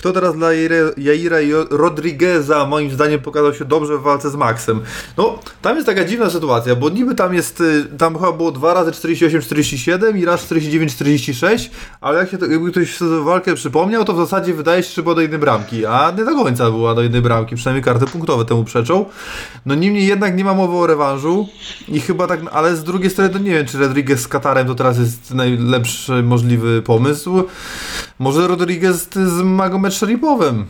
Kto teraz dla Jaira- Jo- Rodrigueza moim zdaniem pokazał się dobrze w walce z Maxem? No, tam jest taka dziwna sytuacja, bo niby tam jest, y, tam chyba było dwa razy 48-47 i raz 49-46, ale jak się to, jakby ktoś walkę przypomniał, to w zasadzie wydaje się, że była do jednej bramki, a nie do końca była do jednej bramki, przynajmniej karty punktowe temu przeczą. No niemniej jednak nie ma mowy o rewanżu i chyba tak, ale z drugiej strony to nie wiem, czy Rodriguez z Katarem to teraz jest najlepszy możliwy pomysł. Może Rodriguez z Magomed Sharipowem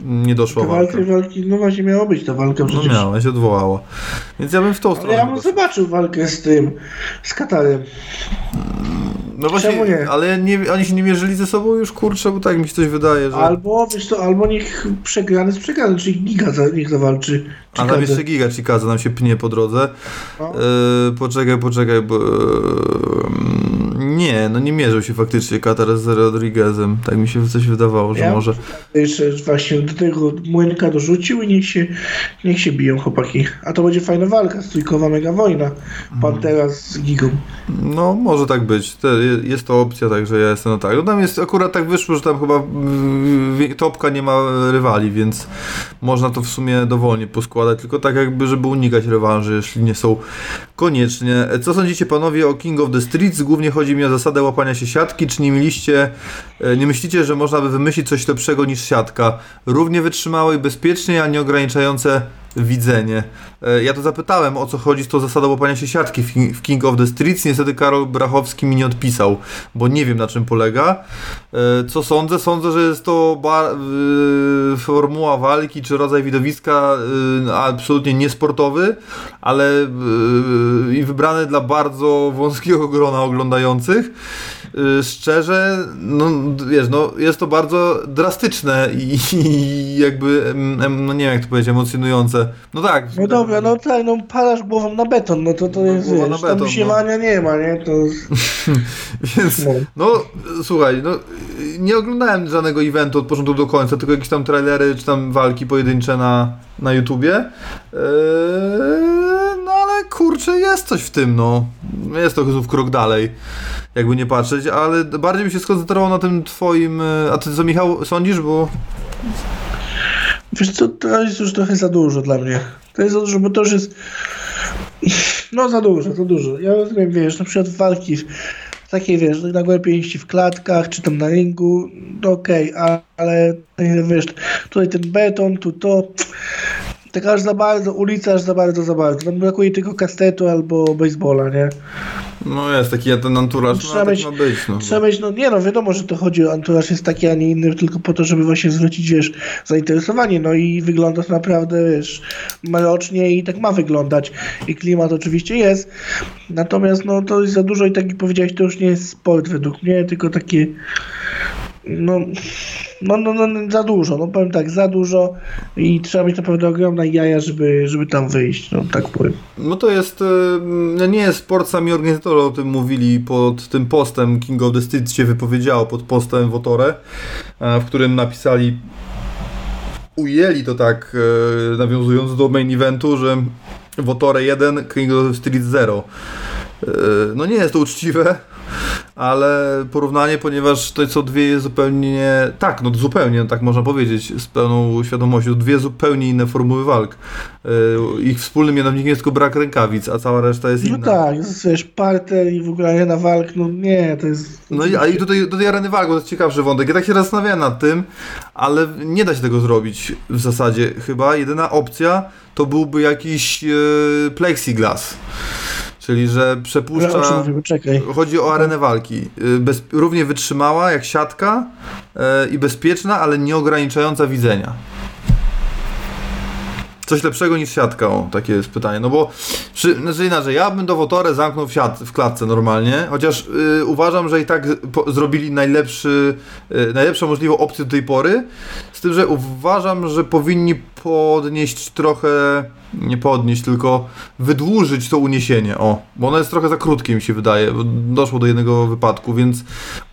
nie doszła Te walka. walki, walki, no właśnie miała być ta walka No przecież. miała, się odwołała. Więc ja bym w tą Ale stronę. ja bym zobaczył walkę z tym, z Katarem. no właśnie, nie? ale nie, oni się nie mierzyli ze sobą już, kurczę, bo tak mi się coś wydaje, że... Albo, wiesz co, albo niech przegrany z przegrany, czyli Giga za, niech zawalczy. A nam jeszcze Giga Chikaza nam się pnie po drodze. No. E, poczekaj, poczekaj, bo... e, nie, no nie mierzył się faktycznie Katar z Rodriguezem. Tak mi się coś wydawało, że Ja- może... Jeszcze właśnie do tego Młynka dorzucił i niech się, niech się biją chłopaki. A to będzie fajna walka, stójkowa mega wojna. Pantera z Gigą. No, może tak być. Jest to opcja, także ja jestem no tak. No tam jest akurat tak wyszło, że tam chyba mm, topka nie ma rywali, więc można to w sumie dowolnie poskładać, tylko tak jakby, żeby unikać rewanży, jeśli nie są koniecznie. Co sądzicie panowie o King of the Streets? Głównie chodzi mi o zasadę łapania się siatki. Czy nie mieliście, e, nie myślicie, że można by wymyślić coś lepszego niż siatka? Równie wytrzymałe i bezpiecznie, a nie ograniczające widzenie. E, Ja to zapytałem, o co chodzi z tą zasadą łapania się siatki w King- of the Streets. Niestety Karol Brachowski mi nie odpisał, bo nie wiem na czym polega. E, Co sądzę? Sądzę, że jest to y, formuła walki czy rodzaj widowiska absolutnie niesportowy, ale i wybrany dla bardzo wąskiego grona oglądających. Y, Szczerze, no wiesz, no jest to bardzo drastyczne i, i jakby, em, no nie wiem jak to powiedzieć, emocjonujące. No tak. No dobra, no tak, no palasz głową na beton, no to to jest, głowa na wiesz, beton, tam no. nie ma, nie? To <laughs> Więc, No. no słuchaj, no nie oglądałem żadnego eventu od początku do końca, tylko jakieś tam trailery czy tam walki pojedyncze na, na YouTubie. Eee, no ale kurczę, jest coś w tym, no. Jest to znów krok dalej, jakby nie patrzeć, ale bardziej bym się skoncentrował na tym twoim... e, A ty co, Michał, sądzisz, bo... Wiesz co, to jest już trochę za dużo dla mnie. To jest za dużo, bo to już jest... No za dużo, za dużo. Ja rozumiem, wiesz, na przykład walki takie, wiesz, nagłe pięści w klatkach, czy tam na ringu, no okej, a- ale wiesz, tutaj ten beton, tu to... Tak aż za bardzo, ulica aż za bardzo, za bardzo. Tam brakuje tylko kastetu albo baseballa, nie? No jest taki ten anturaż, no, Trzeba tak mieć- ma być, no. Trzeba mieć, no nie no, wiadomo, że to chodzi o anturaż jest taki, a nie inny, tylko po to, żeby właśnie zwrócić, wiesz, zainteresowanie, no i wygląda to naprawdę, wiesz, mrocznie i tak ma wyglądać i klimat oczywiście jest, natomiast no to jest za dużo i tak jak powiedziałeś, to już nie jest sport według mnie, tylko takie, no, no, no, no za dużo, no powiem tak, za dużo i trzeba mieć naprawdę ogromne jaja, żeby, żeby tam wyjść, no tak powiem. No to jest, e, no nie jest sport, sami organizatorzy o tym mówili pod tym postem, King of the Street się wypowiedziało pod postem Wotore, w którym napisali, ujęli to tak, e, nawiązując do main eventu, że Wotore 1, King of the Street 0. E, No nie jest to uczciwe, ale porównanie, ponieważ to co dwie jest zupełnie, tak, no zupełnie, tak można powiedzieć, z pełną świadomością, dwie zupełnie inne formuły walk. E, Ich wspólnym mianownikiem jest tylko brak rękawic, a cała reszta jest No inna. tak, wiesz, parter i w ogóle arena walk, no nie, to jest... No i, a i tutaj do tej areny walk, bo to jest ciekawszy wątek. Ja tak się zastanawiałem nad tym, ale nie da się tego zrobić w zasadzie. Chyba jedyna opcja to byłby jakiś e, plexiglas. Czyli, że przepuszcza. mówimy? Czekaj. Chodzi o arenę walki. Y, Bez, równie wytrzymała jak siatka e, i bezpieczna, ale nie ograniczająca widzenia. Coś lepszego niż siatka, o, takie jest pytanie. No bo, przy, znaczy inaczej, ja bym do Wotorę zamknął w, siat, w klatce normalnie, chociaż y, uważam, że i tak po, zrobili najlepszy, y, najlepszą możliwą opcję do tej pory, z tym, że uważam, że powinni podnieść trochę, nie podnieść, tylko wydłużyć to uniesienie, o, bo ono jest trochę za krótkie mi się wydaje, doszło do jednego wypadku, więc y,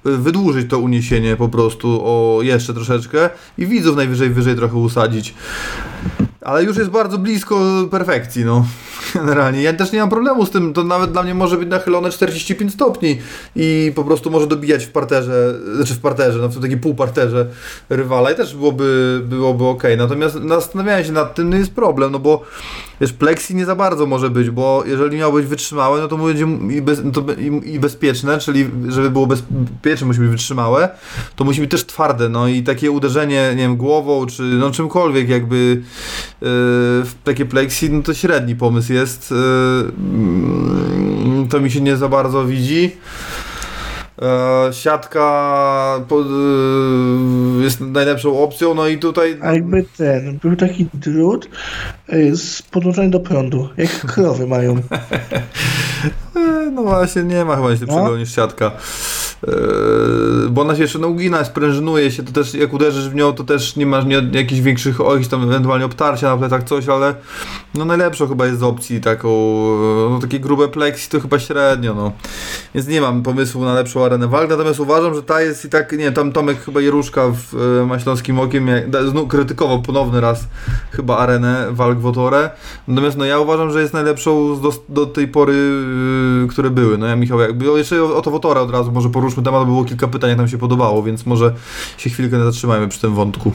wydłużyć to uniesienie po prostu o jeszcze troszeczkę i widzów najwyżej wyżej trochę usadzić. Ale już jest bardzo blisko perfekcji, no. Generalnie. Ja też nie mam problemu z tym, to nawet dla mnie może być nachylone 45 stopni i po prostu może dobijać w parterze, znaczy w parterze, no w tym takim półparterze rywala i też byłoby, byłoby ok. Natomiast zastanawiałem się nad tym, no jest problem, no bo wiesz, plexi nie za bardzo może być, bo jeżeli miał być wytrzymałe, no to będzie i, bez, to i, i bezpieczne, czyli żeby było bezpieczne, musi być wytrzymałe, to musi być też twarde, no i takie uderzenie, nie wiem, głową, czy no czymkolwiek jakby yy, w takie plexi, no to średni pomysł jest. Yy, mm, to mi się nie za bardzo widzi. E, siatka yy, jest najlepszą opcją, no i tutaj A jakby ten, był taki drut y, z podłączony do prądu, jak <laughs> krowy mają. E, No właśnie, nie ma chyba nic lepszego No. niż siatka. E, bo ona się jeszcze no, ugina, sprężynuje się, to też jak uderzysz w nią, to też nie masz nie, jakichś większych, o, jakichś tam ewentualnie obtarcia na plecach, coś, ale no najlepszą chyba jest z opcji taką, e, no takie grube plexi to chyba średnio, no. Więc nie mam pomysłu na lepszą arenę walk, natomiast uważam, że ta jest i tak, nie tam Tomek chyba Jeruszka w e, Maśląskim Okiem jak, krytykował ponowny raz chyba arenę walk w Otorę, natomiast no ja uważam, że jest najlepszą do, do tej pory, yy, które były. No ja Michał, jakby jeszcze o, o to Wotora od razu może poruszmy temat, było kilka pytań, jak nam się podobało, więc może się chwilkę zatrzymajmy przy tym wątku.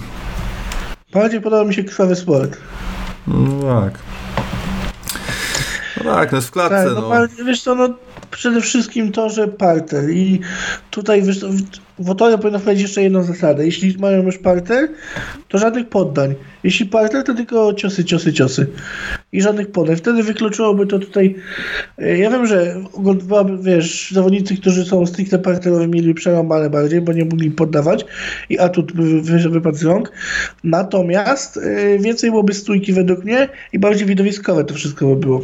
Bardziej podoba mi się krwawy sport. No tak. No tak, no jest w klatce, Tak, no, no. ale wiesz co, no przede wszystkim to, że parter i tutaj wiesz, co, w- w Otorze powinno wprowadzić jeszcze jedną zasadę. Jeśli mają już parter, to żadnych poddań. Jeśli parter, to tylko ciosy, ciosy, ciosy. I żadnych poddań. Wtedy wykluczyłoby to tutaj... e, Ja wiem, że wiesz, zawodnicy, którzy są stricte parterowi mieli przerąbane bardziej, bo nie mogli poddawać i atut wy- wypadł z rąk. Natomiast e, więcej byłoby stójki według mnie i bardziej widowiskowe to wszystko by było.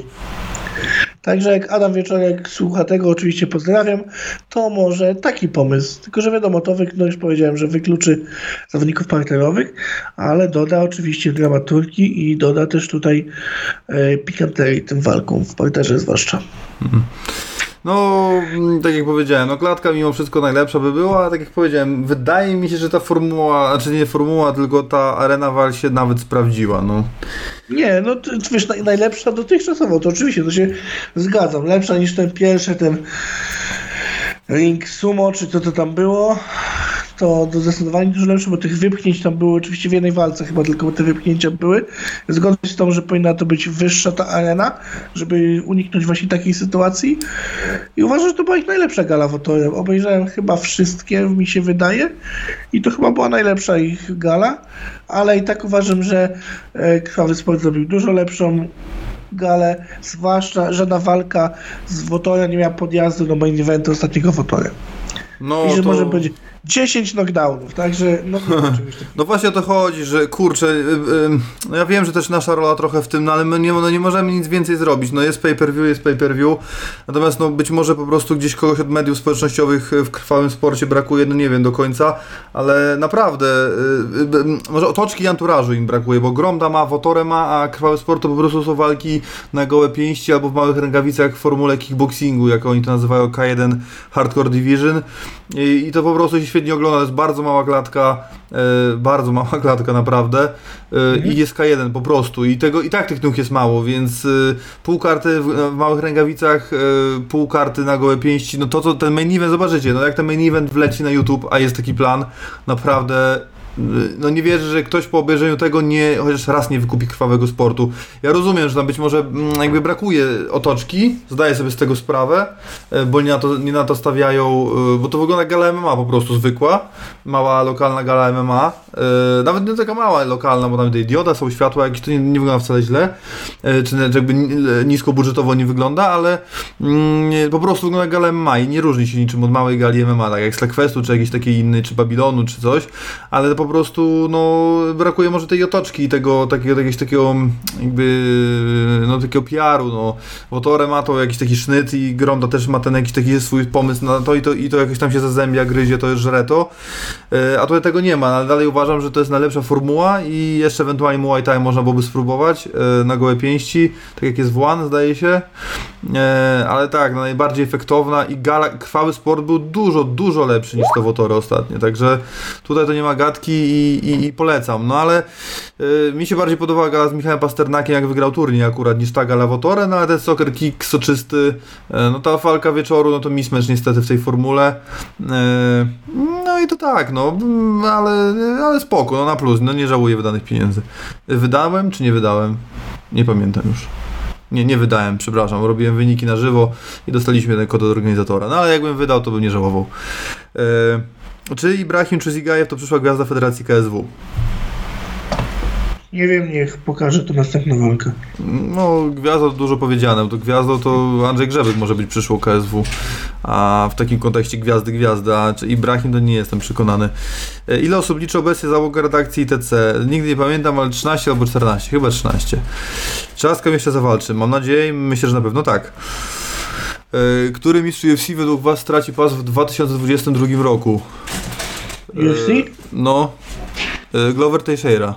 Także jak Adam Wieczorek słucha tego, oczywiście pozdrawiam, to może taki pomysł. Tylko, że wiadomo, to wy, no już powiedziałem, że wykluczy zawodników parterowych, ale doda oczywiście dramaturgii i doda też tutaj e, pikanterii tym walkom, w parterze zwłaszcza. No, mm, tak jak powiedziałem, no klatka mimo wszystko najlepsza by była, ale tak jak powiedziałem, wydaje mi się, że ta formuła, znaczy nie formuła, tylko ta arena wal się nawet sprawdziła, no. Nie, no wiesz, naj, najlepsza dotychczasowo, to oczywiście, to się zgadzam. Lepsza niż ten pierwszy, ten ring sumo, czy co to tam było. To, zdecydowanie dużo lepsze, bo tych wypchnięć tam było oczywiście w jednej walce chyba tylko te wypchnięcia były. Zgodzę się z tą, że powinna to być wyższa ta arena, żeby uniknąć właśnie takiej sytuacji. I uważam, że to była ich najlepsza gala w Otorem. Obejrzałem chyba wszystkie, mi się wydaje. I to chyba była najlepsza ich gala. Ale i tak uważam, że e, Krwawy Sport zrobił dużo lepszą galę, zwłaszcza, że na walka z Wotora nie miała podjazdu do main eventu ostatniego Wotora. No, I że to... może być 10 knockdownów, także no <laughs> takiego. No właśnie o to chodzi, że kurczę, y, y, no ja wiem, że też nasza rola trochę w tym, no ale my nie, no nie możemy nic więcej zrobić. No jest pay-per-view, jest pay-per-view, natomiast no być może po prostu gdzieś kogoś od mediów społecznościowych w krwawym sporcie brakuje, no nie wiem do końca, ale naprawdę, y, y, może otoczki i anturażu im brakuje, bo Gromda ma, Wotorę ma, a krwawy sport to po prostu są walki na gołe pięści albo w małych rękawicach w formule kickboxingu, jak oni to nazywają K1 Hardcore Division i, i to po prostu się świetnie ogląda, jest bardzo mała klatka, e, bardzo mała <laughs> klatka naprawdę. E, i jest K1 po prostu. I tego i tak tych nóg jest mało, więc e, pół karty w, w małych rękawicach, e, pół karty na gołe pięści, no to co ten main event, zobaczycie, no jak ten main event wleci na YouTube, a jest taki plan, naprawdę no nie wierzę, że ktoś po obejrzeniu tego nie, chociaż raz nie wykupi krwawego sportu. Ja rozumiem, że tam być może mm, jakby brakuje otoczki, zdaję sobie z tego sprawę, e, bo nie na to, nie na to stawiają, e, bo to wygląda jak gala MMA po prostu zwykła, mała lokalna gala MMA, e, nawet nie taka mała lokalna, bo tam tutaj dioda, są światła jakieś, to nie, nie wygląda wcale źle, czy jakby ni- niskobudżetowo nie wygląda, ale mm, nie, po prostu wygląda jak gala MMA i nie różni się niczym od małej gali MMA, tak jak Slackfestu, czy jakiejś takiej innej, czy Babilonu, czy coś, ale po prostu no, brakuje może tej otoczki i tego takiego, jakiegoś takiego jakby no takiego PR-u, no. Wotore ma to jakiś taki sznyt i Gronda też ma ten jakiś taki swój pomysł na to i to, i to jakoś tam się zazębia, gryzie, to jest żre to. E, A tutaj tego nie ma, ale dalej uważam, że to jest najlepsza formuła i jeszcze ewentualnie Muay Thai można byłoby spróbować e, na gołe pięści, tak jak jest w zdaje się, E, ale tak, no, najbardziej efektowna i gala, krwawy sport był dużo, dużo lepszy niż to Wotory ostatnie, także tutaj to nie ma gadki i, i, i polecam. No ale y, mi się bardziej podobała gala z Michałem Pasternakiem, jak wygrał turniej akurat, niż ta gala no ale ten soccer kick soczysty, y, no ta walka wieczoru, no to mismatch niestety w tej formule. Y, no i to tak, no, mm, ale, ale spoko, no na plus, no nie żałuję wydanych pieniędzy. Wydałem czy nie wydałem? Nie pamiętam już. Nie, nie wydałem, przepraszam. Robiłem wyniki na żywo i dostaliśmy jeden kod od organizatora. No ale jakbym wydał, to bym nie żałował. E, czy Ibrahim, czy Zigajew to przyszła gwiazda Federacji KSW? Nie wiem, niech pokaże to następna walka. No, gwiazdo to dużo powiedziane. To gwiazdo to Andrzej Grzebek może być przyszło KSW. A w takim kontekście gwiazdy, gwiazda. Czy Ibrahim to nie jestem przekonany. E, ile osób liczy obecnie załoga redakcji ITC? Nigdy nie pamiętam, ale 13 albo 14. Chyba 13. Czy Askem jeszcze zawalczy? Mam nadzieję myślę, że na pewno tak. E, Który mistrz UFC według Was straci pas w 2022 roku? UFC? No, e, Glover Teixeira.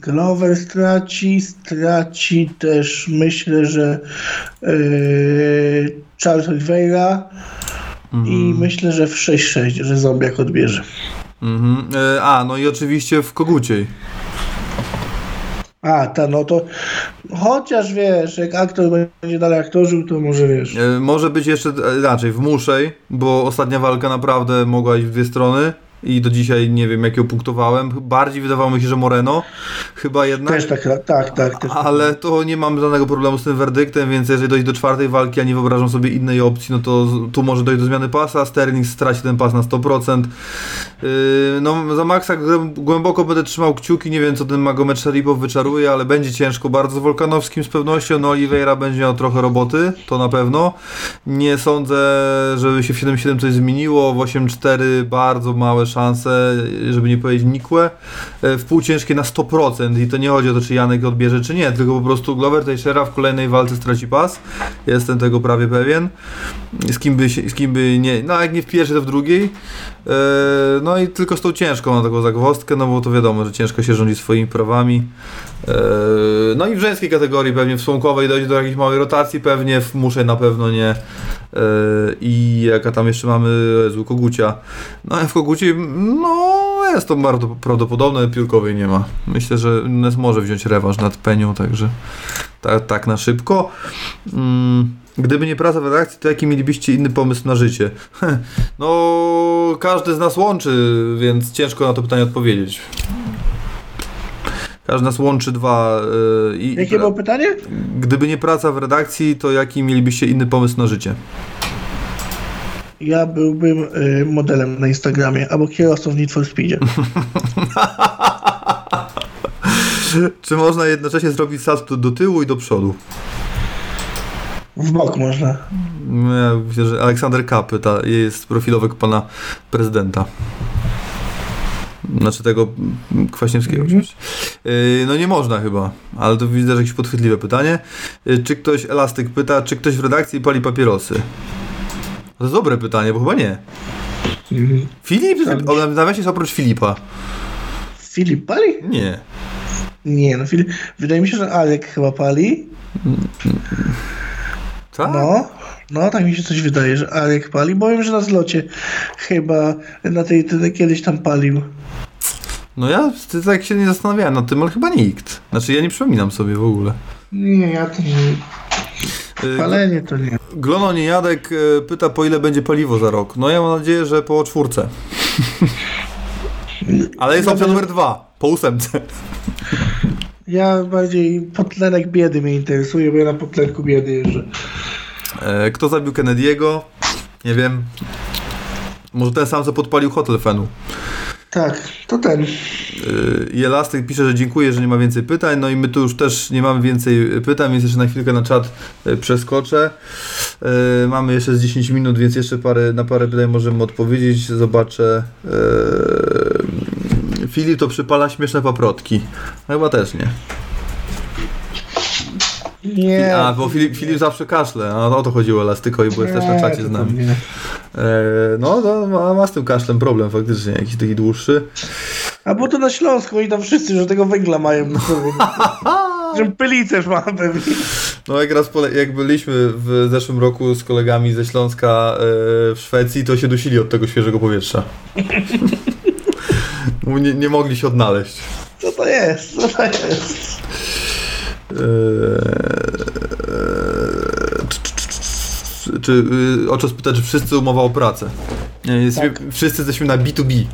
Glover straci, straci też myślę, że yy, Charles Oliveira i myślę, że w 6-6, że Zombiak odbierze. Mhm. E, A, no i oczywiście w Koguciej. A, ta, no to chociaż wiesz, jak aktor będzie dalej aktorzył, to może wiesz. E, Może być jeszcze e, inaczej, w Muszej, bo ostatnia walka naprawdę mogła iść w dwie strony i do dzisiaj nie wiem jak ją punktowałem. Bardziej wydawało mi się, że Moreno, chyba jednak. Też tak, tak, tak. Też. Ale to nie mam żadnego problemu z tym werdyktem, więc jeżeli dojdzie do czwartej walki, a nie wyobrażam sobie innej opcji, no to tu może dojść do zmiany pasa. Sterling straci ten pas na 100%. Yy, no za Maxa głę- głęboko będę trzymał kciuki, nie wiem co ten Magomed Sharipow wyczaruje, ale będzie ciężko bardzo z Wolkanowskim z pewnością. No Oliveira będzie miał trochę roboty, to na pewno. Nie sądzę, żeby się w 7-7 coś zmieniło. W 8-4 bardzo małe szanse, żeby nie powiedzieć nikłe. E, W pół ciężkie na 100% i to nie chodzi o to, czy Janek odbierze, czy nie, tylko po prostu Glover Teixeira w kolejnej walce straci pas. Jestem tego prawie pewien. Z kim by, z kim by nie, no jak nie w pierwszej, to w drugiej. E, No i tylko z tą ciężką na taką zagwozdkę, no bo to wiadomo, że ciężko się rządzi swoimi prawami. E, No i w żeńskiej kategorii pewnie w słonkowej dojdzie do jakiejś małej rotacji, pewnie w muszej na pewno nie. E, I jaka tam jeszcze mamy Jezu, Kogucia. No w Kogucie, no jest to bardzo prawdopodobne, piórkowej nie ma. Myślę, że Nunes może wziąć rewanż nad Penią, także tak, tak na szybko. Mm, Gdyby nie praca w redakcji, to jaki mielibyście inny pomysł na życie? <laughs> No, każdy z nas łączy, więc ciężko na to pytanie odpowiedzieć. Każdy nas łączy dwa. Yy, i, Jakie było pytanie? Gdyby nie praca w redakcji, to jaki mielibyście inny pomysł na życie? Ja byłbym y, modelem na Instagramie albo kierowcą w Need for Speedzie. <laughs> Czy można jednocześnie zrobić salto do tyłu i do przodu? W bok można. Ja myślę, że Aleksander K. pyta, jest profilowy pana prezydenta. Znaczy tego mm, Kwaśniewskiego oczywiście. Yy, No nie można chyba, ale to widzę, że jakieś podchwytliwe pytanie. Yy, Czy ktoś, Elastyk pyta, czy ktoś w redakcji pali papierosy? To jest dobre pytanie, bo chyba nie. Filip? On na nawiasie jest oprócz Filipa. Filip pali? Nie. Nie, no Filip. Wydaje mi się, że Alek chyba pali. Tak? No. No, tak mi się coś wydaje, że Alek pali, bo wiem, że na zlocie chyba na tej, tej kiedyś tam palił. No ja tak się nie zastanawiałem nad tym, ale chyba nikt. Znaczy ja nie przypominam sobie w ogóle. Nie, ja to nie. Yy, Palenie to nie. Glono Niejadek e, pyta, po ile będzie paliwo za rok. No ja mam nadzieję, że po czwórce. <laughs> Ale jest opcja numer dwa, po ósemce. Ja bardziej potlenek biedy mnie interesuje, bo ja na potlenku biedy jeżdżę. E, Kto zabił Kennedy'ego? Nie wiem. Może ten sam, co podpalił hotel Fenu. Tak, to ten. E, I Elastyk pisze, że dziękuję, że nie ma więcej pytań. No i my tu już też nie mamy więcej pytań, więc jeszcze na chwilkę na czat e, przeskoczę. E, Mamy jeszcze z 10 minut, więc jeszcze parę, na parę pytań możemy odpowiedzieć. Zobaczę. E, Filip to przypala śmieszne paprotki. Chyba też nie. Nie. A, bo Filip, Filip zawsze kaszle. A o to chodziło elastyko i jest też na czacie z nami. E, no, to ma, ma z tym kaszlem problem faktycznie, jakiś taki dłuższy. A bo to na Śląsku i tam wszyscy, że tego węgla mają sobie. <laughs> że pylicę ma pewnie. No jak raz pole- jak byliśmy w zeszłym roku z kolegami ze Śląska e, w Szwecji, to się dusili od tego świeżego powietrza. <laughs> Nie, nie mogli się odnaleźć. Co to jest? Co to jest? Eee, czy, czy, czy, czy y, o co spytać, czy wszyscy umowa o pracę? Nie, jesteśmy, Wszyscy jesteśmy na B2B. <laughs>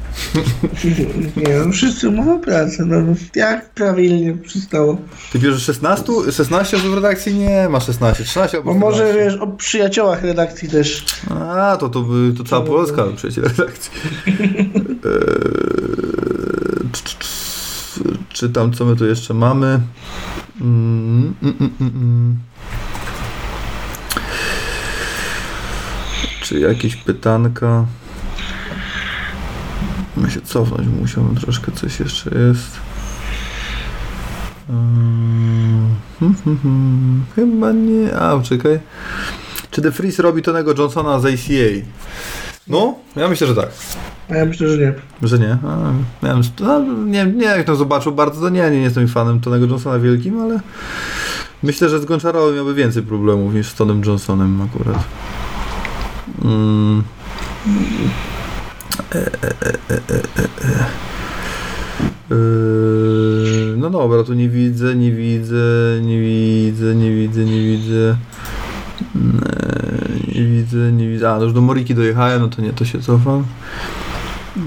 Nie no, wszyscy umową o pracę, no jak prawilnie przystało. Ty bierzesz 16? 16 osób w redakcji? Nie, ma 16, 13 albo Bo może 14. wiesz, o przyjaciołach redakcji też. A, to, to, to cała Polska przecież redakcji. <laughs> C- Czytam, co my tu jeszcze mamy. Mm, mm, mm, mm. Czy jakieś pytanka? Ja się cofnąć musiałbym troszkę, coś jeszcze jest. Mm, hmm, hmm, hmm. Chyba nie. A, czekaj. Czy The Freeze robi Tonego Johnsona z ACA? No, ja myślę, że tak. A ja myślę, że nie. Że nie. A, no, nie, nie, jak to zobaczył bardzo, to nie, nie jestem fanem Tonego Johnsona wielkim, ale myślę, że z Goncharowem miałby więcej problemów niż z Tonem Johnsonem akurat. Mm. E, e, e, e, e, e. Yy, No dobra, tu nie widzę, nie widzę, nie widzę, nie widzę, nie widzę. Nie widzę, nie widzę. A, no już do Moriki dojechałem, no to nie, to się cofam.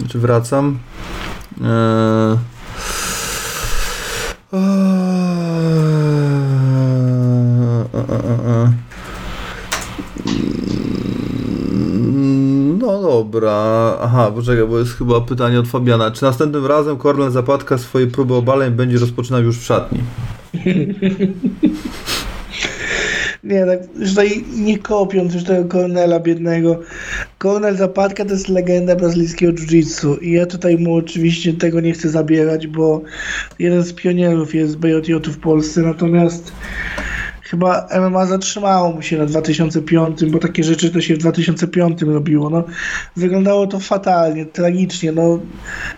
Czy wracam? Eee... No dobra, aha, poczekaj, bo jest chyba pytanie od Fabiana. Czy następnym razem Kornel Zapadka swoje próby obaleń będzie rozpoczynał już w szatni? Nie, tak, tutaj nie kopiąc już tego Kornela biednego. Kornel Zapadka to jest legenda brazylijskiego jiu-jitsu i ja tutaj mu oczywiście tego nie chcę zabierać, bo jeden z pionierów jest BJJ w Polsce, natomiast chyba MMA zatrzymało mu się na 2005, bo takie rzeczy to się w 2005 robiło. No, wyglądało to fatalnie, tragicznie. No,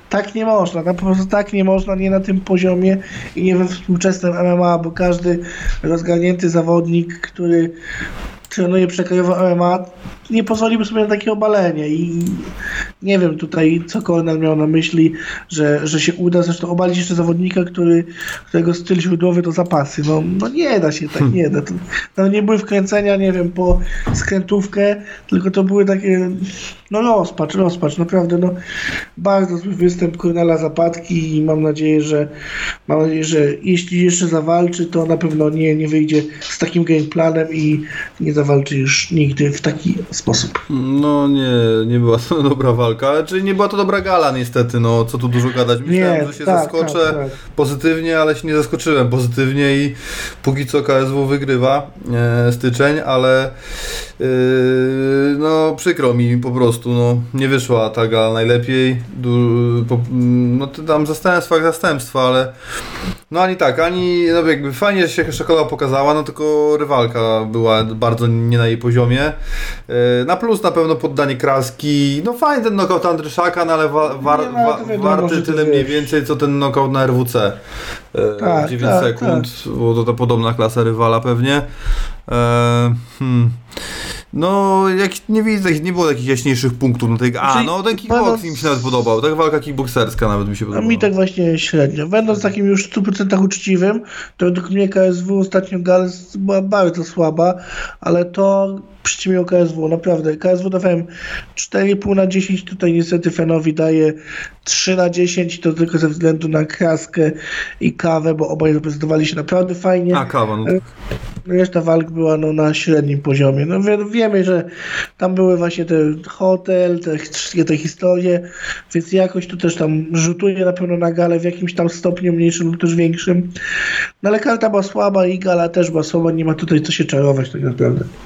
tak nie można, no, po prostu tak nie można, nie na tym poziomie i nie we współczesnym MMA, bo każdy rozgarnięty zawodnik, który trenuje przekrojowo MMA, nie pozwoliłby sobie na takie obalenie i nie wiem tutaj, co Kornel miał na myśli, że, że się uda zresztą obalić jeszcze zawodnika, który, którego styl źródłowy to zapasy. No, no nie da się tak, nie da. To, to nie były wkręcenia, nie wiem, po skrętówkę, tylko to były takie, no rozpacz, rozpacz, naprawdę, no bardzo zły występ Kornela Zapadki i mam nadzieję, że mam nadzieję, że jeśli jeszcze zawalczy, to na pewno nie, nie wyjdzie z takim gameplanem i nie zawalczy już nigdy w taki sposób. No nie, nie była to <laughs> dobra walka, czyli nie była to dobra gala niestety, no co tu dużo gadać. Myślałem, Nie, że się tak, zaskoczę tak, tak. pozytywnie, ale się nie zaskoczyłem pozytywnie i póki co KSW wygrywa e, styczeń, ale e, no przykro mi po prostu, no nie wyszła ta gala najlepiej, du, po, no tam zastępstwa zastępstwa, ale no ani tak, ani no jakby fajnie że się Szekola pokazała, no tylko rywalka była bardzo nie na jej poziomie. E, Na plus na pewno poddanie Kraski, no fajny ten knockout Andryszaka, no ale wa, war, Nie, no, ale wiadomo, warty tyle mniej więcej co ten knockout na RWC. E, Tak, 9 tak, sekund, bo to, to podobna klasa rywala pewnie. E, hmm. No, jak nie widzę, nie było takich jaśniejszych punktów na tej. A, Czyli no ten kickboxing mi będąc- się nawet podobał. Tak walka kickboxerska nawet mi się A podobała. mi tak właśnie średnio. Będąc takim już w 100% uczciwym, to według mnie KSW ostatnio gal była bardzo słaba, ale to przyćmiło KSW, naprawdę. KSW dawałem 4,5 na 10, tutaj niestety Fenowi daje 3 na 10, to tylko ze względu na kraskę i kawę, bo obaj reprezentowali się naprawdę fajnie. A, kawa, no. Reszta walk była no, na średnim poziomie. No, wi- wiemy, że tam były właśnie ten hotel, te wszystkie te historie, więc jakoś to też tam rzutuje na pewno na galę w jakimś tam stopniu mniejszym lub też większym. No ale karta była słaba i gala też była słaba, nie ma tutaj co się czarować tak naprawdę.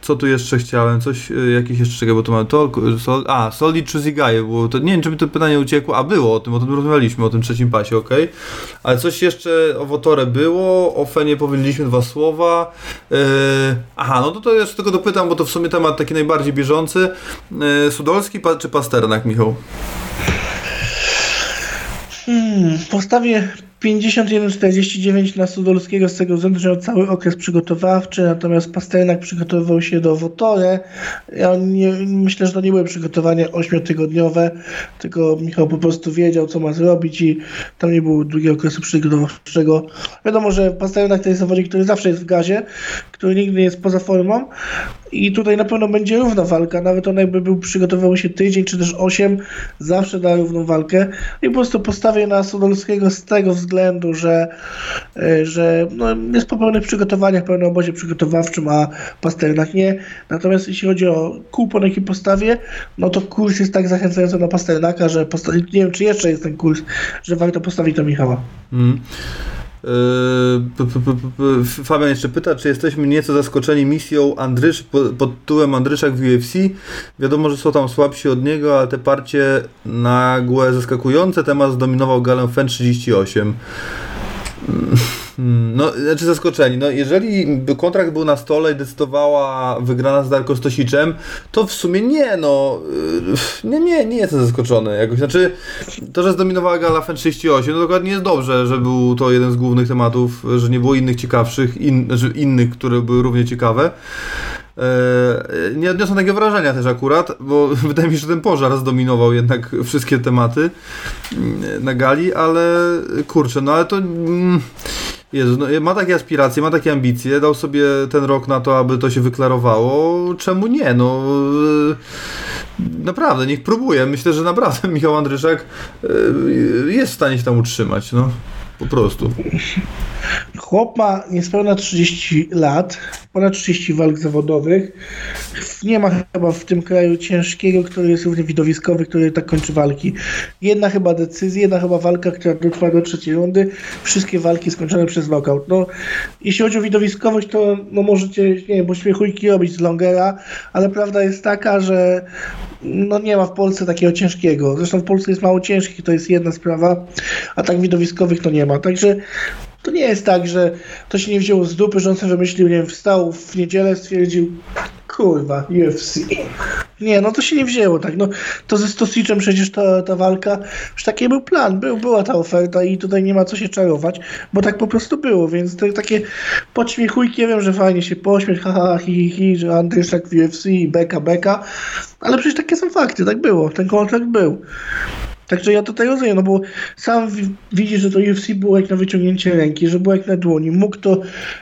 co tu jeszcze chciałem? Coś, y, jakieś jeszcze, czekaj, bo tu mamy to, sol, a, Solid czy Zigaje było, to nie wiem, czy mi to pytanie uciekło, a było o tym, o tym rozmawialiśmy, o tym trzecim pasie, ok? Ale coś jeszcze o Wotore było, o Fenie powiedzieliśmy dwa słowa, yy, aha, no to to jeszcze tylko dopytam, bo to w sumie temat taki najbardziej bieżący, yy, Sudolski pa, czy Pasternak, Michał? Hmm, postawię 51-49 na Sudolskiego z tego względu, że miał cały okres przygotowawczy, natomiast Pasternak przygotowywał się do Wotore. Ja nie, myślę, że to nie były przygotowania ośmiotygodniowe, tylko Michał po prostu wiedział, co ma zrobić i tam nie było długiego okresu przygotowawczego. Wiadomo, że Pasternak to jest zawodnik, który zawsze jest w gazie, który nigdy nie jest poza formą i tutaj na pewno będzie równa walka, nawet on jakby był przygotowywał się tydzień czy też osiem, zawsze da równą walkę i po prostu postawię na Sudolskiego z tego względu, że, e, że no, jest po pełnych przygotowaniach, pełnym obozie przygotowawczym, a Pasternak nie. Natomiast jeśli chodzi o kupon, jaki postawię, no to kurs jest tak zachęcający na Pasternaka, że posta- nie wiem, czy jeszcze jest ten kurs, że warto postawić na Michała. Mm. Yy, Fabian jeszcze pyta, czy jesteśmy nieco zaskoczeni misją Andrysz pod tytułem Andryszak w UFC. Wiadomo, że są tam słabsi od niego, ale te parcie nagłe zaskakujące. Temat zdominował galę FEN 38. Mm, No, znaczy zaskoczeni. No, jeżeli by kontrakt był na stole i decydowała wygrana z Darko Stosiczem, to w sumie nie, no. yy, Nie, nie, nie jestem zaskoczony jakoś. Znaczy, to, że zdominowała Gala FEN 38, no dokładnie jest dobrze, że był to jeden z głównych tematów, że nie było innych ciekawszych, in, znaczy innych, które były równie ciekawe. Eee, Nie odniosłem takiego wrażenia też akurat, bo <laughs> wydaje mi się, że ten pożar zdominował jednak wszystkie tematy mm, na gali, ale kurczę, no ale to... mm, Jezu, no, ma takie aspiracje, ma takie ambicje, dał sobie ten rok na to, aby to się wyklarowało. Czemu nie? No, e, naprawdę, niech próbuje. Myślę, że naprawdę <laughs> Michał Andryszak e, jest w stanie się tam utrzymać, no. Po prostu. Chłop ma niespełna 30 lat, ponad 30 walk zawodowych. Nie ma chyba w tym kraju ciężkiego, który jest równie widowiskowy, który tak kończy walki. Jedna chyba decyzja, jedna chyba walka, która dotrwa do trzeciej rundy. Wszystkie walki skończone przez knockout. No, jeśli chodzi o widowiskowość, to no możecie, nie wiem, pośmiechujki robić z Longera, ale prawda jest taka, że no nie ma w Polsce takiego ciężkiego. Zresztą w Polsce jest mało ciężkich, to jest jedna sprawa, a tak widowiskowych to nie ma. Także to nie jest tak, że to się nie wzięło z dupy, że on sobie wymyślił, nie wiem, wstał w niedzielę, stwierdził, kurwa, UFC. Nie, no to się nie wzięło tak. No, to ze Stosiczem przecież ta, ta walka, już taki był plan, był, była ta oferta i tutaj nie ma co się czarować, bo tak po prostu było, więc to takie podśmiechujki, ja wiem, że fajnie się pośmiech, haha, hi, hi, hi, że Andryszak w UFC beka, beka, ale przecież takie są fakty, tak było, ten kontrakt był. Także ja tutaj rozumiem, no bo sam wi- widzisz, że to UFC było jak na wyciągnięcie ręki, że było jak na dłoni. Mógł to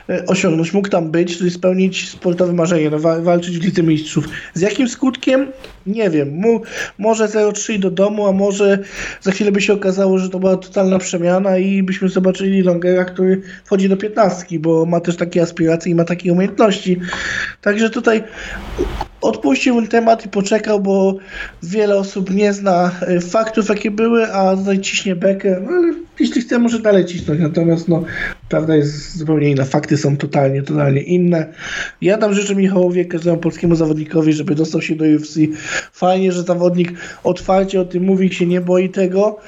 e, osiągnąć, mógł tam być, czyli spełnić sportowe marzenie, no, wa- walczyć w Lidze Mistrzów. Z jakim skutkiem? Nie wiem. Mu, może 0-3 do domu, a może za chwilę by się okazało, że to była totalna przemiana i byśmy zobaczyli Longera, który wchodzi do piętnastki, bo ma też takie aspiracje i ma takie umiejętności. Także tutaj odpuścił temat i poczekał, bo wiele osób nie zna e, faktów, jakie były, a tutaj ciśnie bekę, no, jeśli chce, może dalej cisnąć, natomiast no, prawda jest zupełnie inna, fakty są totalnie, totalnie inne. Ja tam życzę Michałowi, każdemu polskiemu zawodnikowi, żeby dostał się do UFC. Fajnie, że zawodnik otwarcie o tym mówi, się nie boi tego,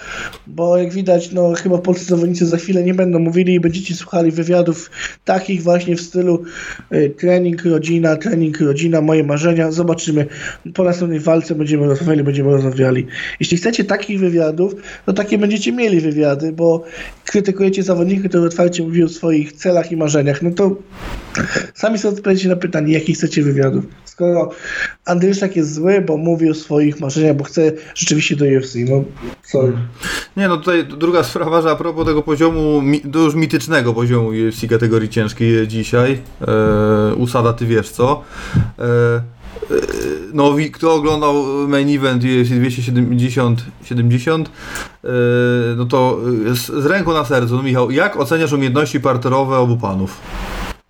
bo jak widać, no chyba polscy zawodnicy za chwilę nie będą mówili i będziecie słuchali wywiadów takich właśnie w stylu y, trening, rodzina, trening, rodzina, moje marzenia. Zobaczymy. Po następnej walce będziemy rozmawiali, będziemy rozmawiali. Jeśli chcecie takich wywiadów, to takie będziecie mieli wywiady, bo krytykujecie zawodnika, który otwarcie mówi o swoich celach i marzeniach. No to sami sobie odpowiedzcie na pytanie, jakich chcecie wywiadów. Skoro Andryszak jest zły, bo mówi o swoich marzeniach, bo chce rzeczywiście do UFC. No, sorry. Nie, no tutaj druga sprawa, że a propos tego poziomu, to już mitycznego poziomu UFC kategorii ciężkiej dzisiaj, e, usada ty wiesz co, e, no wi- kto oglądał main event UFC 270, 70, e, no to e, z, z ręką na sercu, no Michał, jak oceniasz umiejętności parterowe obu panów?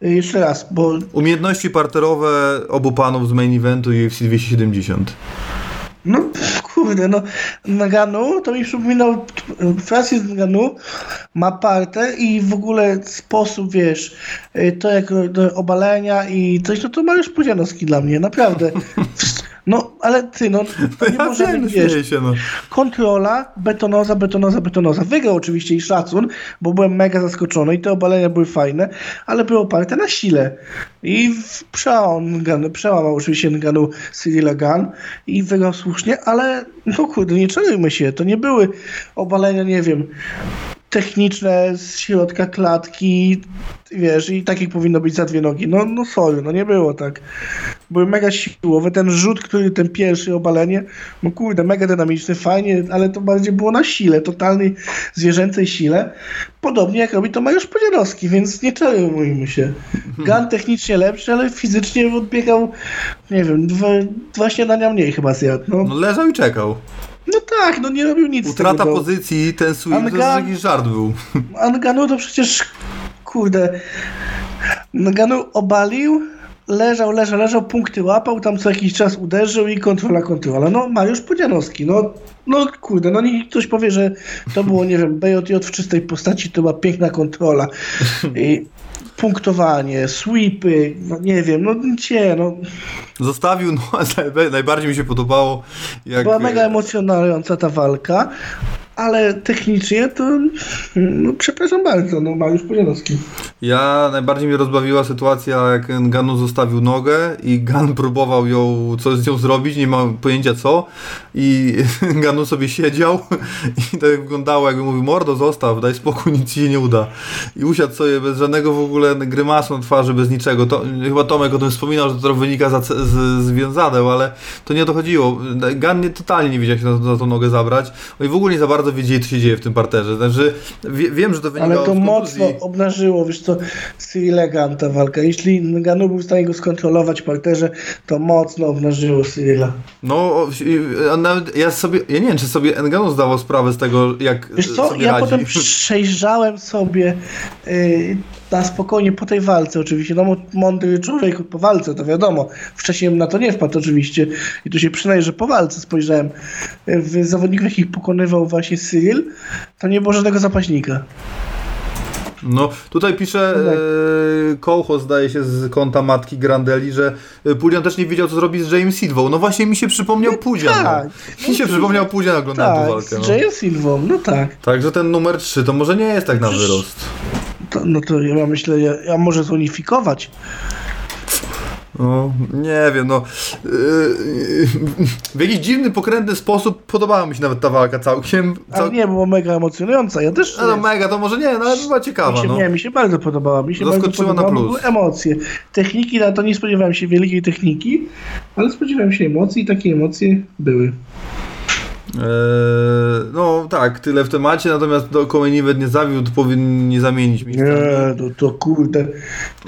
Y, Jeszcze raz, bo Umiejętności parterowe obu panów z main eventu UFC 270. no. Kurde, no Naganu to mi przypominał Francis Naganu ma partę i w ogóle sposób, wiesz, y, to jak do obalenia i coś, no to Mariusz Pudzianowski dla mnie, naprawdę. <laughs> No, ale ty, no, <laughs> to nie Ja może wiem, być, wiesz, się, no. kontrola, betonoza, betonoza, betonoza. Wygrał oczywiście i szacun, bo byłem mega zaskoczony i te obalenia były fajne, ale były oparte na sile. I przełamał, przełamał oczywiście Nganu Cyrilla Gun i wygrał słusznie, ale no kurde, nie czarujmy się, to nie były obalenia, nie wiem, techniczne z środka klatki, wiesz, i tak jak powinno być za dwie nogi. No, no sorry, no nie było tak. Były mega siłowe. Ten rzut, który, ten pierwszy obalenie, no kurde, mega dynamiczny, fajnie, ale to bardziej było na sile, totalnej zwierzęcej sile. Podobnie jak robi to Mariusz Podzianowski, więc nie czarujmy się. Gan technicznie lepszy, ale fizycznie odbiegał, nie wiem, dwa, dwa śniadania mniej chyba zjadł. No, no leżał i czekał. No tak, no nie robił nic Utrata tego. pozycji, ten to jest Anga- jakiś żart był. <laughs> Anganu to przecież, kurde, Anganu obalił, leżał, leżał, leżał, punkty łapał, tam co jakiś czas uderzył i kontrola, kontrola. No Mariusz Pudzianowski, no, no kurde, no niech ktoś powie, że to było, nie wiem, BJJ w czystej postaci, to była piękna kontrola. I punktowanie, sweepy, no nie wiem, no nie, no. Zostawił, no <laughs> najbardziej mi się podobało, jak... była mega emocjonująca ta walka, ale technicznie to, no przepraszam bardzo, no Mariusz Pudzianowski. Ja najbardziej mnie rozbawiła sytuacja, jak Ganu zostawił nogę i Gan <laughs> próbował ją coś z nią zrobić, nie mam pojęcia co i <laughs> Ganu sobie siedział <laughs> i tak wyglądało jakby mówił mordo zostaw, daj spokój, nic ci się nie uda i usiadł sobie bez żadnego w ogóle grymasu na twarzy, bez niczego, to, chyba Tomek o tym wspominał, że to wynika za, z, z wiązadeł, ale to nie o to chodziło, Gan nie, totalnie nie wiedział jak się na, na tą nogę zabrać, oni w ogóle nie za bardzo wiedzieli co się dzieje w tym parterze, znaczy wie, wiem, że to wynika Ale to od mocno obnażyło, wiesz co, Cyril Egan ta walka. Jeśli Ngannou był w stanie go skontrolować w parterze, to mocno obnażyło Cyrila. No, nawet ja sobie, ja nie wiem, czy sobie Engano zdawał sprawę z tego, jak Wiesz co, ja radzi. potem <laughs> przejrzałem sobie yy, na spokojnie po tej walce oczywiście, no mądry człowiek po walce, to wiadomo. Wcześniej na to nie wpadł oczywiście i tu się przyznaję, że po walce spojrzałem yy, w zawodników, jakich pokonywał właśnie Cyril, to nie było żadnego zapaśnika. No, tutaj pisze No tak. e, Kołcho, zdaje się, z konta matki Grandeli, że e, Pudzian też nie wiedział, co zrobić z James Sidwą. No właśnie mi się przypomniał Pudzian. tak. No. Mi się przypomniał Pudzian, oglądałem tę Tak, walkę. z No. Jayem Silvą, no tak. Także ten numer 3 to może nie jest tak na Przecież- wyrost. To, no to ja myślę, ja, ja może zunifikować. No, nie wiem, no. Yy, w jakiś dziwny, pokrętny sposób podobała mi się nawet ta walka całkiem. Ale Cał... nie, była mega emocjonująca. Ja też. No, mega, to może nie, no ale była mi, ciekawa, się, no. nie, mi się bardzo podobała. Mi się Zaskoczyła bardzo na podobała, plus. Były emocje. Techniki, na to nie spodziewałem się wielkiej techniki, ale spodziewałem się emocji i takie emocje były. Eee, no tak, tyle w temacie, natomiast do Main Event nie zawiódł, powinien nie zamienić miejscami. Nie, to, to kurde.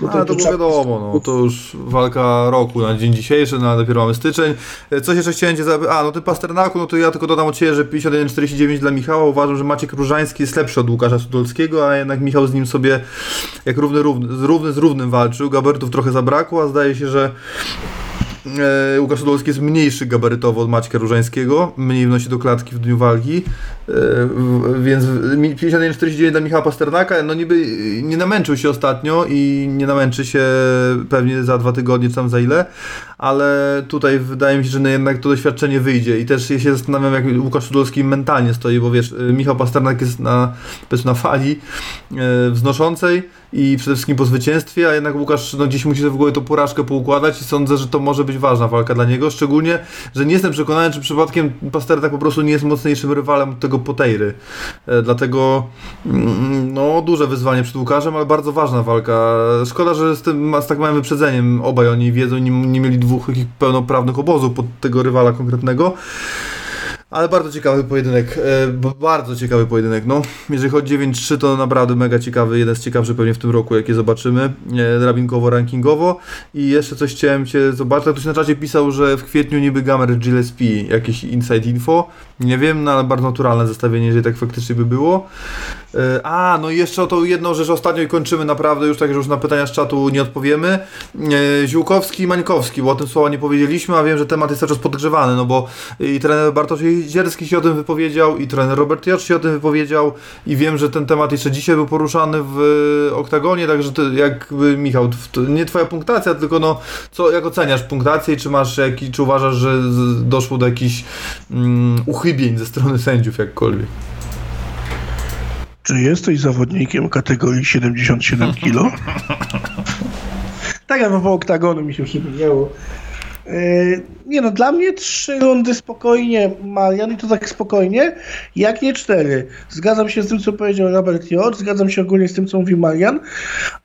A, to było trzeba- wiadomo, no, to już walka roku na dzień dzisiejszy, no, a dopiero mamy styczeń. E, Coś jeszcze chciałem Cię zapytać, a no Ty Pasternaku, no to ja tylko dodam od Ciebie, że 51-49 dla Michała, uważam, że Maciek Różański jest lepszy od Łukasza Sudolskiego, a jednak Michał z nim sobie jak równy, równy, z równy z równym walczył, gabarytów trochę zabrakło, a zdaje się, że E, Łukasz Podolski jest mniejszy gabarytowo od Maćka Różańskiego, mniej wnosi do klatki w dniu walki, e, w- więc mi- 51-49 dla Michała Pasternaka, no niby nie namęczył się ostatnio i nie namęczy się pewnie za dwa tygodnie, czy tam za ile, ale tutaj wydaje mi się, że no jednak to doświadczenie wyjdzie i też ja się zastanawiam, jak Łukasz Podolski mentalnie stoi, bo wiesz, e, Michał Pasternak jest na, na fali e, wznoszącej i przede wszystkim po zwycięstwie, a jednak Łukasz no, gdzieś musi sobie w głowie tą porażkę poukładać i sądzę, że to może być ważna walka dla niego, szczególnie, że nie jestem przekonany, czy przypadkiem Pasternak po prostu nie jest mocniejszym rywalem od tego Poteiry. E, dlatego mm, no, duże wyzwanie przed Łukaszem, ale bardzo ważna walka. Szkoda, że z tym z tak małym wyprzedzeniem obaj oni wiedzą, nie, nie mieli dwóch pełnoprawnych obozów pod tego rywala konkretnego. Ale bardzo ciekawy pojedynek, e, bardzo ciekawy pojedynek, no. Jeżeli chodzi o 9-3, to naprawdę mega ciekawy, jeden z ciekawszych pewnie w tym roku, jakie zobaczymy, e, drabinkowo, rankingowo. I jeszcze coś chciałem Cię zobaczyć, ktoś na czacie pisał, że w kwietniu niby Gamer Gillespie, jakieś inside info, nie wiem, no ale bardzo naturalne zestawienie, jeżeli tak faktycznie by było. E, A, no i jeszcze o tą jedną rzecz ostatnio i kończymy naprawdę, już tak, że już na pytania z czatu nie odpowiemy. E, Ziółkowski i Mańkowski, bo o tym słowa nie powiedzieliśmy, a wiem, że temat jest cały czas podgrzewany, no bo i trener Bartosz Jezierski się o tym wypowiedział i trener Robert Jacz się o tym wypowiedział i wiem, że ten temat jeszcze dzisiaj był poruszany w e, oktagonie, także to jakby Michał, to nie twoja punktacja, tylko no, co, jak oceniasz punktację i czy masz jaki, czy uważasz, że doszło do jakichś mm, uchybień ze strony sędziów jakkolwiek? Czy jesteś zawodnikiem kategorii 77 kg? <laughs> tak, a propos oktagonu mi się przypomniało. Yy, nie no, dla mnie trzy rundy spokojnie Marian i to tak spokojnie, jak nie cztery. Zgadzam się z tym, co powiedział Robert J. Zgadzam się ogólnie z tym, co mówił Marian,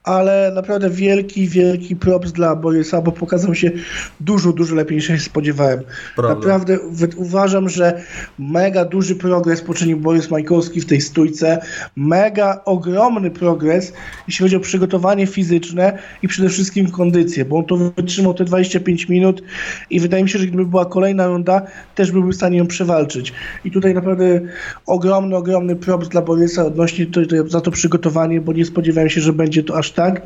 ale naprawdę wielki, wielki props dla Borysa, bo pokazał się dużo, dużo lepiej niż się spodziewałem. Prawda. Naprawdę uważam, że mega duży progres poczynił Borys Majkowski w tej stójce. Mega ogromny progres, jeśli chodzi o przygotowanie fizyczne i przede wszystkim kondycję, bo on to wytrzymał te 25 minut i wydaje mi się, że gdyby była kolejna runda, też byłby w stanie ją przewalczyć. I tutaj naprawdę ogromny, ogromny props dla Borysa odnośnie to, to, za to przygotowanie, bo nie spodziewałem się, że będzie to aż tak.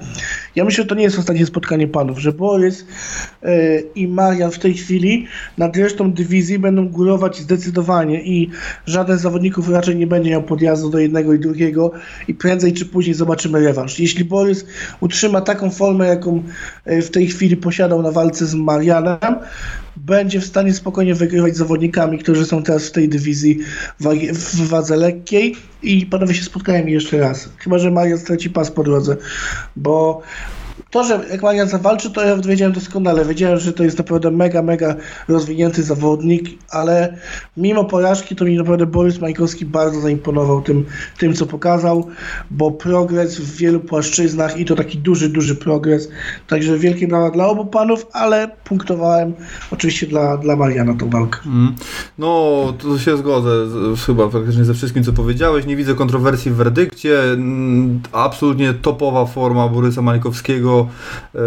Ja myślę, że to nie jest ostatnie spotkanie panów, że Borys e, i Marian w tej chwili nad resztą dywizji będą górować zdecydowanie i żaden z zawodników raczej nie będzie miał podjazdu do jednego i drugiego i prędzej czy później zobaczymy rewanż. Jeśli Borys utrzyma taką formę, jaką e, w tej chwili posiadał na walce z Marianem, będzie w stanie spokojnie wygrywać z zawodnikami, którzy są teraz w tej dywizji wagi- w wadze lekkiej i panowie się spotkają jeszcze raz. Chyba, że Marian straci pas po drodze, bo to, że jak Marian zawalczy, to ja wiedziałem doskonale. Wiedziałem, że to jest naprawdę mega, mega rozwinięty zawodnik, ale mimo porażki to mi naprawdę Borys Majkowski bardzo zaimponował tym, tym co pokazał, bo progres w wielu płaszczyznach i to taki duży, duży progres. Także wielkie brawa dla obu panów, ale punktowałem oczywiście dla, dla Mariana tą walkę. Mm. No, to się zgodzę z, chyba praktycznie ze wszystkim, co powiedziałeś. Nie widzę kontrowersji w werdykcie. Mm, Absolutnie topowa forma Borysa Mańkowskiego, yy,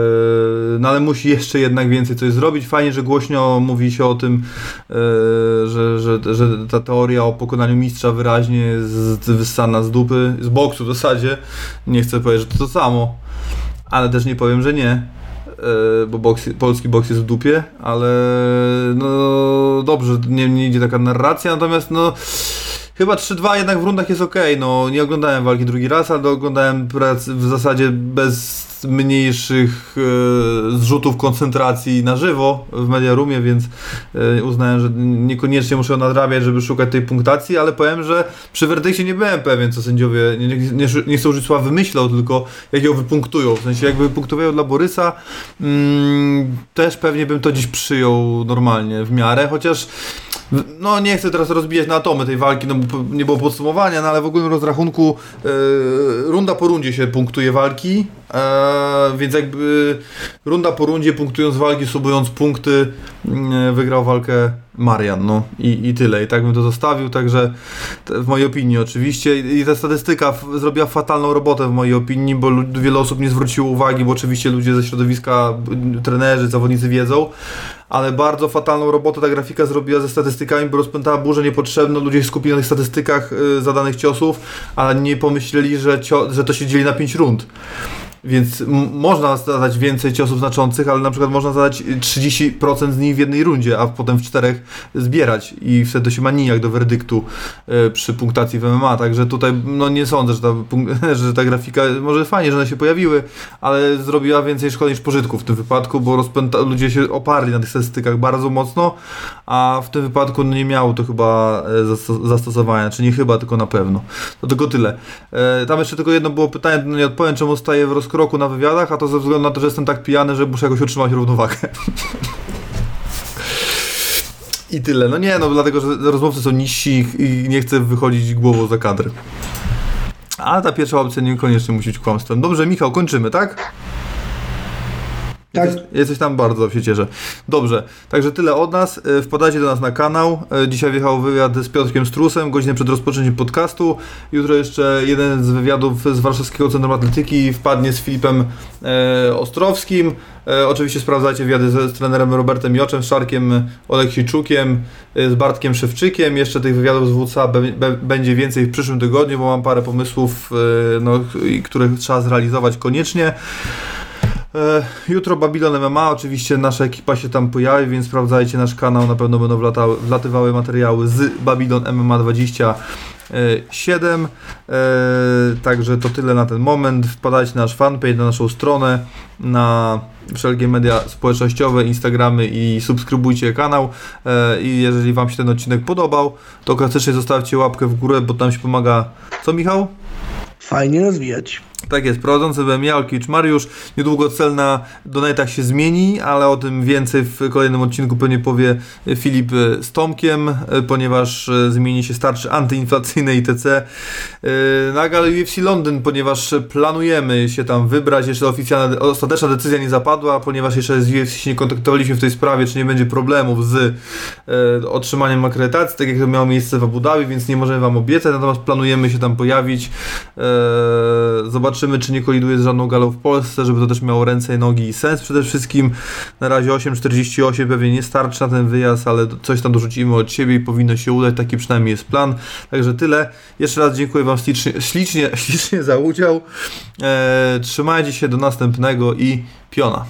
no ale musi jeszcze jednak więcej coś zrobić. Fajnie, że głośno mówi się o tym, yy, że, że, że ta teoria o pokonaniu mistrza wyraźnie jest wyssana z dupy, z boksu w zasadzie. Nie chcę powiedzieć, że to to samo, ale też nie powiem, że nie. E, bo boks, polski boks jest w dupie, ale no dobrze, nie, nie idzie taka narracja, natomiast no chyba 3-2 jednak w rundach jest ok, no nie oglądałem walki drugi raz, ale oglądałem prac w zasadzie bez mniejszych e, zrzutów koncentracji na żywo w Mediarumie, więc e, uznałem, że niekoniecznie muszę nadrabiać, żeby szukać tej punktacji, ale powiem, że przy werdykcie nie byłem pewien, co sędziowie, nie, nie, nie, nie użyć słowa wymyślą, tylko jak ją wypunktują, w sensie jakby wypunktowają dla Borysa, mm, też pewnie bym to dziś przyjął normalnie, w miarę, chociaż no nie chcę teraz rozbijać na atomy tej walki, no bo nie było podsumowania, no ale w ogólnym rozrachunku e, runda po rundzie się punktuje walki, e, więc jakby runda po rundzie punktując walki, subując punkty, mm, wygrał walkę Marian, no i, i tyle. I tak bym to zostawił, także w mojej opinii oczywiście. I, ta statystyka zrobiła fatalną robotę w mojej opinii, bo wiele osób nie zwróciło uwagi, bo oczywiście ludzie ze środowiska, trenerzy, zawodnicy wiedzą, ale bardzo fatalną robotę ta grafika zrobiła ze statystykami, bo rozpętała burzę niepotrzebną, ludzie się skupili na tych statystykach y, zadanych ciosów, ale nie pomyśleli, że, cio- że to się dzieli na 5 rund. Więc można zadać więcej ciosów znaczących, ale na przykład można zadać 30% z nich w jednej rundzie, a potem w czterech zbierać i wtedy się ma nijak do werdyktu e, przy punktacji w MMA, także tutaj no nie sądzę, że ta, <laughs> że ta grafika, może fajnie, że one się pojawiły, ale zrobiła więcej szkody niż pożytku w tym wypadku, bo rozpęta, ludzie się oparli na tych statystykach bardzo mocno, a w tym wypadku no, nie miało to chyba e, zasto- zastosowania, czy nie chyba, tylko na pewno. To tylko tyle. E, tam jeszcze tylko jedno było pytanie, no nie odpowiem, czemu staję w rozkroku na wywiadach, a to ze względu na to, że jestem tak pijany, że muszę jakoś utrzymać równowagę. I tyle. No nie, no dlatego, że rozmówcy są niżsi i nie chcę wychodzić głową za kadr. Ale ta pierwsza opcja niekoniecznie musi być kłamstwem. Dobrze, Michał, kończymy, tak? Tak. Jesteś, jesteś tam bardzo, się cieszę. Dobrze, także tyle od nas. E, Wpadajcie do nas na kanał. E, Dzisiaj wjechał wywiad z Piotrkiem Strusem, godzinę przed rozpoczęciem podcastu. Jutro jeszcze jeden z wywiadów z Warszawskiego Centrum Atletyki wpadnie z Filipem e, Ostrowskim. E, oczywiście sprawdzajcie wywiady z, z trenerem Robertem Joczem, z Szarkiem Oleksiczukiem, e, z Bartkiem Szewczykiem. Jeszcze tych wywiadów z WCA be, be, będzie więcej w przyszłym tygodniu, bo mam parę pomysłów, no, które trzeba zrealizować koniecznie. E, jutro Babylon MMA, oczywiście nasza ekipa się tam pojawi, więc sprawdzajcie nasz kanał, na pewno będą wlatały, wlatywały materiały z Babylon MMA 27. E, także to tyle na ten moment. Wpadajcie na nasz fanpage, na naszą stronę, na wszelkie media społecznościowe, Instagramy i subskrybujcie kanał. E, I jeżeli Wam się ten odcinek podobał, to klasycznie zostawcie łapkę w górę, bo tam się pomaga. Co, Michał? Fajnie rozwijać. Tak jest, prowadzący byłem ja, Olkiewicz Mariusz. Niedługo cel na donatach się zmieni, ale o tym więcej w kolejnym odcinku pewnie powie Filip z Tomkiem, e, ponieważ e, zmieni się starczy antyinflacyjne ITC e, na UFC Londyn, ponieważ planujemy się tam wybrać. Jeszcze oficjalna, ostateczna decyzja nie zapadła, ponieważ jeszcze z UFC się nie kontaktowaliśmy w tej sprawie, czy nie będzie problemów z otrzymaniem akredytacji, tak jak to miało miejsce w Abu Dhabi, więc nie możemy Wam obiecać, natomiast planujemy się tam pojawić. Zobaczymy Zobaczymy, czy nie koliduje z żadną galą w Polsce, żeby to też miało ręce nogi i sens przede wszystkim. Na razie 8,48 pewnie nie starczy na ten wyjazd, ale coś tam dorzucimy od siebie i powinno się udać. Taki przynajmniej jest plan. Także tyle. Jeszcze raz dziękuję Wam ślicznie, ślicznie, <laughs> ślicznie za udział. Eee, trzymajcie się do następnego i piona.